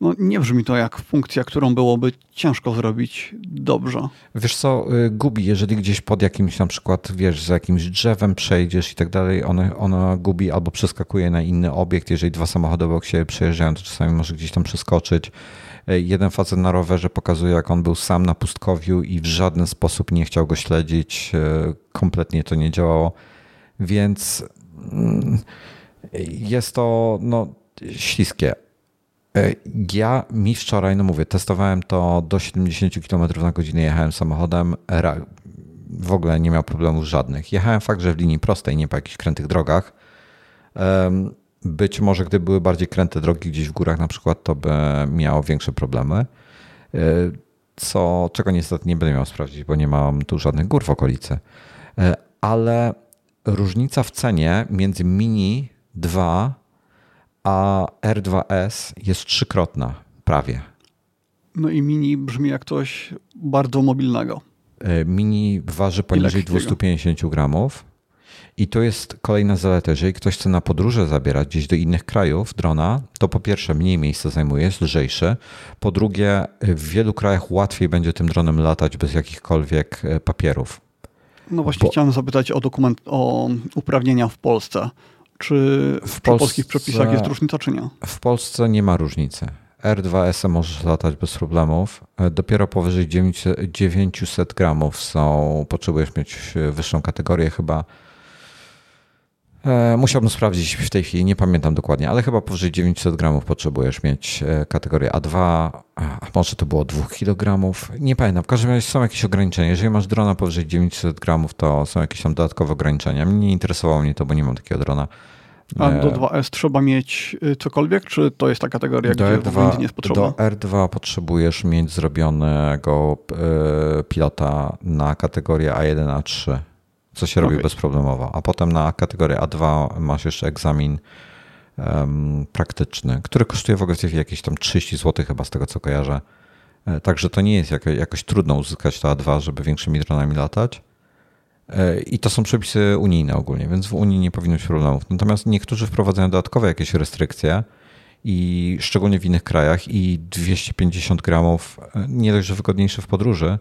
No, nie brzmi to jak funkcja, którą byłoby ciężko zrobić dobrze. Wiesz co, y, gubi, jeżeli gdzieś pod jakimś na przykład, wiesz, za jakimś drzewem przejdziesz i tak dalej, ona, ona gubi albo przeskakuje na inny obiekt. Jeżeli dwa samochody obok siebie przejeżdżają, to czasami może gdzieś tam przeskoczyć. Y, jeden facet na rowerze pokazuje, jak on był sam na pustkowiu i w żaden sposób nie chciał go śledzić. Y, kompletnie to nie działało. Więc mm, jest to no, śliskie ja mi wczoraj, no mówię, testowałem to do 70 km na godzinę, jechałem samochodem, w ogóle nie miał problemów żadnych. Jechałem fakt, że w linii prostej, nie po jakichś krętych drogach. Być może gdyby były bardziej kręte drogi gdzieś w górach na przykład, to by miało większe problemy. E, co, czego niestety nie będę miał sprawdzić, bo nie mam tu żadnych gór w okolicy. E, ale różnica w cenie między Mini 2 a R2S jest trzykrotna prawie. No i Mini brzmi jak coś bardzo mobilnego. E, mini waży poniżej 250 gramów. I to jest kolejna zaleta. Jeżeli ktoś chce na podróże zabierać gdzieś do innych krajów drona, to po pierwsze mniej miejsca zajmuje, jest lżejszy. Po drugie, w wielu krajach łatwiej będzie tym dronem latać bez jakichkolwiek e, papierów. No właśnie Bo... chciałem zapytać o dokument, o uprawnienia w Polsce. Czy w Polsce, polskich przepisach jest różnica, czy nie? W Polsce nie ma różnicy. R2S możesz latać bez problemów. E, dopiero powyżej 900 gramów są, potrzebujesz mieć wyższą kategorię chyba. E, musiałbym sprawdzić w tej chwili, nie pamiętam dokładnie, ale chyba powyżej 900 gramów potrzebujesz mieć e, kategorię A2, a może to było 2 kg. Nie pamiętam. W każdym razie są jakieś ograniczenia. Jeżeli masz drona powyżej 900 gramów, to są jakieś tam dodatkowe ograniczenia. Nie interesowało mnie to, bo nie mam takiego drona. A do 2S trzeba mieć y, cokolwiek, czy to jest ta kategoria, do gdzie R2, nie jest potrzebna? Do R2 potrzebujesz mieć zrobionego e, pilota na kategorię A1, A3, co się okay. robi bezproblemowo. A potem na kategorię A2 masz jeszcze egzamin um, praktyczny, który kosztuje w ogóle jakieś tam 30 zł chyba z tego co kojarzę. E, także to nie jest jakoś trudno uzyskać to A2, żeby większymi dronami latać. E, I to są przepisy unijne ogólnie, więc w Unii nie powinno być problemów. Natomiast niektórzy wprowadzają dodatkowe jakieś restrykcje i szczególnie w innych krajach i 250 gramów nie dość, że wygodniejsze w podróży,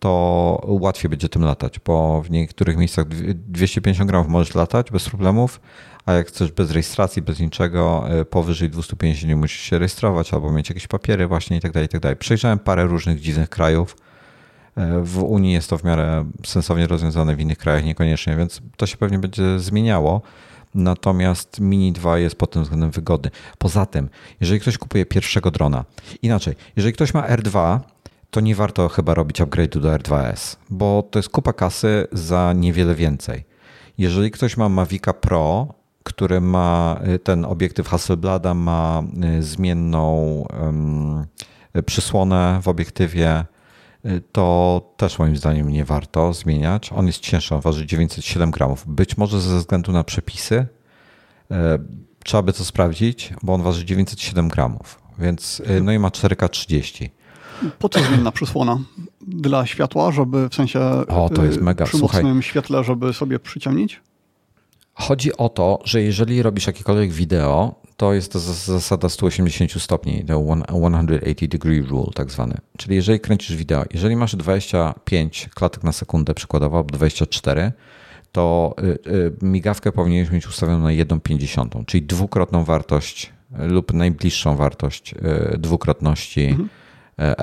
to łatwiej będzie tym latać, bo w niektórych miejscach 250 gramów możesz latać bez problemów, a jak chcesz bez rejestracji, bez niczego, e, powyżej 250 musisz się rejestrować albo mieć jakieś papiery właśnie i tak dalej, i tak. Przejrzałem parę różnych dziwnych krajów. E, w Unii jest to w miarę sensownie rozwiązane, w innych krajach niekoniecznie, więc to się pewnie będzie zmieniało. Natomiast Mini 2 jest pod tym względem wygodny. Poza tym, jeżeli ktoś kupuje pierwszego drona, inaczej, jeżeli ktoś ma R2, to nie warto chyba robić upgrade'u do R2S, bo to jest kupa kasy za niewiele więcej. Jeżeli ktoś ma Mavica Pro, który ma y, ten obiektyw Hasselblada, ma y, zmienną um, przysłonę w obiektywie, y, to też moim zdaniem nie warto zmieniać. On jest cięższy, on waży 907 gramów. Być może ze względu na przepisy trzeba by to sprawdzić, bo on waży 907 gramów, więc no i ma 4K30. Po co zmienna przysłona? Dla światła, żeby w sensie o, to jest mega. przy Słuchaj. mocnym świetle, żeby sobie przyciemnić? Chodzi o to, że jeżeli robisz jakiekolwiek wideo, to jest to zasada 180 stopni, the 180 degree rule tak zwany. Czyli jeżeli kręcisz wideo, jeżeli masz 25 klatek na sekundę przykładowo, albo 24, to y, y, migawkę powinieneś mieć ustawioną na 1,50, czyli dwukrotną wartość lub najbliższą wartość y, dwukrotności mhm.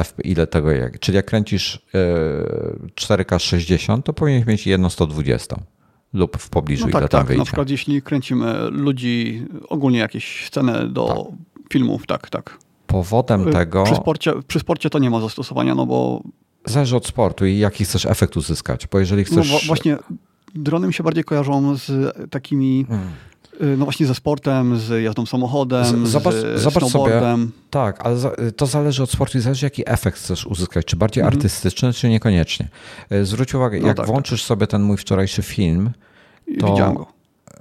FP, ile tego jak. Czyli jak kręcisz 4K 60, to powinieneś mieć 1,120 lub w pobliżu, no tak, ile tam tak. wyjdzie. Na przykład jeśli kręcimy ludzi, ogólnie jakieś sceny do tak. filmów, tak, tak. Powodem y, tego... Przy sporcie, przy sporcie to nie ma zastosowania, no bo... Zależy od sportu i jaki chcesz efekt uzyskać, bo jeżeli no chcesz... No właśnie, drony mi się bardziej kojarzą z takimi... Hmm. No właśnie ze sportem, z jazdą samochodem, z, zobacz, z zobacz snowboardem. Sobie, tak, ale to zależy od sportu i zależy jaki efekt chcesz uzyskać, czy bardziej mhm. artystyczny, czy niekoniecznie. Y, zwróć uwagę, no jak tak, włączysz tak. sobie ten mój wczorajszy film, to... Widziałem go.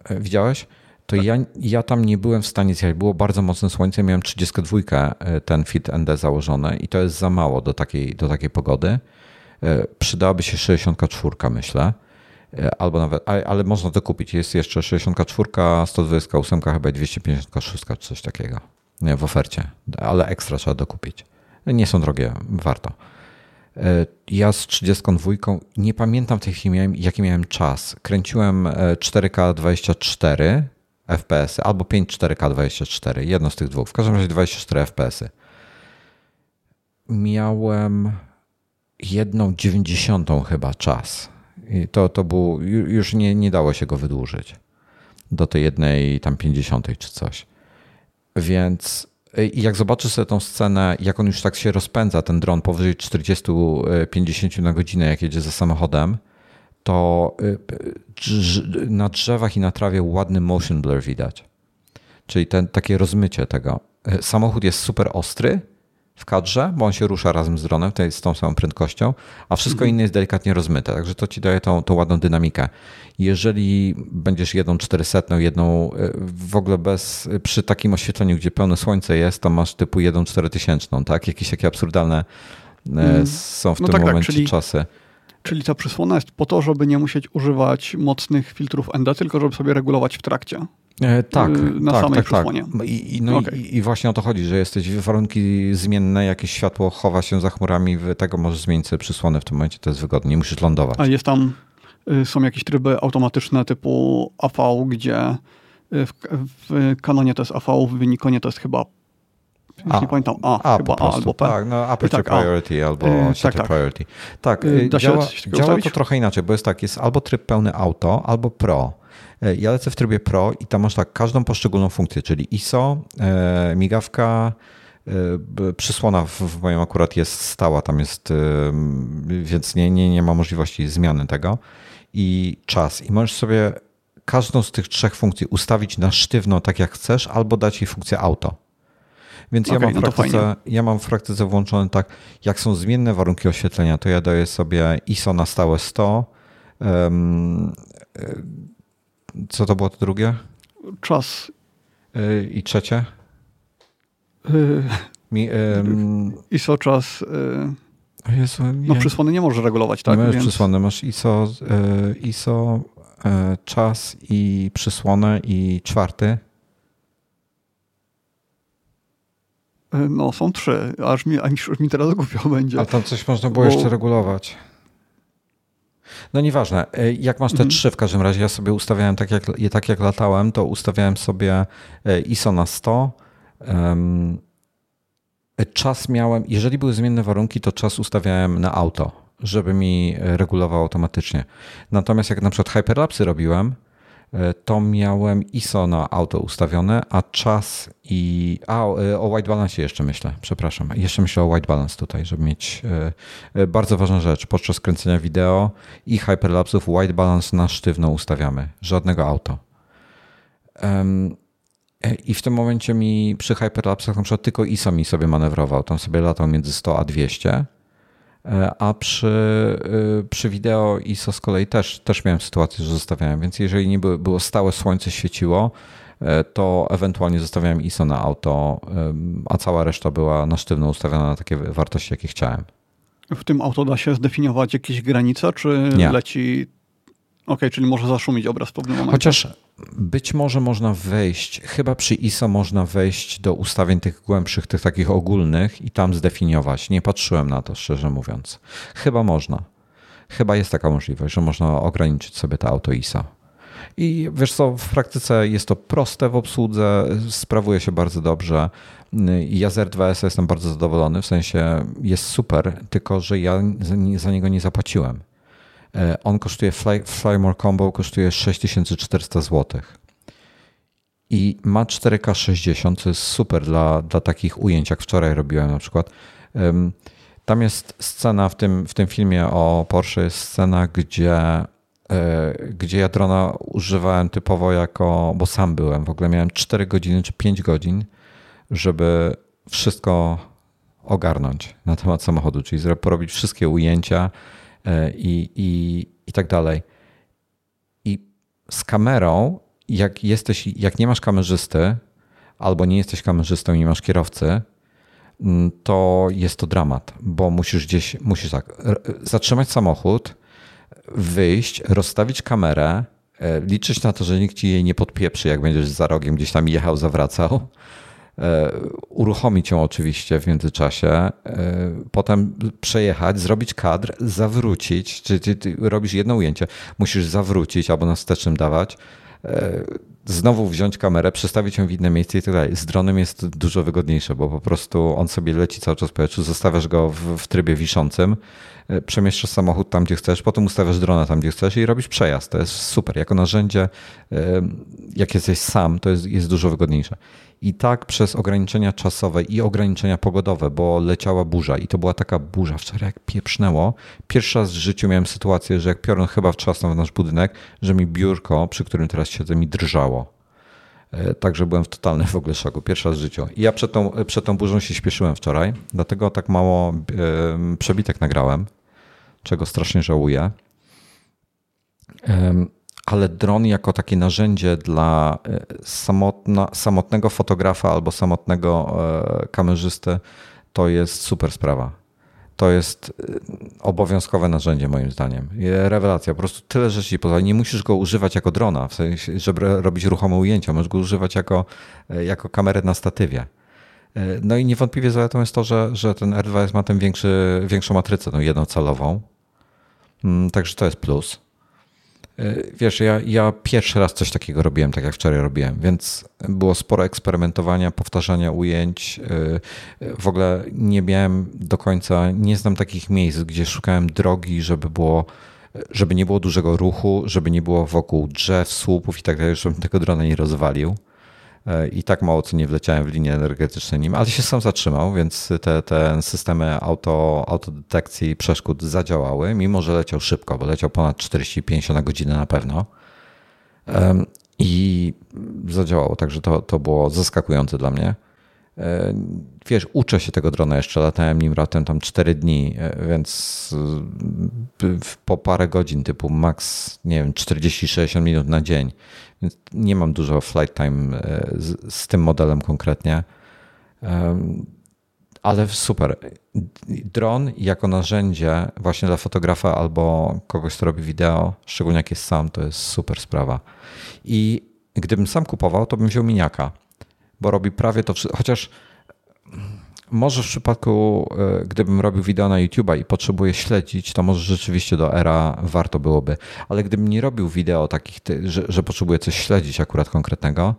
E, widziałeś? To tak. ja, ja tam nie byłem w stanie zjechać. Było bardzo mocne słońce, miałem 32 e, ten Fit ND założony i to jest za mało do takiej, do takiej pogody. E, przydałaby się 64, myślę. Albo nawet, ale, można to kupić. Jest jeszcze 64, 128, chyba 256 czy coś takiego w ofercie, ale ekstra trzeba dokupić. Nie są drogie, warto. E, ja z 32 nie pamiętam w tej chwili, jaki miałem czas. Kręciłem 4K 24 FPS albo 5 4K 24, jedno z tych dwóch. W każdym razie 24 FPS. Miałem jedną dziewięćdziesiątą chyba czas. I to, to było, już nie, nie dało się go wydłużyć do tej jednej tam 50 czy coś. Więc i jak zobaczysz sobie tą scenę, jak on już tak się rozpędza, ten dron powyżej 40-50 na godzinę, jak jedzie za samochodem, to y, na drzewach i na trawie ładny motion blur widać. Czyli ten, takie rozmycie tego. Samochód jest super ostry, w kadrze, bo on się rusza razem z dronem z tą samą prędkością, a wszystko mhm. inne jest delikatnie rozmyte, także to ci daje tą, tą ładną dynamikę. Jeżeli będziesz jedną 400, jedną e, w ogóle bez, przy takim oświetleniu, gdzie pełne słońce jest, to masz typu jedną 4000, tak? Jakieś takie absurdalne mm. są w no tym tak, tak momencie tak, czyli... czasy. Czyli ta przysłona jest po to, żeby nie musieć używać mocnych filtrów ND, tylko żeby sobie regulować w trakcie. E, tak, y, na tak, samej tak, tak. I, no okay. i, i, właśnie o to chodzi, że jesteś w warunki zmienne, jakieś światło chowa się za chmurami, tego możesz zmienić sobie przysłony w tym momencie, to jest wygodnie, nie musisz lądować. A jest tam, y, są jakieś tryby automatyczne typu AV, gdzie y, w, w Canonie to jest AV, w Nikonie to jest chyba już nie pamiętam, A, A chyba A albo P. Tak, no Aperture tak, Priority A. albo yy, Shutter tak, Priority. Tak, da działa, działa to trochę inaczej, bo jest tak, jest albo tryb pełny auto, albo Pro. E, ja lecę w trybie Pro i tam masz tak każdą poszczególną funkcję, czyli ISO, e, migawka, e, przysłona w, w moim akurat jest stała, tam jest, więc nie, nie, nie ma możliwości zmiany tego i czas. I możesz sobie każdą z tych trzech funkcji ustawić na sztywno tak jak chcesz, albo dać jej funkcję auto. Więc okay, ja, mam w no praktyce, ja mam w praktyce włączone tak, jak są zmienne warunki oświetlenia, to ja daję sobie ISO na stałe 100, um, co to było to drugie? Czas. Y, I trzecie? Yy, Mi. ISO czas. Yy, Jezu. No przysłony nie możesz regulować, tak? Nie masz więc... przysłony, masz ISO, yy, ISO czas i przysłonę i czwarty. No, są trzy, aż mi, aż mi teraz głupio będzie. A tam coś można było Bo... jeszcze regulować. No nieważne. E, jak masz te mhm. trzy w każdym razie, ja sobie ustawiałem tak jak, tak jak latałem, to ustawiałem sobie e, ISO na 100. Czas miałem, jeżeli były zmienne warunki, to czas ustawiałem na auto, żeby mi regulował automatycznie. Natomiast jak na przykład hyperlapsy robiłem, E, to miałem ISO na auto ustawione, a czas i. A, e, o white balance jeszcze myślę, przepraszam. Jeszcze myślę o white balance tutaj, żeby mieć. E, bardzo ważna rzecz. Podczas kręcenia wideo i hyperlapsów white balance na sztywno ustawiamy. Żadnego auto. I w tym momencie mi przy hyperlapsach na przykład tylko ISO mi sobie manewrował. Tam sobie latał między 100 a 200 E, a przy, e, przy wideo ISO z kolei też, też miałem sytuację, że zostawiałem, więc jeżeli nie było, było stałe słońce świeciło, e, to ewentualnie zostawiałem ISO na auto, a cała reszta była na sztywno ustawiona na takie wartości, jakie chciałem. W tym auto da się zdefiniować jakieś granice, czy Nie. leci OK, czyli może zaszumić obraz w pewnym momencie. Chociaż być może można wejść, chyba przy ISO można wejść do ustawień tych głębszych, tych takich ogólnych i tam zdefiniować. Nie patrzyłem na to, szczerze mówiąc. Chyba można. Chyba jest taka możliwość, że można ograniczyć sobie to auto ISO. I wiesz co, w praktyce jest to proste w obsłudze, sprawuje się bardzo dobrze. Ja z R2S jestem bardzo zadowolony, w sensie jest super, tylko że ja za niego nie zapłaciłem. E, on kosztuje, Fly, Flymore Combo kosztuje 6400 zł. I ma 4K 60, co jest super dla, dla takich ujęć, jak wczoraj robiłem na przykład. Tam jest scena w tym, w tym filmie o Porsche, jest scena, gdzie, e, gdzie ja drona używałem typowo jako, bo sam byłem, w ogóle miałem 4 godziny czy 5 godzin, żeby wszystko ogarnąć na temat samochodu, czyli porobić wszystkie ujęcia, i, i, i tak dalej. I z kamerą, jak jesteś, jak nie masz kamerzysty, albo nie jesteś kamerzystą i nie masz kierowcy, mm, to jest to dramat, bo musisz gdzieś, musisz tak, zatrzymać samochód, wyjść, rozstawić kamerę, e, liczyć na to, że nikt ci jej nie podpieprzy, jak będziesz za rogiem gdzieś tam jechał, zawracał E, uruchomić ją oczywiście w międzyczasie, e, potem przejechać, zrobić kadr, zawrócić, czy ty, ty robisz jedno ujęcie, musisz zawrócić albo na wstecznym dawać, e, znowu wziąć kamerę, przestawić ją w inne miejsce i tak dalej. Z dronem jest dużo wygodniejsze, bo po prostu on sobie leci cały czas powietrzu, zostawiasz go w, w trybie wiszącym, przemieszczasz samochód tam, gdzie chcesz, potem ustawiasz drona tam, gdzie chcesz i robisz przejazd. To jest super. Jako narzędzie, jak jesteś sam, to jest, jest dużo wygodniejsze. I tak przez ograniczenia czasowe i ograniczenia pogodowe, bo leciała burza i to była taka burza wczoraj, jak pieprznęło. Pierwszy raz w życiu miałem sytuację, że jak piorun chyba wtrzasnął w nasz budynek, że mi biurko, przy którym teraz siedzę, mi drżało. E, także byłem w totalnym w ogóle szoku. Pierwszy raz w życiu. I ja przed tą, przed tą burzą się śpieszyłem wczoraj, dlatego tak mało przebitek nagrałem, czego strasznie żałuję ale dron jako takie narzędzie dla e, samotna, samotnego fotografa albo samotnego e, kamerzysty to jest super sprawa. To jest e, obowiązkowe narzędzie moim zdaniem. Rewelacja. Po prostu tyle rzeczy poza. Nie musisz go używać jako drona, w sensie, żeby robić ruchome ujęcia. Możesz go używać jako, jako kamerę na statywie. No i niewątpliwie zaletą jest to, że, że ten R2S ma tę większą matrycę, no jednocalową. Mm, także to jest plus. E, wiesz, ja, ja pierwszy raz coś takiego robiłem, tak jak wczoraj robiłem, więc było sporo eksperymentowania, powtarzania ujęć. E, w ogóle nie miałem do końca, nie znam takich miejsc, gdzie szukałem drogi, żeby było żeby nie było dużego ruchu, żeby nie było wokół drzew, słupów i tak dalej, żebym tego drona nie rozwalił. E, i tak mało co nie wleciałem w linię energetyczne nim, ale się sam zatrzymał, więc te, te systemy auto, autodetekcji przeszkód zadziałały, mimo że leciał szybko, bo leciał ponad 40-50 na godzinę na pewno. I zadziałało, także to, to było zaskakujące dla mnie. E, wiesz, uczę się tego drona jeszcze, latałem nim ratem tam 4 dni, e, więc po parę godzin, typu max, nie wiem, 40-60 minut na dzień więc nie mam dużo flight time e, z, z tym modelem konkretnie. Ale super. Dron jako narzędzie właśnie dla fotografa albo kogoś, kto robi wideo, szczególnie jak jest sam, to jest super sprawa. I gdybym sam kupował, to bym wziął miniaka, bo robi prawie to wszystko. Chociaż może w przypadku, e, gdybym robił wideo na YouTube'a i potrzebuję śledzić, to może rzeczywiście do era warto byłoby. Ale gdybym nie robił wideo takich, że, że potrzebuję coś śledzić akurat konkretnego,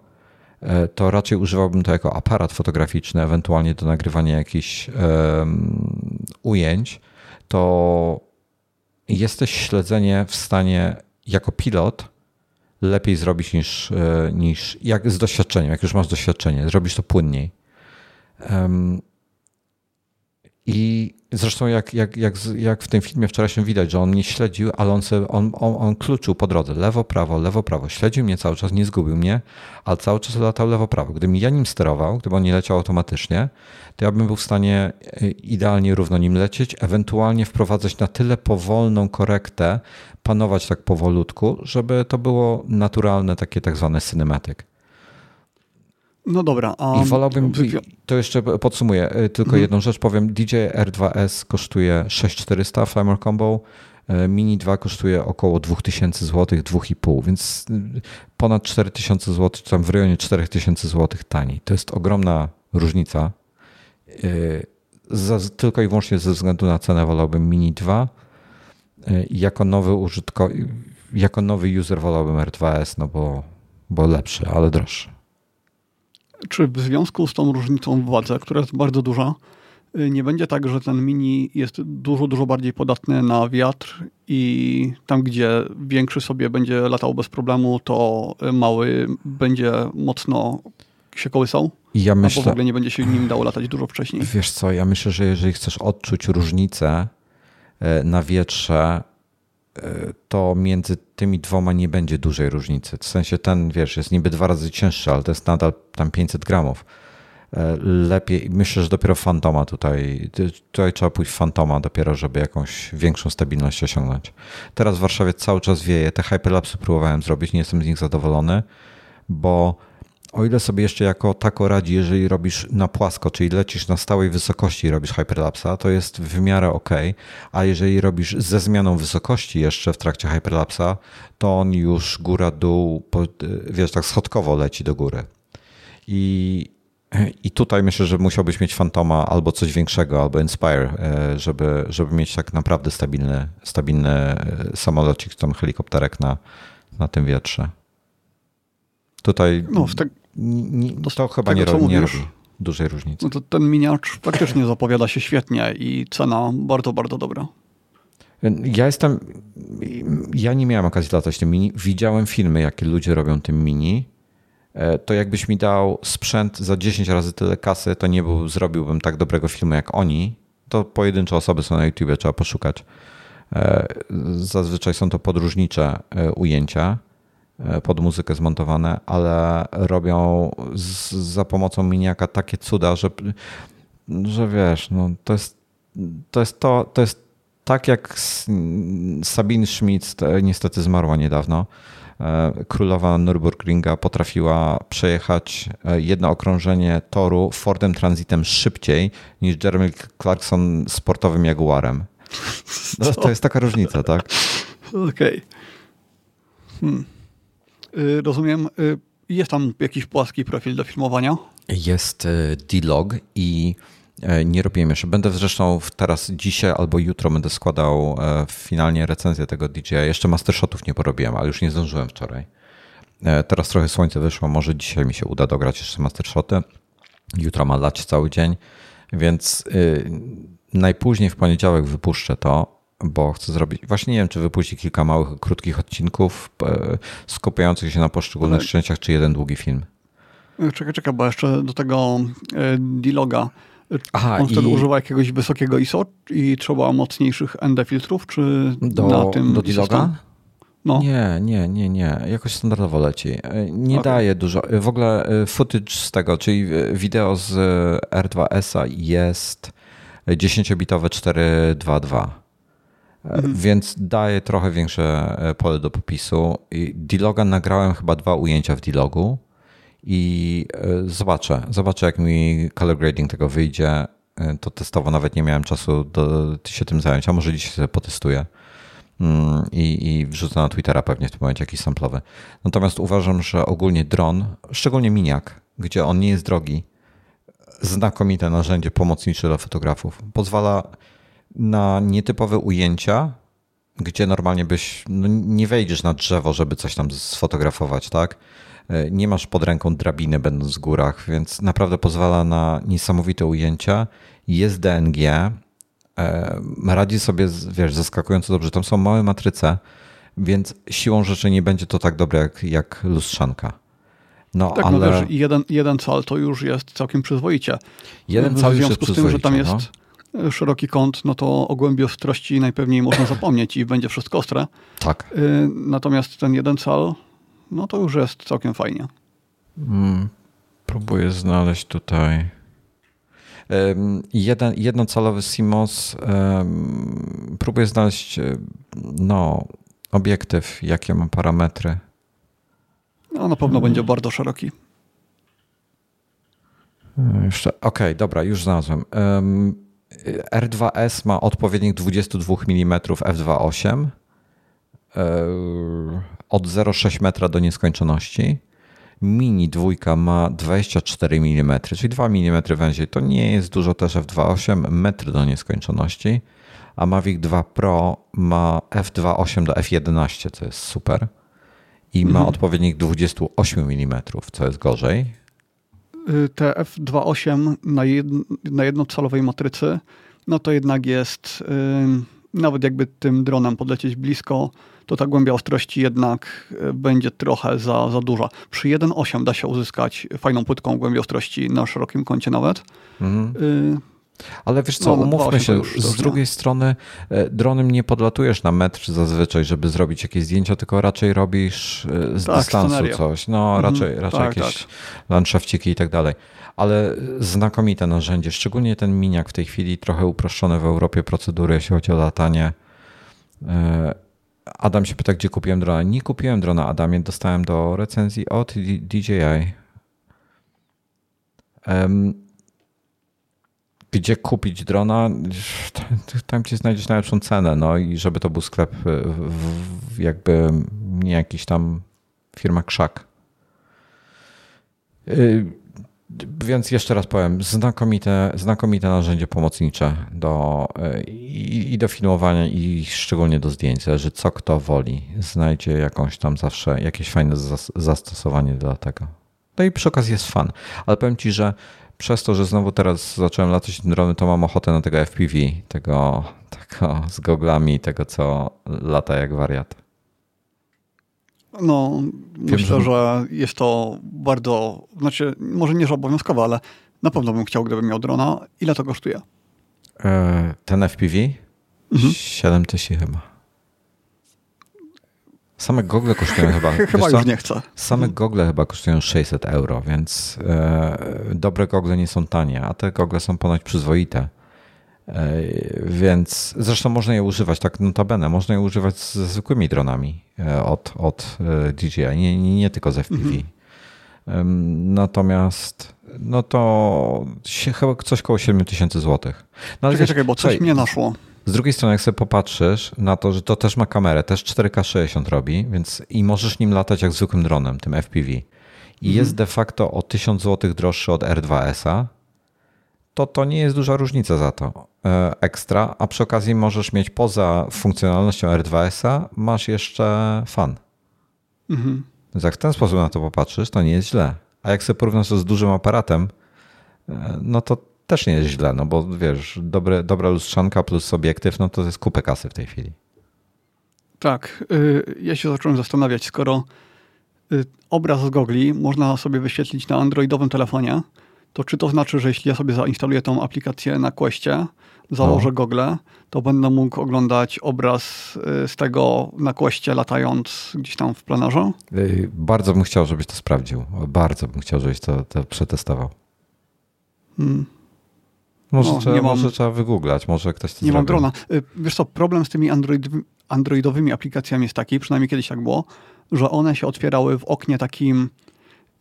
e, to raczej używałbym to jako aparat fotograficzny, ewentualnie do nagrywania jakichś um, ujęć, to jesteś śledzenie w stanie jako pilot lepiej zrobić niż, e, niż jak z doświadczeniem, jak już masz doświadczenie, zrobisz to płynniej. Um, i zresztą jak, jak, jak, jak w tym filmie wczoraj się widać, że on mnie śledził, ale on, sobie, on, on, on kluczył po drodze. Lewo, prawo, lewo, prawo. Śledził mnie cały czas, nie zgubił mnie, ale cały czas latał lewo, prawo. Gdybym ja nim sterował, gdyby on nie leciał automatycznie, to ja bym był w stanie e, idealnie równo nim lecieć, ewentualnie wprowadzać na tyle powolną korektę, panować tak powolutku, żeby to było naturalne, takie tak zwane cinematic. No dobra. A... I wolałbym, to jeszcze podsumuję, y, tylko mhm. jedną rzecz powiem. DJ R2S kosztuje 6400 Flamer Combo, y, Mini 2 kosztuje około 2000 zł, 2,5, więc y, ponad 4000 zł, czy tam w rejonie 4000 zł taniej. To jest ogromna różnica. Tylko i wyłącznie ze względu na cenę wolałbym Mini 2. Jako nowy użytkownik, jako nowy user wolałbym R2S, no bo, bo lepszy, ale droższy. Czy w związku z tą różnicą w wadze, która jest bardzo duża, y, nie będzie tak, że ten mini jest dużo, dużo bardziej podatny na wiatr i tam, gdzie większy sobie będzie latał bez problemu, to mały będzie mocno się kołysał? Ja myślę, w ogóle nie będzie się nim dało latać dużo wcześniej. Wiesz co, ja myślę, że jeżeli chcesz odczuć różnicę e, na wietrze, to między tymi dwoma nie będzie dużej różnicy. W sensie ten, wiesz, jest niby dwa razy cięższy, ale to jest nadal tam 500 gramów. E, lepiej, myślę, że dopiero Fantoma tutaj, tutaj trzeba pójść Fantoma dopiero, żeby jakąś większą stabilność osiągnąć. Teraz w Warszawie cały czas wieje, te hyperlapsy próbowałem zrobić, nie jestem z nich zadowolony, bo o ile sobie jeszcze jako tako radzi, jeżeli robisz na płasko, czyli lecisz na stałej wysokości i robisz hyperlapsa, to jest w miarę ok, a jeżeli robisz ze zmianą wysokości jeszcze w trakcie hyperlapsa, to on już góra-dół, wiesz, tak schodkowo leci do góry. I, i tutaj myślę, że musiałbyś mieć Fantoma albo coś większego, albo Inspire, e, żeby, żeby mieć tak naprawdę stabilny, stabilny e, samolocik, tam helikopterek na, na tym wietrze. Tutaj no, tak, to, to chyba tego, nie, nie robi dużej różnicy. No to ten miniacz faktycznie zapowiada się świetnie i cena bardzo, bardzo dobra. Ja jestem. Ja nie miałem okazji latać tym mini. Widziałem filmy, jakie ludzie robią tym mini. E, to jakbyś mi dał sprzęt za 10 razy tyle kasy, to nie był, zrobiłbym tak dobrego filmu jak oni. To pojedyncze osoby są na YouTube, trzeba poszukać. E, zazwyczaj są to podróżnicze e, ujęcia. E, pod muzykę zmontowane, ale robią z, za pomocą miniaka takie cuda, że, że wiesz, no to jest to, jest to, to jest tak jak Sabine Schmitz, niestety zmarła niedawno, e, królowa Nürburgringa potrafiła przejechać e, jedno okrążenie toru Fordem Transitem szybciej niż Jeremy Clarkson sportowym Jaguarem. No, to jest taka różnica, tak? Okej. Okay. Hmm. Y, rozumiem, y, jest tam jakiś płaski profil do filmowania? Jest y, D-Log i nie robiłem jeszcze. Będę zresztą teraz, dzisiaj albo jutro będę składał finalnie recenzję tego DJ-a. Jeszcze mastershotów nie porobiłem, ale już nie zdążyłem wczoraj. Teraz trochę słońce wyszło, może dzisiaj mi się uda dograć jeszcze mastershoty. Jutro ma lać cały dzień, więc najpóźniej w poniedziałek wypuszczę to bo chcę zrobić, właśnie nie wiem, czy wypuścić kilka małych, krótkich odcinków e, skupiających się na poszczególnych Ale... częściach, czy jeden długi film. Czekaj, czekaj, bo jeszcze do tego e, D-Loga. Aha, On i... wtedy używa jakiegoś wysokiego ISO i trzeba mocniejszych ND filtrów, czy do, na tym Do D-Loga? No. Nie, nie, nie, nie. Jakoś standardowo leci. E, nie okay. daje dużo. W ogóle footage z tego, czyli wideo z R2S-a jest 10-bitowe 422. Mhm. Więc daje trochę większe e, pole do popisu. D-Loga nagrałem chyba dwa ujęcia w D-Logu i e, zobaczę, zobaczę jak mi color grading tego wyjdzie. E, to testowo nawet nie miałem czasu do się tym zająć, a może dzisiaj sobie potestuję. Mm, I, i wrzucę na Twittera pewnie w tym momencie jakiś samplowy. Natomiast uważam, że ogólnie dron, szczególnie miniak, gdzie on nie jest drogi, znakomite narzędzie pomocnicze dla fotografów. Pozwala na nietypowe ujęcia, gdzie normalnie byś no nie wejdziesz na drzewo, żeby coś tam sfotografować, tak? E, nie masz pod ręką drabiny, będąc w górach, więc naprawdę pozwala na niesamowite ujęcia. Jest DNG, e, radzi sobie, wiesz, zaskakująco dobrze. Tam są małe matryce, więc siłą rzeczy nie będzie to tak dobre jak, jak lustrzanka. No, tak, ale... no wiesz, jeden, jeden cal to już jest całkiem przyzwoicie. Jeden cal już jest z tym, że tam jest no. Szeroki kąt, no to o głębi ostrości najpewniej można zapomnieć i będzie wszystko ostre. Tak. Y, natomiast ten jeden cal, no to już jest całkiem fajnie. Hmm, próbuję znaleźć tutaj. Jeden, jednocalowy CMOS. Próbuję znaleźć no, obiektyw, jakie ma parametry. No, na pewno będzie bardzo szeroki. Jeszcze, okej, okay, dobra, już znalazłem. Um, R2S ma odpowiednik 22 mm f2.8 od 0,6 metra do nieskończoności. Mini dwójka ma 24 mm, czyli 2 mm węziej. To nie jest dużo też f2.8, metr do nieskończoności. A Mavic 2 Pro ma f2.8 do f11, co jest super i ma mhm. odpowiednik 28 mm, co jest gorzej. Y, te F28 na, jed, na jednocalowej matrycy, no to jednak jest, nawet jakby tym dronem podlecieć blisko, to ta głębia ostrości jednak y, będzie trochę za, za duża. Przy 1.8 da się uzyskać fajną płytką głębię ostrości na szerokim kącie nawet. Mhm. Y, ale wiesz co, no, umówmy się, z drugiej strony e, dronem nie podlatujesz na metr zazwyczaj, żeby zrobić jakieś zdjęcia, tylko raczej robisz e, z tak, dystansu scenario. coś. No mhm. raczej, raczej tak, jakieś tak. landszafciki i tak dalej. Ale znakomite narzędzie, szczególnie ten miniak w tej chwili, trochę uproszczone w Europie procedury, jeśli chodzi o latanie. E, Adam się pyta, gdzie kupiłem drona. Nie kupiłem drona, Adamie, dostałem do recenzji od DJI. Um, gdzie kupić drona, tam ci znajdziesz najlepszą cenę. No i żeby to był sklep jakby nie jakiś tam firma krzak. Y, więc jeszcze raz powiem, znakomite, znakomite narzędzie pomocnicze do, y, i, i do filmowania, i szczególnie do zdjęć. Zależy co kto woli. Znajdzie jakąś tam zawsze jakieś fajne zastosowanie dla tego. No i przy okazji jest fan. Ale powiem ci, że przez to, że znowu teraz zacząłem latać drony, to mam ochotę na tego FPV, tego, tego z goglami, tego co lata jak wariat. No, Wiem, myślę, że... że jest to bardzo, znaczy może nie że obowiązkowe, ale na pewno bym chciał, gdybym miał drona. Ile to kosztuje? E, ten FPV? Mhm. 7 tysięcy chyba. Same gogle kosztują chyba. chyba już nie chcę. Same gogle chyba kosztują 600 euro, więc e, dobre gogle nie są tanie, a te gogle są ponoć przyzwoite. E, więc zresztą można je używać, tak notabene, można je używać ze zwykłymi dronami e, od, od e, DJI, nie, nie, nie tylko z FPV. Mhm. Natomiast no to się, chyba coś koło 7000 zł. No, czekaj, wiesz, czekaj, bo coś słuchaj, mnie naszło. Z drugiej strony, jak sobie popatrzysz na to, że to też ma kamerę, też 4K60 robi, więc i możesz nim latać jak zwykłym dronem, tym FPV. I mhm. jest de facto o 1000 zł droższy od R2S-a, to to nie jest duża różnica za to e, ekstra, a przy okazji możesz mieć poza funkcjonalnością R2S-a, masz jeszcze fan. Mhm. Więc jak w ten sposób na to popatrzysz, to nie jest źle. A jak sobie porównasz to z dużym aparatem, e, no to też nie jest źle, no bo wiesz, dobre, dobra lustrzanka plus obiektyw, no to jest kupę kasy w tej chwili. Tak, y, ja się zacząłem zastanawiać, skoro y, obraz z gogli można sobie wyświetlić na androidowym telefonie, to czy to znaczy, że jeśli ja sobie zainstaluję tą aplikację na Questie, założę no. gogle, to będę mógł oglądać obraz y, z tego na Questie latając gdzieś tam w planarze? Bardzo bym chciał, żebyś to sprawdził. Bardzo bym chciał, żebyś to, to przetestował. Hmm. Może, no, trzeba, mam, może trzeba wygooglać, może ktoś to Nie zrobi. mam drona. Y, wiesz co, problem z tymi Android, androidowymi aplikacjami jest taki, przynajmniej kiedyś tak było, że one się otwierały w oknie takim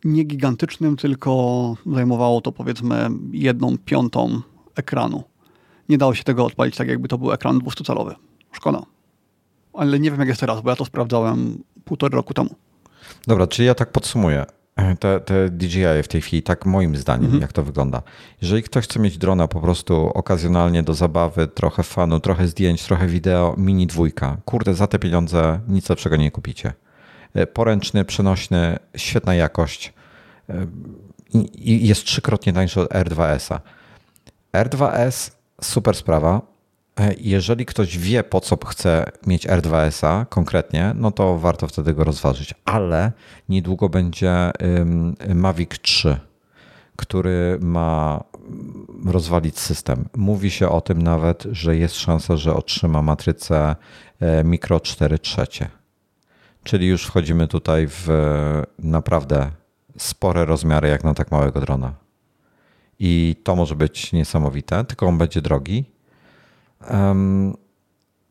nie gigantycznym, tylko zajmowało to powiedzmy jedną piątą ekranu. Nie dało się tego odpalić tak, jakby to był ekran 200-calowy. Szkoda. Ale nie wiem, jak jest teraz, bo ja to sprawdzałem półtorej roku temu. Dobra, czyli ja tak podsumuję. Te, te DJI w tej chwili, tak moim zdaniem, mhm. jak to wygląda. Jeżeli ktoś chce mieć drona po prostu okazjonalnie do zabawy, trochę fanu, trochę zdjęć, trochę wideo, mini dwójka, kurde, za te pieniądze nic lepszego nie kupicie. E, poręczny, przenośny, świetna jakość e, i jest trzykrotnie tańszy od R2S-a. R2S, super sprawa. E, jeżeli ktoś wie, po co chce mieć R2S-a konkretnie, no to warto wtedy go rozważyć. Ale niedługo będzie Mavic 3, który ma rozwalić system. Mówi się o tym nawet, że jest szansa, że otrzyma matrycę mikro 4 trzecie. Czyli już wchodzimy tutaj w naprawdę spore rozmiary jak na tak małego drona. I to może być niesamowite, tylko on będzie drogi.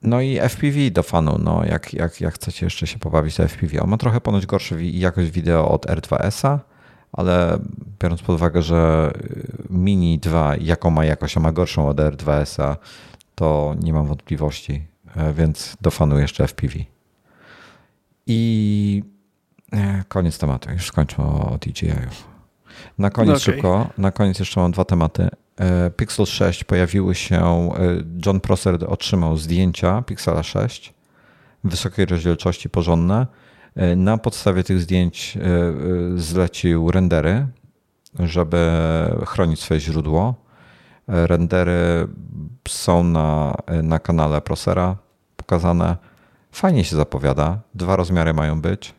No i FPV do fanu, no jak, jak, jak chcecie jeszcze się pobawić to FPV. On ma trochę ponoć gorszą jakość wideo od R2S-a, ale biorąc pod uwagę, że Mini 2 jaką ma jakość, a ma gorszą od R2S-a, to nie mam wątpliwości, e, więc do fanu jeszcze FPV. I e, koniec tematu, już skończmy o DJI-ów. Na koniec no okay. szybko, na koniec jeszcze mam dwa tematy. E, Pixel 6 pojawiły się, e, John Prosser otrzymał zdjęcia Pixela 6 wysokiej rozdzielczości porządne. Na podstawie tych zdjęć zlecił rendery, żeby chronić swoje źródło. Rendery są na, na kanale Prosera pokazane. Fajnie się zapowiada. Dwa rozmiary mają być.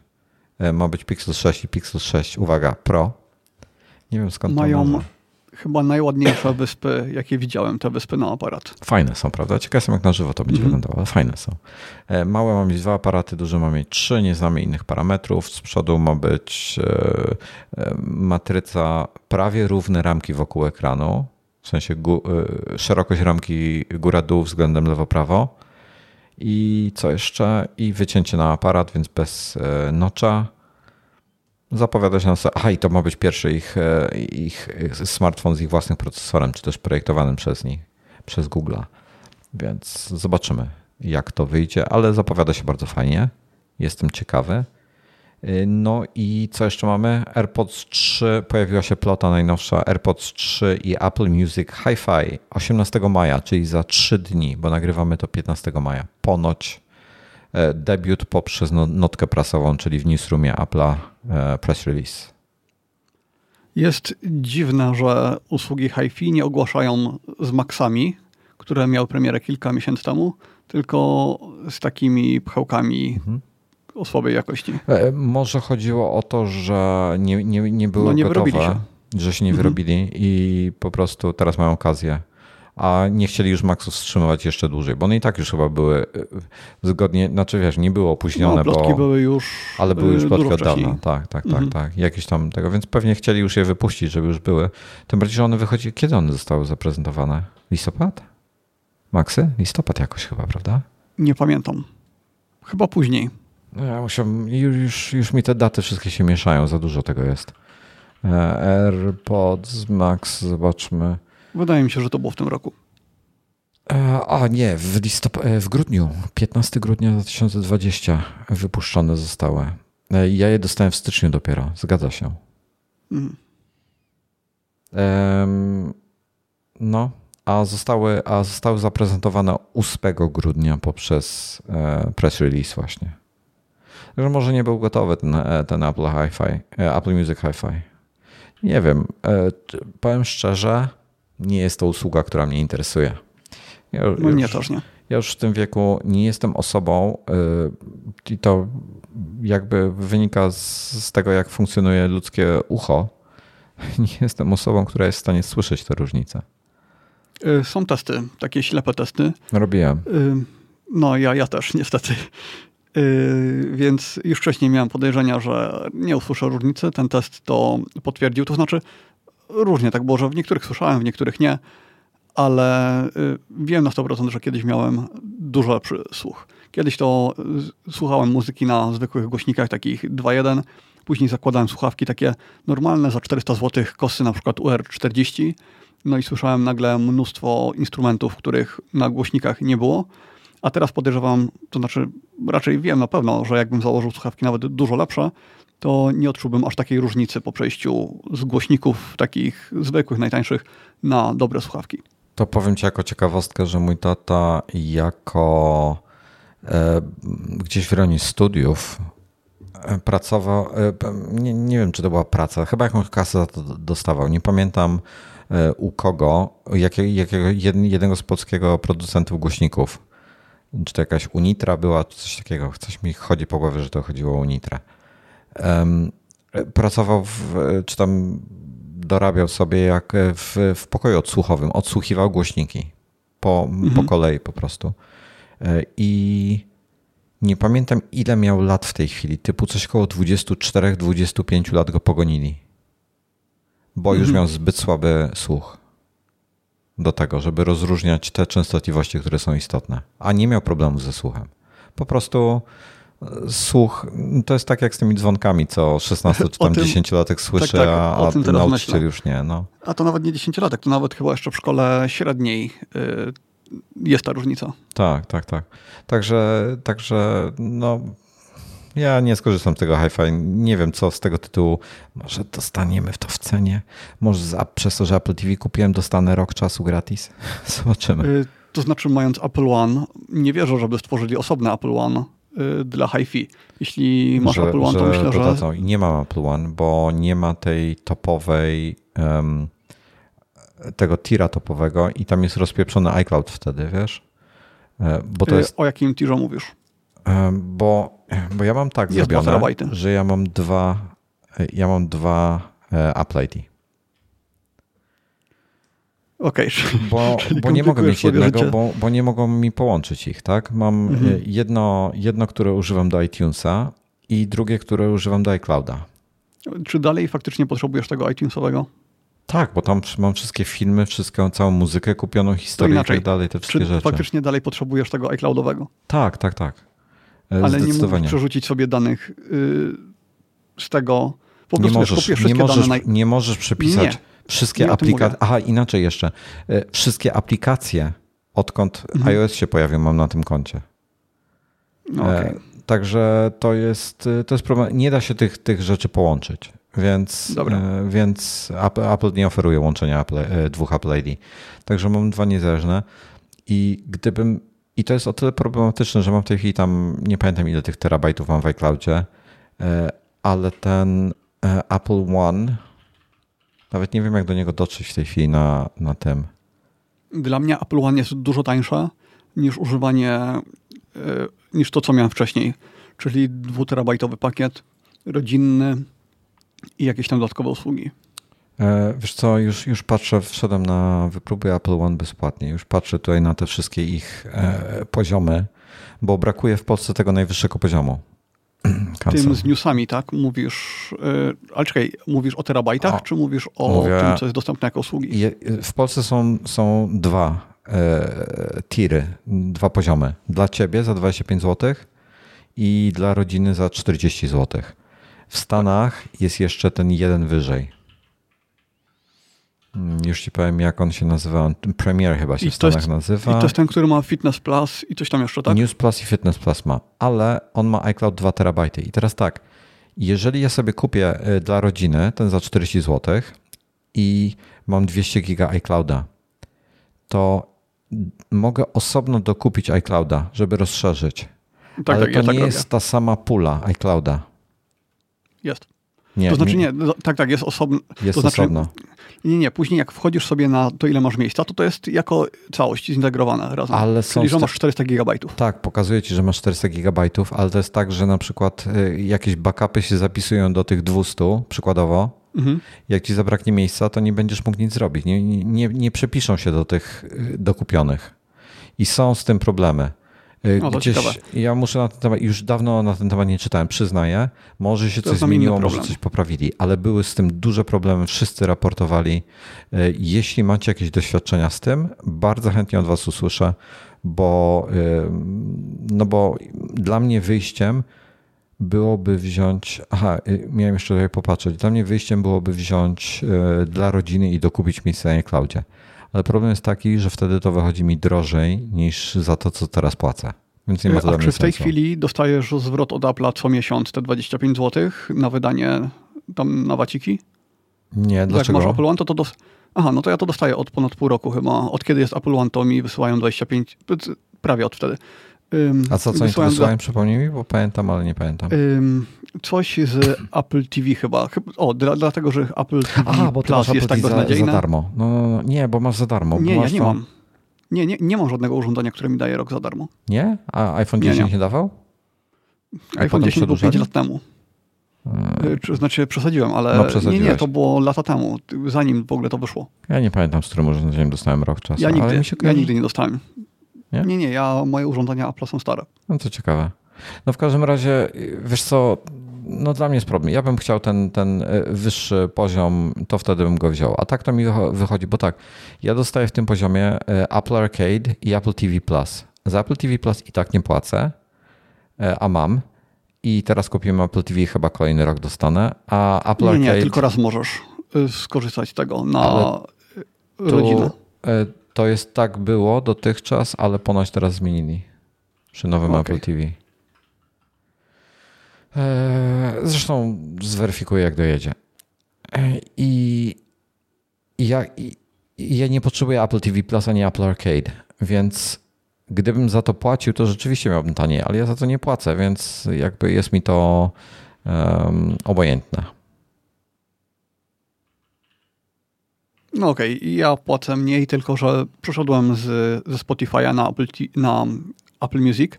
E, ma być Pixel 6 i Pixel 6, uwaga, Pro. Nie wiem skąd mają to Mają chyba najładniejsze wyspy, jakie widziałem, te wyspy na aparat. Fajne są, prawda? Ciekaw jestem, jak na żywo to będzie mm -hmm. wyglądało, ale fajne są. E, małe ma mieć dwa aparaty, duże ma mieć trzy, nie znamy innych parametrów. Z przodu ma być e, matryca prawie równe ramki wokół ekranu, w sensie szerokość ramki góra-dół względem lewo-prawo i co jeszcze? I wycięcie na aparat, więc bez e, nocza. Zapowiada się na. Aha, i to ma być pierwszy ich, e, ich smartfon z ich własnym procesorem, czy też projektowanym przez nich, przez Google'a. Więc zobaczymy, jak to wyjdzie, ale zapowiada się bardzo fajnie. Jestem ciekawy. Y, no i co jeszcze mamy? AirPods 3, pojawiła się plota najnowsza, AirPods 3 i Apple Music Hi-Fi 18 maja, czyli za 3 dni, bo nagrywamy to 15 maja. Ponoć e, debiut poprzez no, notkę prasową, czyli w newsroomie Apple'a e, press release. Jest dziwne, że usługi Hi-Fi nie ogłaszają z Maxami, które miały premierę kilka miesięcy temu, tylko z takimi pchełkami mhm o słabej jakości. E, może chodziło o to, że nie, nie, nie były no, nie gotowe, się. że się nie mhm. wyrobili i po prostu teraz mają okazję. A nie chcieli już Maxu wstrzymywać jeszcze dłużej, bo one i tak już chyba były e, zgodnie, znaczy wiesz, nie były opóźnione, no, bo, były już ale były już e, plotki od dawna. Tak, tak, tak, mhm. tak. Jakieś tam tego, więc pewnie chcieli już je wypuścić, żeby już były. Tym bardziej, że one wychodzi, kiedy one zostały zaprezentowane? Listopad? Maxy? Listopad jakoś chyba, prawda? Nie pamiętam. Chyba później. No ja musiałem, już, już mi te daty wszystkie się mieszają, za dużo tego jest. E, AirPods Max, zobaczmy. Wydaje mi się, że to było w tym roku. E, a nie, w, listop- e, w grudniu, 15 grudnia 2020 wypuszczone zostały. Ja je dostałem w styczniu dopiero, zgadza się. Mhm. no, a zostały, a zostały zaprezentowane 8 grudnia poprzez press release właśnie że może nie był gotowy ten, e, ten Apple Hi-Fi, e, Apple Music Hi-Fi. Nie wiem, e, powiem szczerze, nie jest to usługa, która mnie interesuje. Ja, no nie, też nie. Ja już w tym wieku nie jestem osobą i to jakby wynika z, z tego, jak funkcjonuje ludzkie ucho. Nie jestem osobą, która jest w stanie słyszeć te różnice. Są testy, takie ślepe testy. Robiłem. No ja, ja też niestety. Yy, więc już wcześniej miałem podejrzenia, że nie usłyszę różnicy. Ten test to potwierdził. To znaczy, różnie tak było, że w niektórych słyszałem, w niektórych nie, ale yy, wiem na 100%, że kiedyś miałem dużo lepszy słuch. Kiedyś to słuchałem muzyki na zwykłych głośnikach, takich 2.1. Później zakładałem słuchawki takie normalne za 400 zł, kosy na przykład UR40. No i słyszałem nagle mnóstwo instrumentów, których na głośnikach nie było. A teraz podejrzewam, to znaczy raczej wiem na pewno, że jakbym założył słuchawki nawet dużo lepsze, to nie odczułbym aż takiej różnicy po przejściu z głośników takich zwykłych, najtańszych na dobre słuchawki. To powiem Ci jako ciekawostkę, że mój tata jako e, gdzieś w rejonie studiów e, pracował, e, nie, nie, wiem czy to była praca, chyba jakąś kasę za to dostawał, nie pamiętam e, u kogo, jakiego, jednego z polskiego producentów głośników. Czy to jakaś Unitra była, czy coś takiego. Coś mi chodzi po głowie, że to chodziło o Unitrę. Pracował, w, czy tam dorabiał sobie jak w, w pokoju odsłuchowym, odsłuchiwał głośniki po, mhm. po kolei po prostu. E, I nie pamiętam ile miał lat w tej chwili, typu coś około 24-25 lat go pogonili, bo już mhm. miał zbyt słaby słuch do tego, żeby rozróżniać te częstotliwości, które są istotne, a nie miał problemu ze słuchem. Po prostu słuch, to jest tak jak z tymi dzwonkami, co 16 czy tam 10-latek słyszy, tak, tak, a, a nauczyciel już nie. No. A to nawet nie 10-latek, to nawet chyba jeszcze w szkole średniej y, jest ta różnica. Tak, tak, tak. Także, także no, ja nie skorzystam z tego hi-fi. Nie wiem, co z tego tytułu. Może dostaniemy w to w cenie. Może za, przez to, że Apple TV kupiłem, dostanę rok czasu gratis. Zobaczymy. Y, to znaczy, mając Apple One, nie wierzę, żeby stworzyli osobne Apple One dla hi-fi. Jeśli masz że, Apple One, to myślę, że... Dodadzą. I nie mam Apple One, bo nie ma tej topowej um, tego tira topowego i tam jest rozpieprzony iCloud wtedy, wiesz? E, bo to y, jest... O jakim tirze mówisz? Bo, bo ja mam tak jest zrobione, że ja mam dwa ja mam dwa e, Apple ID. Okej. Okay. Bo, bo nie mogę mieć jednego, bo, bo nie mogą mi połączyć ich, tak? Mam mhm. Y, jedno, jedno, które używam do iTunesa i drugie, które używam do iClouda. Czy dalej faktycznie potrzebujesz tego iTunesowego? Tak, bo tam mam wszystkie filmy, wszystką, całą muzykę, kupioną historię i tak dalej, te wszystkie Czy rzeczy. faktycznie dalej potrzebujesz tego iCloudowego? Tak, tak, tak. E, Ale nie możesz przerzucić sobie danych yy, z tego... Po prostu nie możesz, nie możesz, na... nie możesz przepisać... Nie Wszystkie aplikacje. Aha, inaczej jeszcze. E, wszystkie aplikacje, odkąd mhm. iOS się pojawił, mam na tym koncie. No, okay. Także to jest, to jest problem. Nie da się tych, tych rzeczy połączyć. Więc, e, więc Apple nie oferuje łączenia Apple, e, dwóch Apple ID. Także mam dwa niezależne. I gdybym. I to jest o tyle problematyczne, że mam w tej chwili tam, nie pamiętam ile tych terabajtów mam w iCloudzie, ale ten Apple One nawet nie wiem, jak do niego dotrzeć w tej chwili na, na tym. Dla mnie Apple One jest dużo tańsze niż używanie, e, niż to, co miałem wcześniej. Czyli dwuterabajtowy pakiet, rodzinny i jakieś tam dodatkowe usługi. E, wiesz co, już, już patrzę, wszedłem na wypróby Apple One bezpłatnie. Już patrzę tutaj na te wszystkie ich e, poziomy, bo brakuje w Polsce tego najwyższego poziomu. tym z newsami, tak? Mówisz, yy, ale czekaj, mówisz o terabajtach, o, czy mówisz o mówię, tym, co jest dostępne jako usługi? Je, w Polsce są, są dwa e, tiry, dwa poziomy. Dla ciebie za 25 zł i dla rodziny za 40 zł. W Stanach jest jeszcze ten jeden wyżej. Mm, już ci powiem, jak on się nazywa. Premier chyba się I w Stanach jest, nazywa. I to jest ten, który ma Fitness Plus i coś tam jeszcze, tak? News Plus i Fitness Plus ma, ale on ma iCloud 2 terabajty. I teraz tak, jeżeli ja sobie kupię y, dla rodziny ten za 40 zł i mam 200 giga iClouda, to mogę osobno dokupić iClouda, żeby rozszerzyć. Tak, ale tak, to ja nie tak jest robię. ta sama pula iClouda. Jest. Nie, to znaczy nie, nie tak, tak, jest osobno. Jest to znaczy, osobno. Nie, nie, później jak wchodzisz sobie na to, ile masz miejsca, to to jest jako całość zintegrowane razem. Ale są Czyli, że masz 400 gigabajtów. Tak, pokazuje ci, że masz 400 gigabajtów, ale to jest tak, że na przykład y, jakieś backupy się zapisują do tych 200, przykładowo. Mhm. Jak ci zabraknie miejsca, to nie będziesz mógł nic zrobić. Nie, nie, nie przepiszą się do tych y, dokupionych. I są z tym problemy. No, Gdzieś, ja muszę na ten temat, już dawno na ten temat nie czytałem, przyznaję. Może się to coś zmieniło, może coś poprawili, ale były z tym duże problemy. Wszyscy raportowali. Y, jeśli macie jakieś doświadczenia z tym, bardzo chętnie od Was usłyszę, bo, y, no bo dla mnie wyjściem byłoby wziąć. Aha, miałem jeszcze tutaj popatrzeć. Dla mnie wyjściem byłoby wziąć dla rodziny i dokupić miejsce na cloudzie ale problem jest taki, że wtedy to wychodzi mi drożej niż za to, co teraz płacę. Więc nie ma to A czy w tej sensu. chwili dostajesz zwrot od Apple'a co miesiąc te 25 zł na wydanie tam na waciki? Nie, Jak dlaczego? masz Apple One, to to dos- Aha, no to ja to dostaję od ponad pół roku chyba. Od kiedy jest Apple One, to mi wysyłają 25, prawie od wtedy. Ym, A co, co wysyłają wysyłają? Przypomnij mi, bo pamiętam, ale nie pamiętam. Ym, coś z Apple TV chyba. Chyb- O, dla, dlatego, że Apple TV Aha, bo Plus jest tak TV za, za beznadziejne. darmo. No, no, no, nie, bo masz za darmo. Nie, ja nie to- mam. Nie, nie, nie mam żadnego urządzenia, które mi daje rok za darmo. Nie? A iPhone Nie, 10 nie, nie. dawał? A iPhone potem 10 był 5 przedłużali? lat temu. Czy, znaczy przesadziłem, ale No, nie, nie, to było lata temu, zanim w ogóle to wyszło. Ja nie pamiętam, z którym urządzeniem dostałem rok czasu. Ja nigdy, się ja nigdy nie dostałem. Nie? Nie? nie, ja, moje urządzenia Apple są stare. No to ciekawe. No w każdym razie, wiesz co, no dla mnie jest problem. Ja bym chciał ten, ten e, wyższy poziom, to wtedy bym go wziął. A tak to mi wycho- wychodzi, bo tak, ja dostaję w tym poziomie e, Apple Arcade i Apple TV Plus. Za Apple TV Plus i tak nie płacę, e, a mam. I teraz kupiłem Apple TV, chyba kolejny rok dostanę, a Apple Nie, Arcade... nie, tylko raz możesz y, skorzystać z tego na rodzinę. e, to jest tak było dotychczas, ale ponoć teraz zmienili przy nowym Okej. Apple TV. E, Zresztą zweryfikuję, jak dojedzie. E, I, i, ja, i ja nie potrzebuję Apple TV Plus ani Apple Arcade, więc gdybym za to płacił, to rzeczywiście miałbym taniej, ale ja za to nie płacę, więc jakby jest mi to um, obojętne. No okej, ja płacę mniej, tylko że przeszedłem z, ze Spotify'a na Apple, na Apple Music.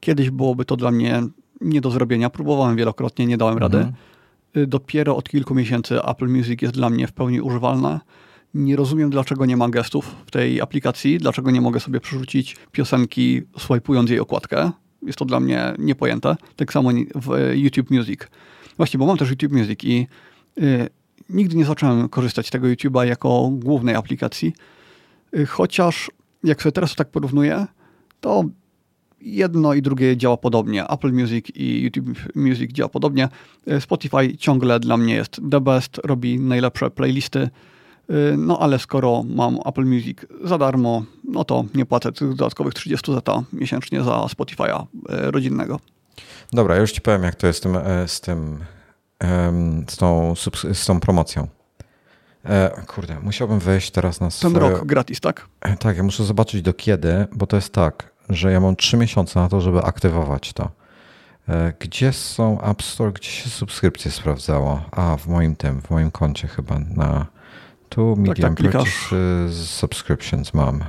Kiedyś byłoby to dla mnie nie do zrobienia. Próbowałem wielokrotnie, nie dałem rady. Mhm. Y, Dopiero od kilku miesięcy Apple Music jest dla mnie w pełni używalne. Nie rozumiem, dlaczego nie ma gestów w tej aplikacji, dlaczego nie mogę sobie przerzucić piosenki, swajpując jej okładkę. Jest to dla mnie niepojęte. Tak samo w e, YouTube Music. Właśnie, bo mam też YouTube Music i y, nigdy nie zacząłem korzystać z tego YouTube'a jako głównej aplikacji. Y, Chociaż jak sobie teraz tak porównuję, to jedno i drugie działa podobnie. Apple Music i YouTube Music działa podobnie. Y, Spotify ciągle dla mnie jest the best, robi najlepsze playlisty. Y, No ale skoro mam Apple Music za darmo, no to nie płacę tych dodatkowych 30 zeta miesięcznie za Spotify'a rodzinnego. Dobra, już ci powiem, jak to jest z tym, e, z, tym, z, tą, z tą promocją. E, kurde, musiałbym wejść teraz na Ten swoje... rok gratis, tak? E, Tak, ja muszę zobaczyć do kiedy, bo to jest tak, że ja mam trzy miesiące na to, żeby aktywować to. E, Gdzie są App Store, gdzie się subskrypcje sprawdzało? A, w moim tym, w moim koncie chyba na tu Medium tak, klikasz. Purchase Subscriptions mam.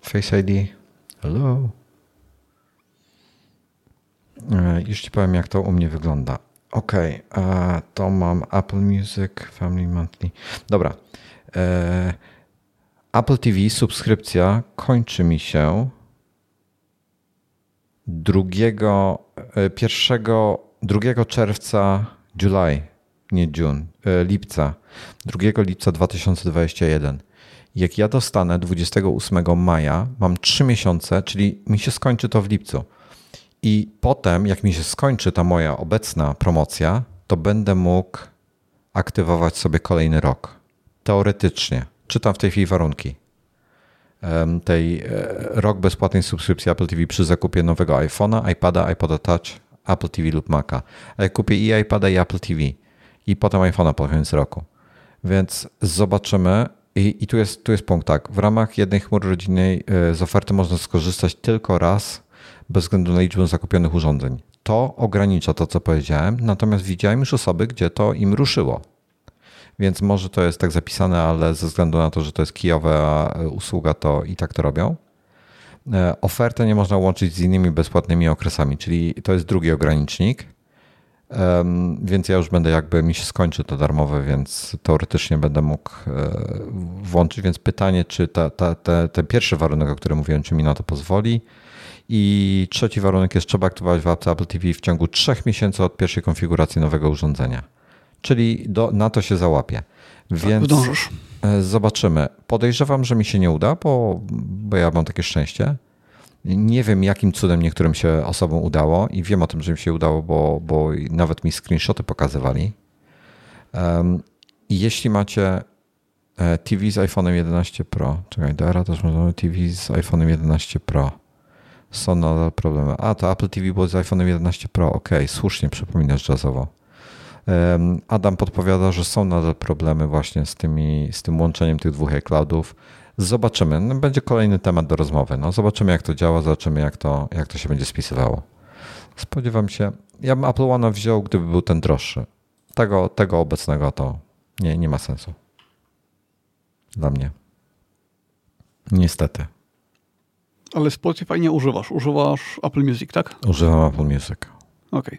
Face ID. Hello. Już ci powiem, jak to u mnie wygląda. Ok, to mam Apple Music, Family Monthly. Dobra. E, Apple TV subskrypcja kończy mi się drugiego, e, pierwszego, 2 czerwca, July, nie June, e, lipca, 2 lipca 2021. Jak ja dostanę 28 maja, mam 3 miesiące, czyli mi się skończy to w lipcu. I potem, jak mi się skończy ta moja obecna promocja, to będę mógł aktywować sobie kolejny rok. Teoretycznie. Czytam w tej chwili warunki tej e, rok bezpłatnej subskrypcji Apple TV przy zakupie nowego iPhone'a, iPada, iPoda Touch, Apple TV lub Maca. A jak kupię i iPada i Apple TV i potem iPhone'a po koniec roku. Więc zobaczymy. I, I tu, jest, tu jest punkt tak. W ramach jednej chmury rodzinnej e, z oferty można skorzystać tylko raz bez względu na liczbę zakupionych urządzeń. To ogranicza to, co powiedziałem, natomiast widziałem już osoby, gdzie to im ruszyło. Więc może to jest tak zapisane, ale ze względu na to, że to jest kijowa usługa, to i tak to robią. E, Ofertę nie można łączyć z innymi bezpłatnymi okresami, czyli to jest drugi ogranicznik. Więc ja już będę jakby mi się skończy to darmowe, więc teoretycznie będę mógł e, włączyć. Więc pytanie, czy ta, ta, ta, ten pierwszy warunek, o którym mówiłem, czy mi na to pozwoli. I trzeci warunek jest, trzeba aktywować w apce Apple TV w ciągu trzech miesięcy od pierwszej konfiguracji nowego urządzenia. Czyli do, na to się załapie. Więc Zdążysz. e, zobaczymy. Podejrzewam, że mi się nie uda, bo, bo ja mam takie szczęście. Nie wiem, jakim cudem niektórym się osobom udało i wiem o tym, że mi się udało, bo, bo nawet mi screenshoty pokazywali. Um, jeśli macie e, TV z iPhone'em 11 Pro, czekaj, do era też można TV z iPhone'em 11 Pro. Są nadal problemy. A, to Apple TV było z iPhone 11 Pro. Okay, słusznie przypominasz jazzowo. Adam podpowiada, że są nadal problemy właśnie z, tymi, z tym łączeniem tych dwóch iCloudów. Zobaczymy. No, będzie kolejny temat do rozmowy. No, zobaczymy, jak to działa, zobaczymy, jak to, jak to się będzie spisywało. Spodziewam się. Ja bym Apple One wziął, gdyby był ten droższy. Tego, tego obecnego to nie, nie ma sensu. Dla mnie. Niestety. Ale Spotify nie używasz. Używasz Apple Music, tak? Używam Apple Music. Okej. Okay.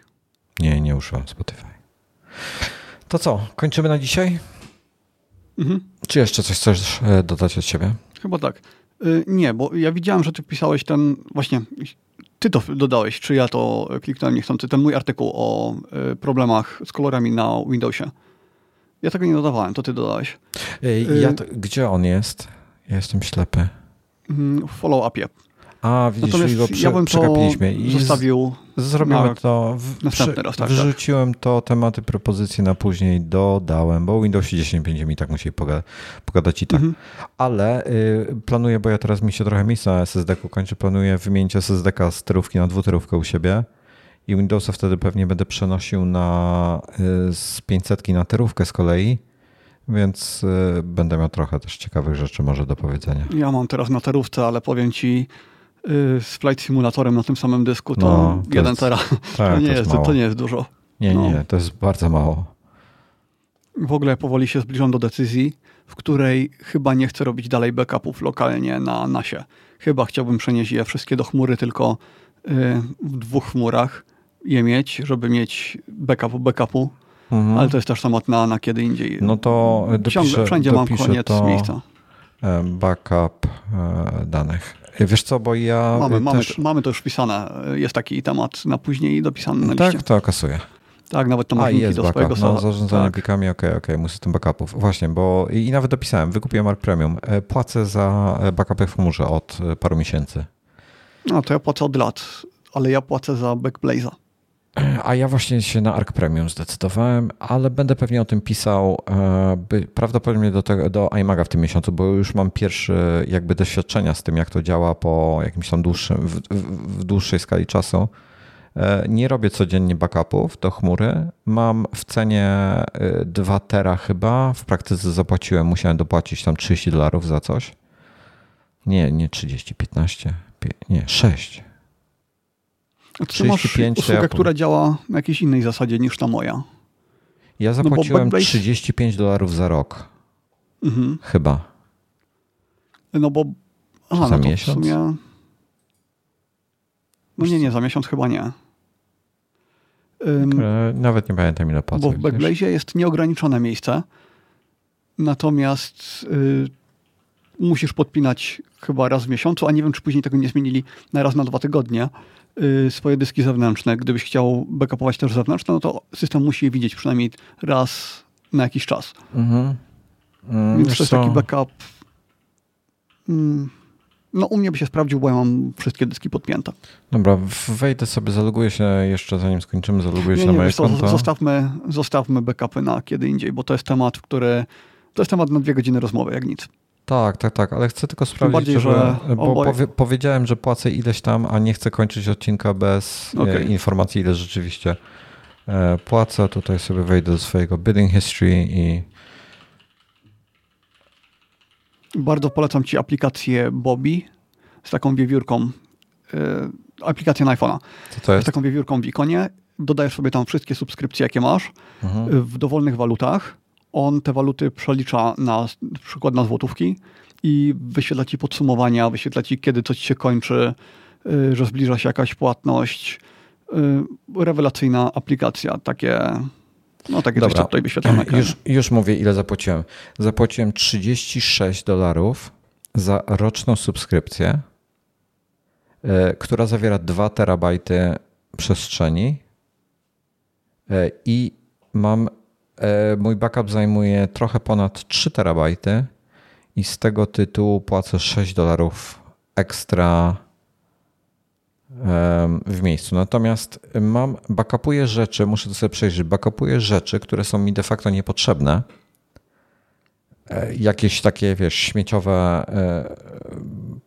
Nie, nie używam Spotify. To co, kończymy na dzisiaj? Mhm. Czy jeszcze coś chcesz e, dodać od siebie? Chyba tak. Y, nie, bo ja widziałem, że ty pisałeś ten, właśnie, ty to dodałeś, czy ja to kliknąłem niechcący, ten mój artykuł o y, problemach z kolorami na Windowsie. Ja tego nie dodawałem, to ty dodałeś. Ja to, gdzie on jest? Ja jestem ślepy. Mm, w follow-upie. A, widzisz, Natomiast go prze, ja bym przegapiliśmy. I zostawił zrobimy to. W, następny raz, tak, Wrzuciłem to, tematy, propozycje na później dodałem, bo Windows 10 będzie mi tak musieli pogada, pogadać i tak. Mhm. Ale y, planuję, bo ja teraz mi się trochę miejsca na SSD-ku kończy, planuję wymienić SSD-ka z terówki na dwuterówkę u siebie i Windowsa wtedy pewnie będę przenosił na, y, z 500 na terówkę z kolei więc y, będę miał trochę też ciekawych rzeczy może do powiedzenia. Ja mam teraz na terówce, ale powiem ci, z Flight Simulatorem na tym samym dysku to no, jeden tera. Tak, to, nie to, jest, to nie jest dużo. Nie, nie, no. to jest bardzo mało. W ogóle powoli się zbliżam do decyzji, w której chyba nie chcę robić dalej backupów lokalnie na NASie. Chyba chciałbym przenieść je wszystkie do chmury, tylko y, w dwóch chmurach je mieć, żeby mieć backup backupu Mhm. Ale to jest też temat na, na kiedy indziej. No to dopiszę, Ciągle, wszędzie mam koniec to miejsca. E, backup e, danych. Wiesz co, bo ja mamy, też... mamy, to już wpisane. Jest taki temat na później dopisany na tak, liście. to okazuje. Tak, nawet to masz jest do backup. swojego No, zarządzanie tak. plikami, okej, okay, okej, okay, system backupów. Właśnie, bo i, i nawet dopisałem, wykupiłem Mark Premium. E, płacę za backupy w chmurze od paru miesięcy. No to ja płacę od lat, ale ja płacę za Backblaze'a. A ja właśnie się na Arc Premium zdecydowałem, ale będę pewnie o tym pisał e, by, prawdopodobnie do, tego, do iMaga w tym miesiącu, bo już mam pierwsze jakby doświadczenia z tym, jak to działa po jakimś tam dłuższym, w, w dłuższej skali czasu. E, nie robię codziennie backupów do chmury. Mam w cenie 2 e, tera chyba. W praktyce zapłaciłem, musiałem dopłacić tam 30 dolarów za coś. Nie, nie 30, 15, nie, 6. A ty masz usługę, ja... która działa na jakiejś innej zasadzie niż ta moja. Ja no zapłaciłem no 35 dolarów za rok. Mhm. Chyba. No bo... Aha, za no miesiąc? Sumie... No nie, nie, za miesiąc chyba nie. Um, Nawet nie pamiętam ile płacę. Bo w Backblaze jest nieograniczone miejsce. Natomiast y, musisz podpinać chyba raz w miesiącu, a nie wiem, czy później tego nie zmienili na raz na dwa tygodnie. Y, swoje dyski zewnętrzne. Gdybyś chciał backupować też zewnętrzne, no to system musi je widzieć przynajmniej raz na jakiś czas. Mhm. Mm, Więc to jest taki backup. Mm, no u mnie by się sprawdził, bo ja mam wszystkie dyski podpięte. Dobra, wejdę sobie, zaloguję się jeszcze zanim skończymy, zaloguję się nie, na moje konto. Zostawmy, zostawmy backupy na kiedy indziej, bo to jest temat, który to jest temat na dwie godziny rozmowy, jak nic. Tak, tak, tak, ale chcę tylko sprawdzić, bardziej, że, bo powie, powiedziałem, że płacę ileś tam, a nie chcę kończyć odcinka bez e, okay. informacji, ile rzeczywiście e, płacę. Tutaj sobie wejdę do swojego bidding history i bardzo polecam Ci aplikację Bobby z taką wiewiórką, e, aplikację na iPhone'a. Co to jest? Z taką wiewiórką w ikonie. Dodajesz sobie tam wszystkie subskrypcje, jakie masz mhm. w dowolnych walutach on te waluty przelicza na przykład na złotówki i wyświetla ci podsumowania, wyświetla ci kiedy coś się kończy, y, że zbliża się jakaś płatność. Y, rewelacyjna aplikacja, takie no takie Dobra. coś tutaj wyświetlam na już, już mówię, ile zapłaciłem. Zapłaciłem 36 dolarów za roczną subskrypcję, y, która zawiera 2 terabajty przestrzeni i mam mój backup zajmuje trochę ponad 3 terabajty i z tego tytułu płacę 6 dolarów ekstra w miejscu. Natomiast mam, backupuję rzeczy, muszę to sobie przejrzeć, backupuję rzeczy, które są mi de facto niepotrzebne. E, jakieś takie, wiesz, śmieciowe e,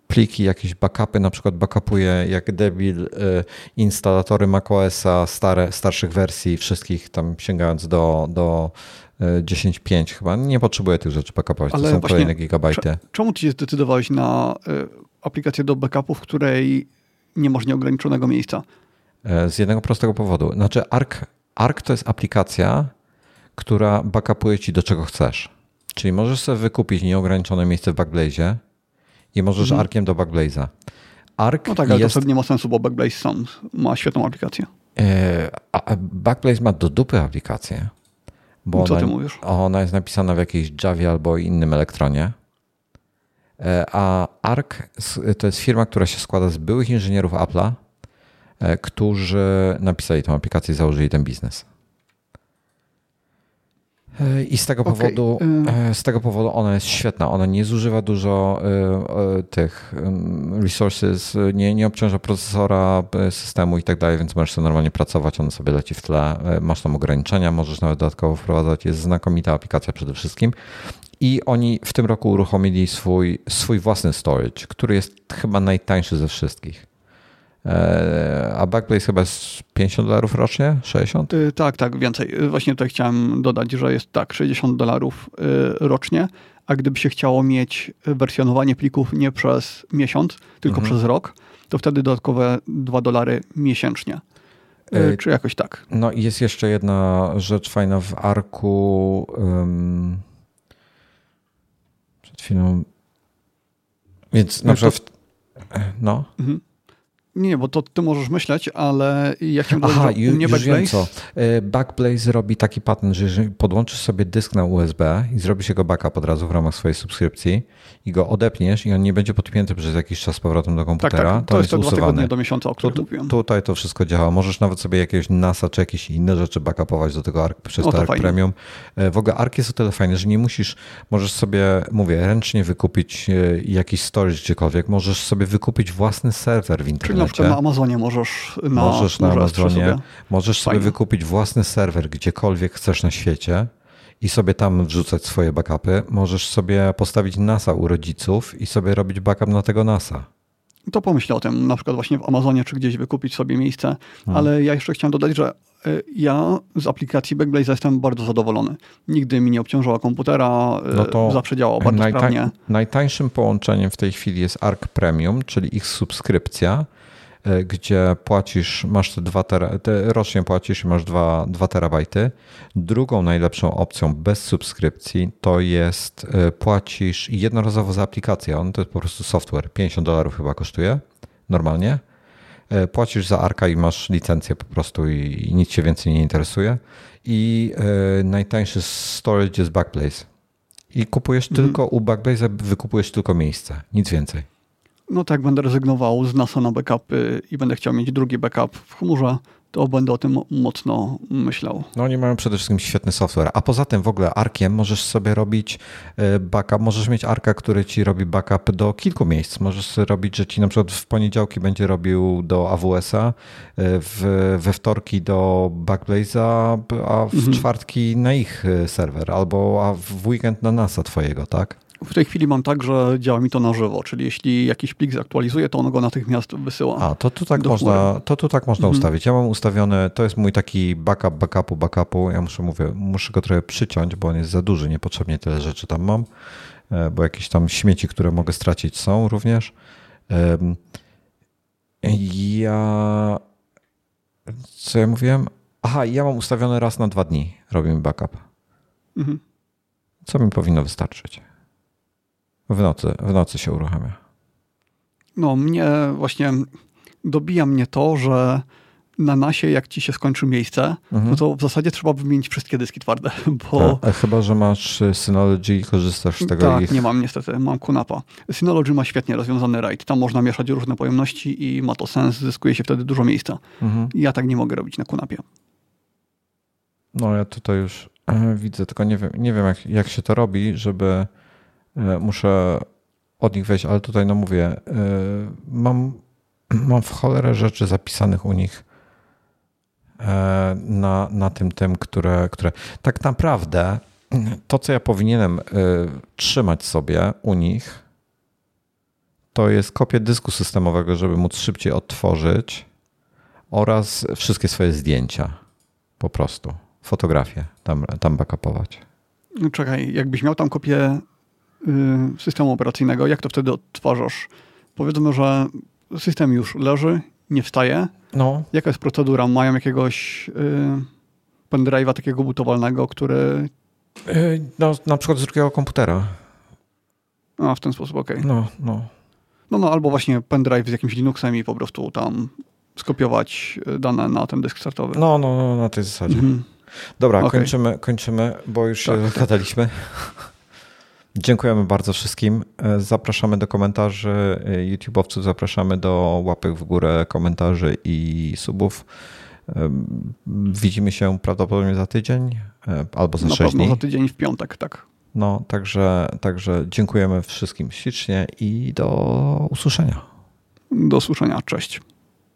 pliki, jakieś backupy, na przykład backupuje jak debil y, instalatory macOSa stare, starszych wersji, wszystkich tam sięgając do, do 10.5 y, chyba. Nie potrzebuję tych rzeczy backupować, to są kolejne gigabajty. Czemu ty się zdecydowałeś na y, aplikację do backupu, w której nie masz nieograniczonego miejsca? E, z jednego prostego powodu. Znaczy Arc, Arc to jest aplikacja, która backupuje ci do czego chcesz. Czyli możesz sobie wykupić nieograniczone miejsce w Backblaze i możesz mhm. Arkiem do Backblaze'a. Arc no tak, ale jest... to wtedy nie ma sensu, bo Backblaze sam ma świetną aplikację. E, a Backblaze ma do dupy aplikację. Bo Co ona, ty mówisz? Ona jest napisana w jakiejś Javie albo innym elektronie. E, a Arc to jest firma, która się składa z byłych inżynierów Apple'a, e, którzy napisali tę aplikację i założyli ten biznes. I z tego, okay. powodu, y- z tego powodu ona jest świetna. Ona nie zużywa dużo y, y, tych resources, nie, nie obciąża procesora, systemu i tak dalej, więc możesz sobie normalnie pracować, ona sobie leci w tle. Masz tam ograniczenia, możesz nawet dodatkowo wprowadzać. Jest znakomita aplikacja przede wszystkim. I oni w tym roku uruchomili swój, swój własny storage, który jest chyba najtańszy ze wszystkich. E, a Backblaze chyba jest 50 dolarów rocznie? 60? Y, tak, tak, więcej. Y, właśnie tutaj chciałem dodać, że jest tak, 60 dolarów y, rocznie, a gdyby się chciało mieć wersjonowanie plików nie przez miesiąc, tylko mhm. przez rok, to wtedy dodatkowe 2 dolary miesięcznie. Czy jakoś tak. No i jest jeszcze jedna rzecz fajna w Arku. Um, przed chwilą. Więc na przykład. No. Mhm. Nie, bo to ty możesz myśleć, ale ja chciałem Aha, dodać, że u mnie Backblaze... Wiem co. E, Backblaze robi taki patent, że jeżeli podłączysz sobie dysk na USB i zrobisz jego backup od razu w ramach swojej subskrypcji i go odepniesz i on nie będzie podpięty przez jakiś czas z powrotem do komputera, tak, tak. to, to jest, jest usuwany. do miesiąca, o którym tu, mówiłem. Tutaj to wszystko działa. Możesz nawet sobie jakiegoś NASA czy jakieś inne rzeczy backupować do tego ARC przez to, ARC Premium. E, w ogóle ARC jest o tyle fajny, że nie musisz, możesz sobie, mówię, ręcznie wykupić e, jakiś storage gdziekolwiek, możesz sobie wykupić własny serwer w internecie. Czyli na Amazonie możesz na, możesz na Amazonie, sobie. możesz sobie wykupić własny serwer gdziekolwiek chcesz na świecie i sobie tam wrzucać swoje backupy. Możesz sobie postawić NASA u rodziców i sobie robić backup na tego NASA. To pomyśl o tym, na przykład właśnie w Amazonie, czy gdzieś wykupić sobie miejsce. Hmm. Ale ja jeszcze chciałem dodać, że e, ja z aplikacji Backblaze jestem bardzo zadowolony. Nigdy mi nie obciążała komputera, e, no to zawsze działało bardzo najta- sprawnie. Najtańszym połączeniem w tej chwili jest Arc Premium, czyli ich subskrypcja gdzie płacisz, masz te dwa tera, te rocznie płacisz i masz 2, 2 terabajty. Drugą najlepszą opcją bez subskrypcji to jest e, płacisz jednorazowo za aplikację. On to jest po prostu software. 50 dolarów chyba kosztuje normalnie. E, płacisz za Arka i masz licencję po prostu i, i nic cię więcej nie interesuje. I najtańszy storage jest Backblaze. I kupujesz mhm. tylko u Backblaze, wykupujesz tylko miejsce, nic więcej no tak, będę rezygnował z NASA na backupy i będę chciał mieć drugi backup w chmurze, to będę o tym mocno myślał. No oni mają przede wszystkim świetny software, a poza tym w ogóle Arkiem możesz sobie robić e, backup, możesz mieć Arka, który ci robi backup do kilku miejsc. Możesz robić, że ci na przykład w poniedziałki będzie robił do AWS-a, e, w, we wtorki do Backblaze'a, a w mhm. czwartki na ich e, serwer, albo a w weekend na NASA twojego, tak? W tej chwili mam tak, że działa mi to na żywo, czyli jeśli jakiś plik zaktualizuje, to on go natychmiast wysyła. A, to tu tak można, to tu tak można mhm. ustawić. Ja mam ustawiony, to jest mój taki backup, backupu, backupu. Ja muszę, mówię, muszę go trochę przyciąć, bo on jest za duży, niepotrzebnie tyle rzeczy tam mam, e, bo jakieś tam śmieci, które mogę stracić są również. Ja, co ja mówiłem? Aha, ja mam ustawiony raz na dwa dni robimy backup. Mhm. Co mi powinno wystarczyć? W nocy, w nocy się uruchamia. No, mnie właśnie dobija mnie to, że na nasie, jak ci się skończy miejsce, mhm. no to w zasadzie trzeba wymienić wszystkie dyski twarde, bo... A, a chyba, że masz Synology i korzystasz z tego Tak, ich... nie mam niestety, mam Kunapa. Synology ma świetnie rozwiązany RAID, tam można mieszać różne pojemności i ma to sens, zyskuje się wtedy dużo miejsca. Mhm. Ja tak nie mogę robić na Kunapie. No ja tutaj już e, widzę, tylko nie wiem, nie wiem jak, jak się to robi, żeby muszę od nich wejść, ale tutaj no mówię, e, mam, mam w cholerę rzeczy zapisanych u nich e, na, na tym tym, które, które tak naprawdę to, co ja powinienem trzymać sobie u nich, to jest kopia dysku systemowego, żeby móc szybciej odtworzyć oraz wszystkie swoje zdjęcia. Po prostu. Fotografie tam, tam backupować. No czekaj, jakbyś miał tam kopię systemu operacyjnego, jak to wtedy odtwarzasz? Powiedzmy, że system już leży, nie wstaje. No. Jaka jest procedura? Mają jakiegoś y, pendrive'a takiego butowalnego, który... Y, no, na przykład z drugiego komputera. A, w ten sposób, okej. Okay. No, no. No, no, albo właśnie pendrive z jakimś Linuxem i po prostu tam skopiować dane na ten dysk startowy. No, no, no na tej zasadzie. Mhm. Dobra, okay. kończymy, kończymy, bo już tak, się tak. Dziękujemy bardzo wszystkim. Zapraszamy do komentarzy YouTube'owców, zapraszamy do łapek w górę, komentarzy i subów. Widzimy się prawdopodobnie za tydzień albo za sześć dni. za tydzień w piątek, tak. No, także, także dziękujemy wszystkim ślicznie i do usłyszenia. Do usłyszenia. Cześć.